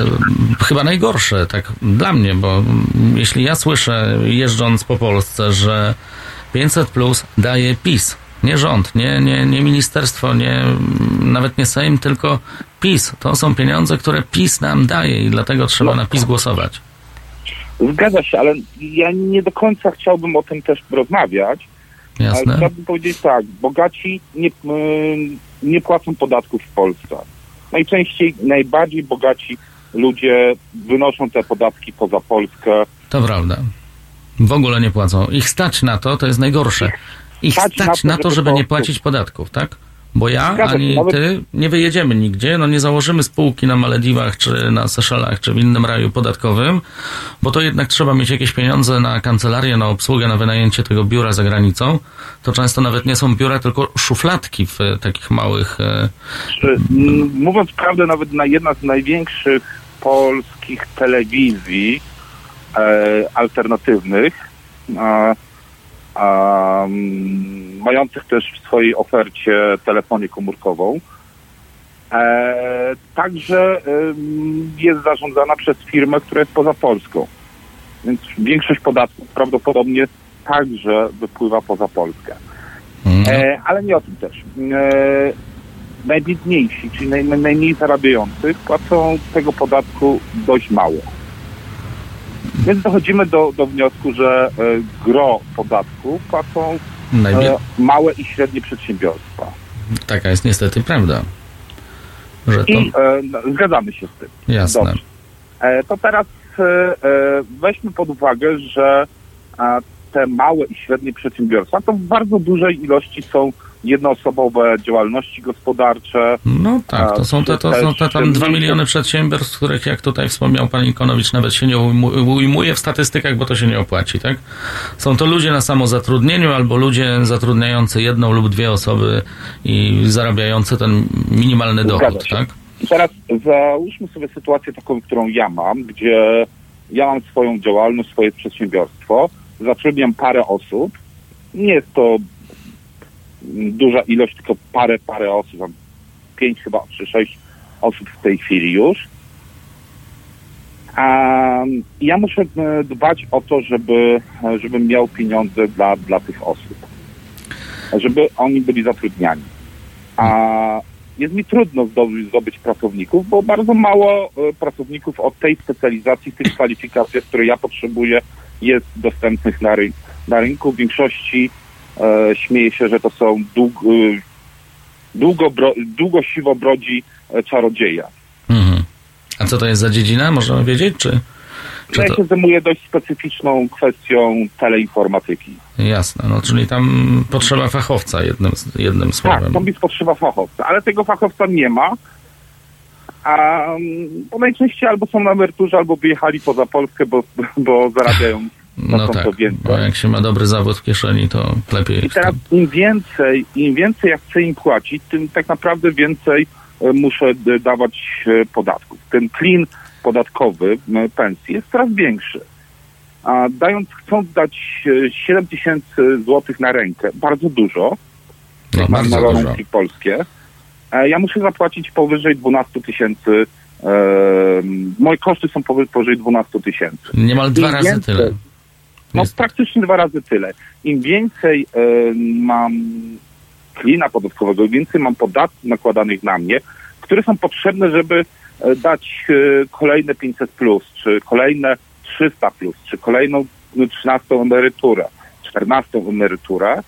chyba najgorsze, tak dla mnie, bo jeśli ja słyszę jeżdżąc po Polsce, że 500 plus daje PiS, nie rząd, nie, nie, nie ministerstwo, nie, nawet nie Sejm, tylko PiS. To są pieniądze, które PiS nam daje i dlatego trzeba na PiS głosować. Zgadza się, ale ja nie do końca chciałbym o tym też rozmawiać. Jasne. Ale chciałbym powiedzieć tak, bogaci nie, ym, nie płacą podatków w Polsce. Najczęściej najbardziej bogaci ludzie wynoszą te podatki poza Polskę. To prawda. W ogóle nie płacą. Ich stać na to, to jest najgorsze. Ich Stać stać, na to, żeby żeby nie płacić podatków, tak? Bo ja Zgadza ani nawet- ty nie wyjedziemy nigdzie, no nie założymy spółki na Malediwach, czy na Seszelach, czy w innym raju podatkowym, bo to jednak trzeba mieć jakieś pieniądze na kancelarię, na obsługę, na wynajęcie tego biura za granicą. To często nawet nie są biura, tylko szufladki w takich małych... e, Mówiąc prawdę, nawet na jedna z największych polskich telewizji e, alternatywnych, e, mm, mających też w swojej ofercie telefonię komórkową, e, także jest zarządzana przez firmę, która jest poza Polską. Więc większość podatków prawdopodobnie także wypływa poza Polskę. E, ale nie o tym też. E, najbiedniejsi, czyli naj, naj- najmniej zarabiający, płacą tego podatku dość mało. Więc dochodzimy do, do wniosku, że e, gro podatku płacą Najbie- e, małe i średnie przedsiębiorstwa. Taka jest niestety prawda. Że to... I e, no, zgadzamy się z tym. Jasne. E, to teraz e, e, weźmy pod uwagę, że te małe i średnie przedsiębiorstwa to w bardzo dużej ilości są jednoosobowe działalności gospodarcze. No tak, to są te, to są te tam też dwa miliony przedsiębiorstw, których jak tutaj wspomniał pan Ikonowicz, nawet się nie ujmu- ujmuje w statystykach, bo to się nie opłaci, tak? Są to ludzie na samozatrudnieniu albo ludzie zatrudniający jedną lub dwie osoby i zarabiający ten minimalny dochód, tak? I teraz załóżmy sobie sytuację taką, którą ja mam, gdzie ja mam swoją działalność, swoje przedsiębiorstwo, zatrudniam parę osób. Nie jest to duża ilość, tylko parę, parę osób, pięć chyba, czy sześć osób w tej chwili już. A ja muszę e, dbać o to, żeby, e, żebym miał pieniądze dla, dla tych osób. Żeby oni byli zatrudniani. A jest mi trudno zdobyć, zdobyć pracowników, bo bardzo mało e, pracowników o tej specjalizacji, tych kwalifikacjach, które ja potrzebuję, jest dostępnych na, ry- na rynku. W większości e, śmieje się, że to są dług, e, długo, długo siwobrodzi e, czarodzieje. Mhm. A co to jest za dziedzina, możemy wiedzieć, czy... czy Ja to... się zajmuję dość specyficzną kwestią teleinformatyki. Jasne, no czyli tam potrzeba fachowca jednym, jednym Tak, słowem. to mi potrzeba fachowca, ale tego fachowca nie ma. A mm, bo najczęściej albo są na emeryturze, albo wyjechali poza Polskę, bo, bo zarabiają No znacząco tak, bo jak się ma dobry zawód w kieszeni, to lepiej I teraz im więcej, im więcej ja chcę im płacić, tym tak naprawdę więcej e, muszę dawać e, podatków. Ten klin podatkowy pensji jest coraz większy. A dając, chcąc dać e, 7 tysięcy złotych na rękę, bardzo dużo, No, jak mam bardzo na dużo. polskie, e, ja muszę zapłacić powyżej 12 tysięcy. e, moje koszty są powy- powyżej 12 tysięcy. Niemal dwa Im razy więcej- tyle. No praktycznie dwa razy tyle. Im więcej e, mam klina podatkowego, im więcej mam podatków nakładanych na mnie, które są potrzebne, żeby e, dać e, kolejne 500 plus, czy kolejne 300 plus, czy kolejną no, 13 emeryturę, 14 emeryturę,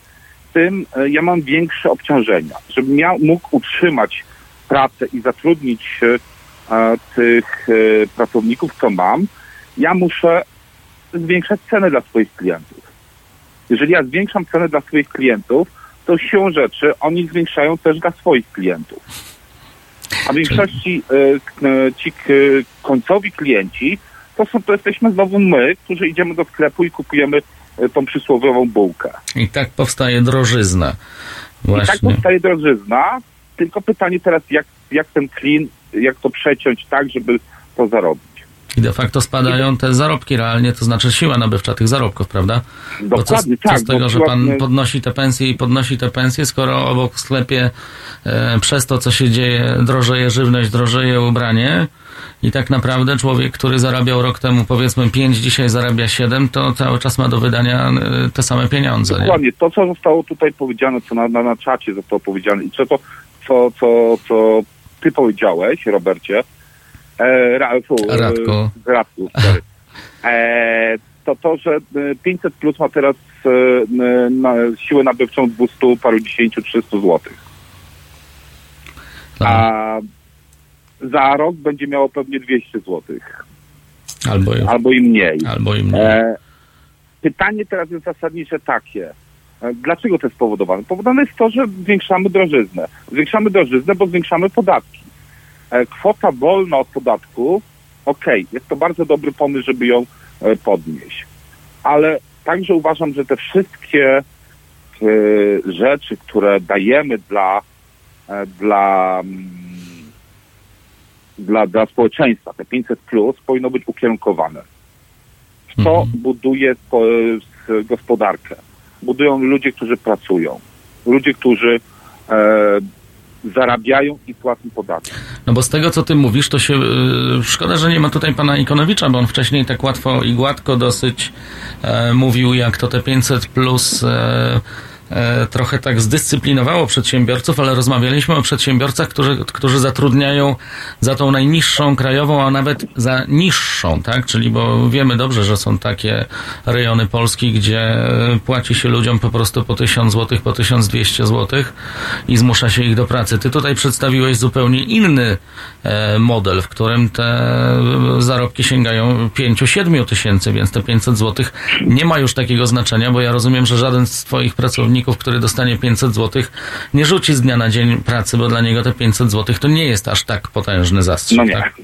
tym ja mam większe obciążenia. Żebym miał, mógł utrzymać pracę i zatrudnić tych pracowników, co mam, ja muszę zwiększać ceny dla swoich klientów. Jeżeli ja zwiększam cenę dla swoich klientów, to siłą rzeczy oni zwiększają też dla swoich klientów. A w większości e, e, ci końcowi klienci to, są, to jesteśmy znowu my, którzy idziemy do sklepu i kupujemy e, tą przysłowiową bułkę. I tak powstaje drożyzna. I tak Właśnie. powstaje drożyzna, tylko pytanie teraz, jak, jak ten clean, jak to przeciąć tak, żeby to zarobić. I de facto spadają te zarobki realnie, to znaczy siła nabywcza tych zarobków, prawda? Co, Dokładnie, co tak, z tego, że pan podnosi te pensje i podnosi te pensje, skoro obok w sklepie e, przez to, co się dzieje, drożeje żywność, drożeje ubranie i tak naprawdę człowiek, który zarabiał rok temu powiedzmy 5, dzisiaj zarabia 7, to cały czas ma do wydania e, te same pieniądze. Nie? Dokładnie, to co zostało tutaj powiedziane, co na, na, na czacie zostało powiedziane i co to, co, co, co ty powiedziałeś, Robercie, e, Ra, fu, Radku. E, Radku, e, to to, że e, 500 plus ma teraz e, na siłę nabywczą 200 paru 10, 300 złotych. A za rok będzie miało pewnie 200 złotych. Albo, albo i mniej. Albo i mniej. E, pytanie teraz jest zasadnicze takie. E, Dlaczego to jest spowodowane? Powodowane jest to, że zwiększamy drożyznę. Zwiększamy drożyznę, bo zwiększamy podatki. E, kwota wolna od podatku, okej, jest to bardzo dobry pomysł, żeby ją e, podnieść. Ale także uważam, że te wszystkie e, rzeczy, które dajemy dla, dla, mm, dla, dla społeczeństwa, te 500 plus, powinno być ukierunkowane. To buduje spo, s- gospodarkę. Budują ludzie, którzy pracują. Ludzie, którzy zarabiają i płacą podatki. No bo z tego, co ty mówisz, to się... Yy, szkoda, że nie ma tutaj pana Ikonowicza, bo on wcześniej tak łatwo i gładko dosyć e, mówił, jak to te 500 plus... E, trochę tak zdyscyplinowało przedsiębiorców, ale rozmawialiśmy o przedsiębiorcach, którzy, którzy zatrudniają za tą najniższą krajową, a nawet za niższą, tak? Czyli bo wiemy dobrze, że są takie rejony Polski, gdzie e, płaci się ludziom po prostu po 1000 zł, po 1200 zł i zmusza się ich do pracy. Ty tutaj przedstawiłeś zupełnie inny e, model, w którym te e, zarobki sięgają 5-7 tysięcy, więc te 500 zł nie ma już takiego znaczenia, bo ja rozumiem, że żaden z twoich pracowników, który dostanie 500 zł, nie rzuci z dnia na dzień pracy, bo dla niego te 500 zł to nie jest aż tak potężny zastrzyk. No nie. Tak?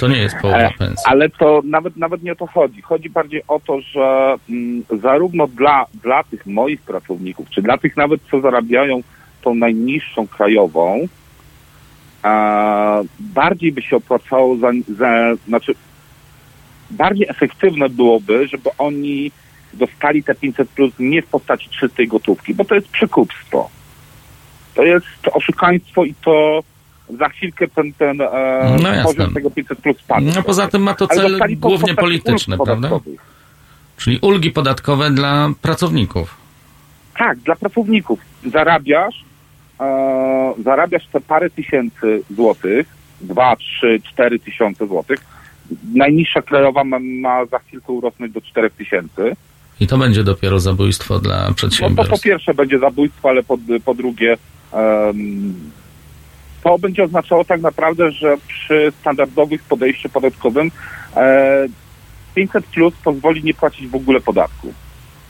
To nie jest połowa E, pensji. ale to nawet, nawet nie o to chodzi. Chodzi bardziej o to, że mm, zarówno dla, dla tych moich pracowników, czy dla tych nawet, co zarabiają tą najniższą krajową, e, bardziej by się opłacało za, za, znaczy bardziej efektywne byłoby, żeby oni dostali te 500 plus nie w postaci czystej gotówki, bo to jest przekupstwo. To jest oszukaństwo i to za chwilkę ten, ten e, No poziom tego 500 plus spadnie. No poza tym ma to cel głównie polityczny, prawda? Czyli ulgi podatkowe dla pracowników. Tak, dla pracowników. Zarabiasz, e, zarabiasz te parę tysięcy złotych, dwa, trzy, cztery tysiące złotych. Najniższa krajowa ma, ma za chwilkę urosnąć do czterech tysięcy. I to będzie dopiero zabójstwo dla No to przedsiębiorstw. po pierwsze będzie zabójstwo, ale po, po drugie em, to będzie oznaczało tak naprawdę, że przy standardowych podejściu podatkowym e, 500 plus pozwoli nie płacić w ogóle podatku.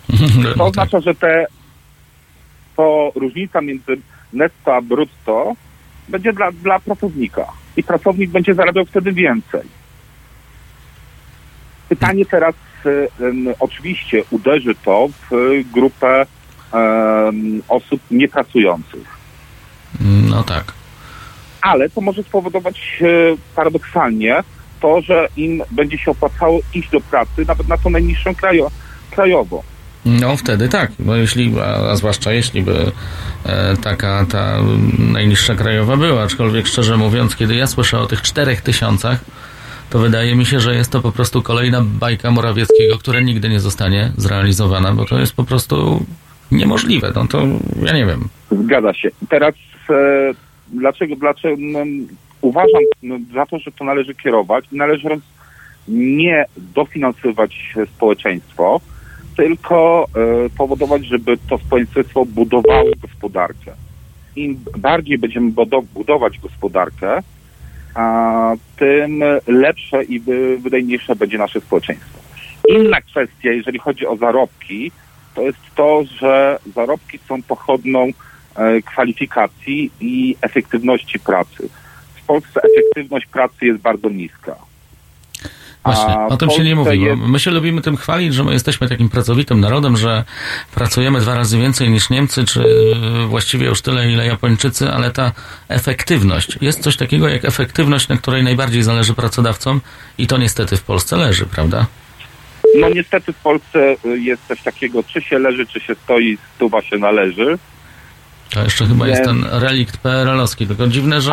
No To oznacza, że te to różnica między netto a brutto będzie dla, dla pracownika. I pracownik będzie zarabiał wtedy więcej. Pytanie teraz, oczywiście uderzy to w grupę osób niepracujących. No tak. Ale to może spowodować e, paradoksalnie to, że im będzie się opłacało iść do pracy nawet na tą najniższą krajo, krajową. No wtedy tak, bo jeśli, a, zwłaszcza jeśli by e, taka ta najniższa krajowa była, aczkolwiek szczerze mówiąc, kiedy ja słyszę o tych czterech tysiącach, to wydaje mi się, że jest to po prostu kolejna bajka Morawieckiego, która nigdy nie zostanie zrealizowana, bo to jest po prostu niemożliwe. No to ja nie wiem. Zgadza się. Teraz e, dlaczego, dlaczego no, uważam no, za to, że to należy kierować należy nie dofinansowywać społeczeństwo, tylko e, powodować, żeby to społeczeństwo budowało gospodarkę. Im bardziej będziemy budo- budować gospodarkę, tym lepsze i wy- wydajniejsze będzie nasze społeczeństwo. Inna kwestia, jeżeli chodzi o zarobki, to jest to, że zarobki są pochodną e, kwalifikacji i efektywności pracy. W Polsce efektywność pracy jest bardzo niska. Właśnie, o tym się nie mówi. jest- My się lubimy tym chwalić, że my jesteśmy takim pracowitym narodem, że pracujemy dwa razy więcej niż Niemcy, czy właściwie już tyle, ile Japończycy, ale ta efektywność. Jest coś takiego jak efektywność, na której najbardziej zależy pracodawcom i to niestety w Polsce leży, prawda? No niestety w Polsce y, jest coś takiego, czy się leży, czy się stoi, stuwa się należy. To jeszcze chyba jest ten relikt PRL-owski. Tylko dziwne, że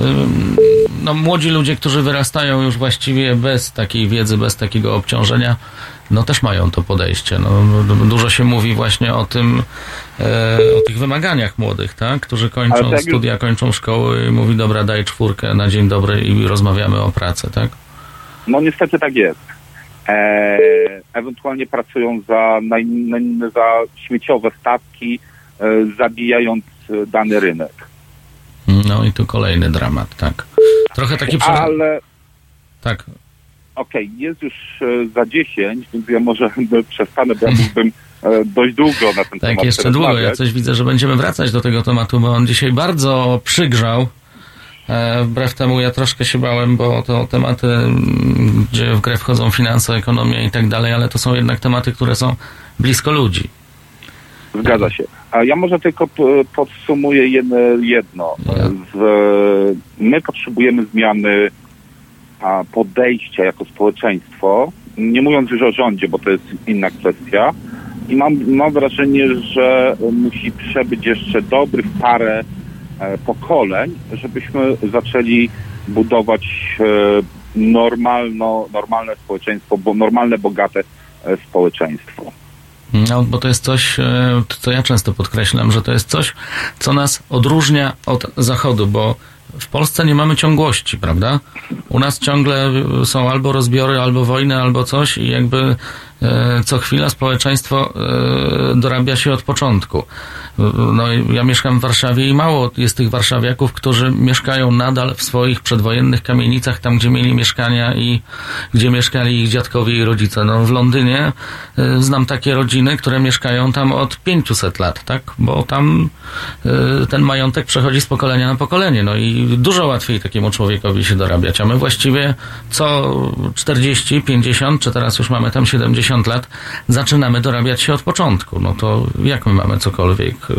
ym, no, młodzi ludzie, którzy wyrastają już właściwie bez takiej wiedzy, bez takiego obciążenia, no też mają to podejście. No, du- dużo się mówi właśnie o tym, e, o tych wymaganiach młodych, tak? Którzy kończą tak studia, kończą szkoły i mówi, dobra, daj czwórkę na dzień dobry i rozmawiamy o pracy, tak? No niestety tak jest. E, ewentualnie pracują za, za śmieciowe stawki, e, zabijając e, dany rynek. No i tu kolejny dramat, tak. Trochę taki prze... Ale Tak. okej, jest już e, za 10, więc ja może przestanę, bo ja mógłbym e, dość długo na ten temat Tak, jeszcze długo. Ja coś widzę, że będziemy wracać do tego tematu, bo on dzisiaj bardzo przygrzał. E, Wbrew temu ja troszkę się bałem, bo to tematy, mm, gdzie w grę wchodzą finanse, ekonomia i tak dalej, ale to są jednak tematy, które są blisko ludzi. Zgadza się. A ja może tylko podsumuję jedno. my potrzebujemy zmiany podejścia jako społeczeństwo, nie mówiąc już o rządzie, bo to jest inna kwestia. I mam, mam wrażenie, że musi przebyć jeszcze dobrych parę e, pokoleń, żebyśmy zaczęli budować e, normalno, normalne społeczeństwo, bo normalne, bogate e, społeczeństwo. No, bo to jest coś, e, co ja często podkreślam, że to jest coś, co nas odróżnia od Zachodu, bo w Polsce nie mamy ciągłości, prawda? U nas ciągle są albo rozbiory, albo wojny, albo coś i jakby e, co chwila społeczeństwo e, dorabia się od początku. No, ja mieszkam w Warszawie i mało jest tych warszawiaków, którzy mieszkają nadal w swoich przedwojennych kamienicach, tam gdzie mieli mieszkania i gdzie mieszkali ich dziadkowie i rodzice. No, w Londynie znam takie rodziny, które mieszkają tam od 500 lat, tak? Bo tam ten majątek przechodzi z pokolenia na pokolenie. No i dużo łatwiej takiemu człowiekowi się dorabiać. A my właściwie co 40, 50, czy teraz już mamy tam 70 lat, zaczynamy dorabiać się od początku. No to jak my mamy cokolwiek? y,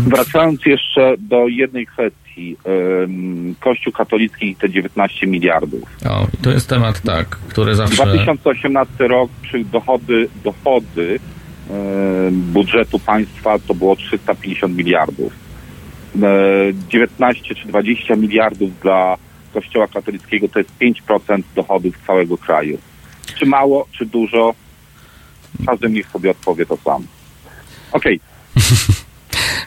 Wracając jeszcze do jednej kwestii. Kościół katolicki i te 19 miliardów. O, to jest temat, tak, który zawsze... 2018 rok przy dochody, dochody budżetu państwa to było 350 miliardów. Yy, 19 czy 20 miliardów dla Kościoła katolickiego to jest 5% dochodów całego kraju. Czy mało, czy dużo? Każdy niech sobie odpowie to sam. Okej.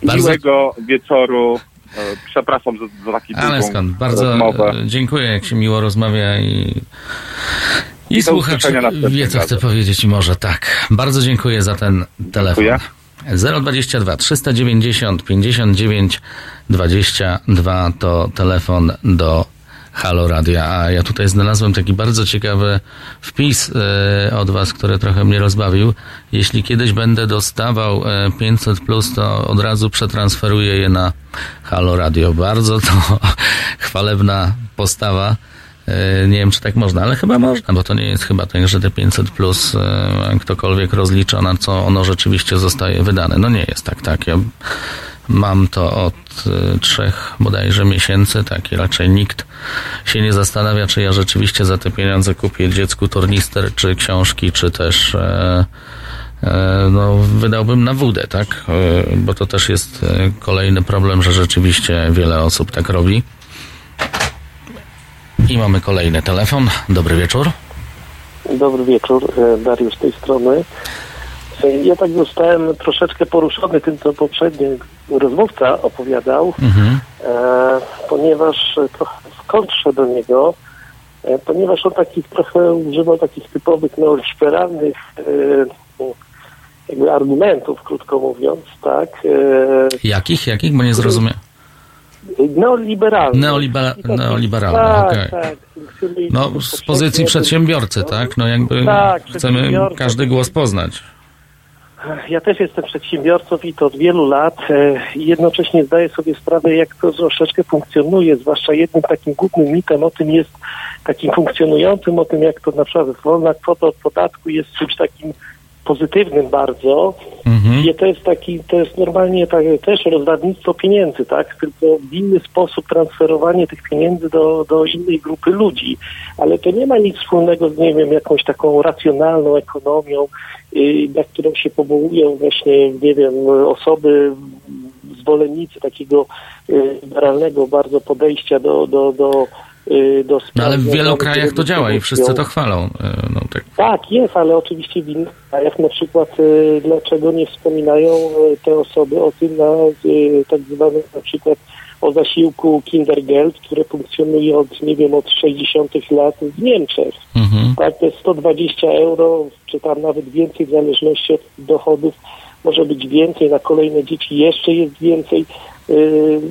Bardzo- Miłego wieczoru. E, Przepraszam za, za taki Ale skąd? Bardzo rozmowę. e, dziękuję, jak się miło rozmawia i, i Do słuchacz wie, co chce powiedzieć i może tak. Bardzo dziękuję za ten telefon. 022 390 59 22 to telefon do Halo Radia. A ja tutaj znalazłem taki bardzo ciekawy wpis e, od Was, który trochę mnie rozbawił. Jeśli kiedyś będę dostawał e, 500, plus, to od razu przetransferuję je na Halo Radio. Bardzo to chwalebna postawa. E, Nie wiem, czy tak można, ale chyba można, bo to nie jest chyba tak, że te 500 plus e, ktokolwiek rozlicza, na co ono rzeczywiście zostaje wydane. No nie jest tak, tak. Ja mam to od e, trzech bodajże miesięcy, tak i raczej nikt się nie zastanawia, czy ja rzeczywiście za te pieniądze kupię dziecku tornister, czy książki, czy też e, e, no, wydałbym na wódę, tak? E, Bo to też jest e, kolejny problem, że rzeczywiście wiele osób tak robi. I mamy kolejny telefon. Dobry wieczór. Dobry wieczór, e, Dariusz z tej strony. Ja tak zostałem troszeczkę poruszony tym, co poprzedni rozmówca opowiadał, Mhm. e, ponieważ trochę w kontrze do niego e, ponieważ on takich trochę używał takich typowych neoliberalnych e, jakby argumentów, krótko mówiąc, tak. E, Jakich, jakich? Bo nie zrozumiałem. neoliberalnych. Neoliber neoliberalne, tak, okej. tak. funkcjonuje No, z pozycji przedsiębiorcy, tak? No jakby Tak, chcemy każdy głos poznać. Ja też jestem przedsiębiorcą i to od wielu lat e, i jednocześnie zdaję sobie sprawę, jak to troszeczkę funkcjonuje, zwłaszcza jednym takim głównym mitem o tym jest, takim funkcjonującym o tym, jak to na przykład wolna kwota od podatku jest czymś takim pozytywnym bardzo. I to jest taki, to jest normalnie tak, też rozdawnictwo pieniędzy, tak? Tylko w inny sposób transferowanie tych pieniędzy do, do innej grupy ludzi. Ale to nie ma nic wspólnego z, nie wiem, jakąś taką racjonalną ekonomią, na którą się powołują właśnie, nie wiem, osoby, zwolennicy takiego y, liberalnego bardzo podejścia do, do, do, y, do No ale w spraw wielu krajach to działa i wszyscy to chwalą. E, No, tak. Tak, jest, ale oczywiście w innych krajach, na przykład y, dlaczego nie wspominają y, te osoby o tym na y, tak zwanym na przykład o zasiłku Kindergeld, które funkcjonuje od, nie wiem, od 60 lat w Niemczech. Tak, to jest 120 euro, czy tam nawet więcej w zależności od dochodów. Może być więcej, na kolejne dzieci jeszcze jest więcej. Yy,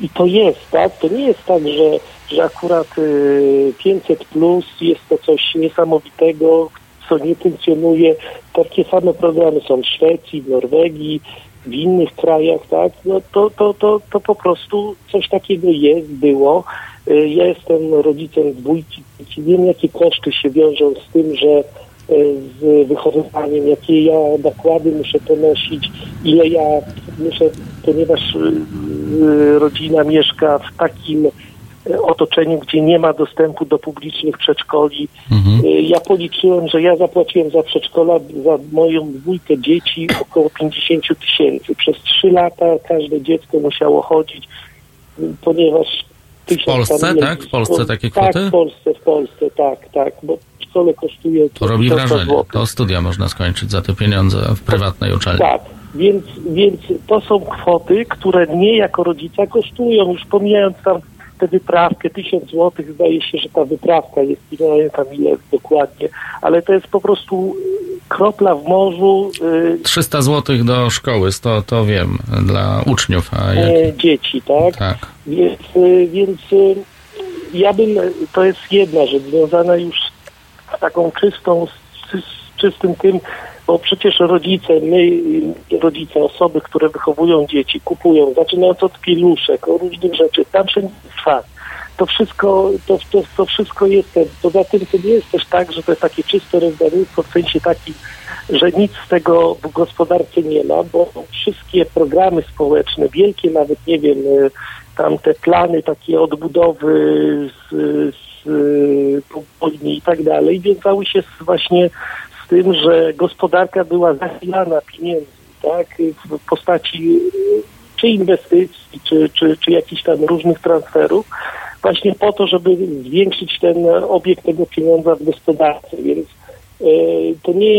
I to jest, tak? To nie jest tak, że, że akurat yy, 500 plus jest to coś niesamowitego, co nie funkcjonuje. Takie same programy są w Szwecji, w Norwegii, w innych krajach, tak? No to, to, to, to po prostu coś takiego jest, było. Y, Ja jestem rodzicem dwójki. Wiem, jakie koszty się wiążą z tym, że y, z wychowywaniem, jakie ja nakłady muszę ponosić, ile ja muszę, ponieważ y, rodzina mieszka w takim otoczeniu, gdzie nie ma dostępu do publicznych przedszkoli. Y, Ja policzyłem, że ja zapłaciłem za przedszkola za moją dwójkę dzieci około 50 tysięcy. Przez trzy lata każde dziecko musiało chodzić, ponieważ W Polsce, tak? W Polsce takie Tak, kwoty? w Polsce, w Polsce, tak, tak, bo w szkole kosztuje To robi 1000 wrażenie. złotych. To studia można skończyć za te pieniądze w prywatnej uczelni. Tak, więc, więc to są kwoty, które mnie jako rodzica kosztują, już pomijając tam tę wyprawkę, 1000 złotych, zdaje się, że ta wyprawka jest, nie pamiętam ile dokładnie, ale to jest po prostu kropla w morzu y, 300 zł do szkoły, to, to wiem, dla uczniów. A jak... e, dzieci, tak? Tak. Więc, y, więc y, ja bym, to jest jedna rzecz, związana już z taką czystą, z, z czystym tym, bo przecież rodzice, my, rodzice, osoby, które wychowują dzieci, kupują, zaczynając od pieluszek, o różnych rzeczy, tam wszędzie jest fakt. To wszystko, to, to, to wszystko jest, ten- poza tym to nie jest też tak, że to jest takie czyste rozdawnictwo w sensie takim, że nic z tego w gospodarce nie ma, bo wszystkie programy społeczne, wielkie nawet, nie wiem, y, tam te plany takie odbudowy z, z y, po wojnie i tak dalej, wiązały się z, właśnie z tym, że gospodarka była zasilana pieniędzmi, tak, w postaci y, czy inwestycji, czy, czy, czy jakichś tam różnych transferów, właśnie po to, żeby zwiększyć ten obieg tego pieniądza w gospodarce, więc y, to nie jest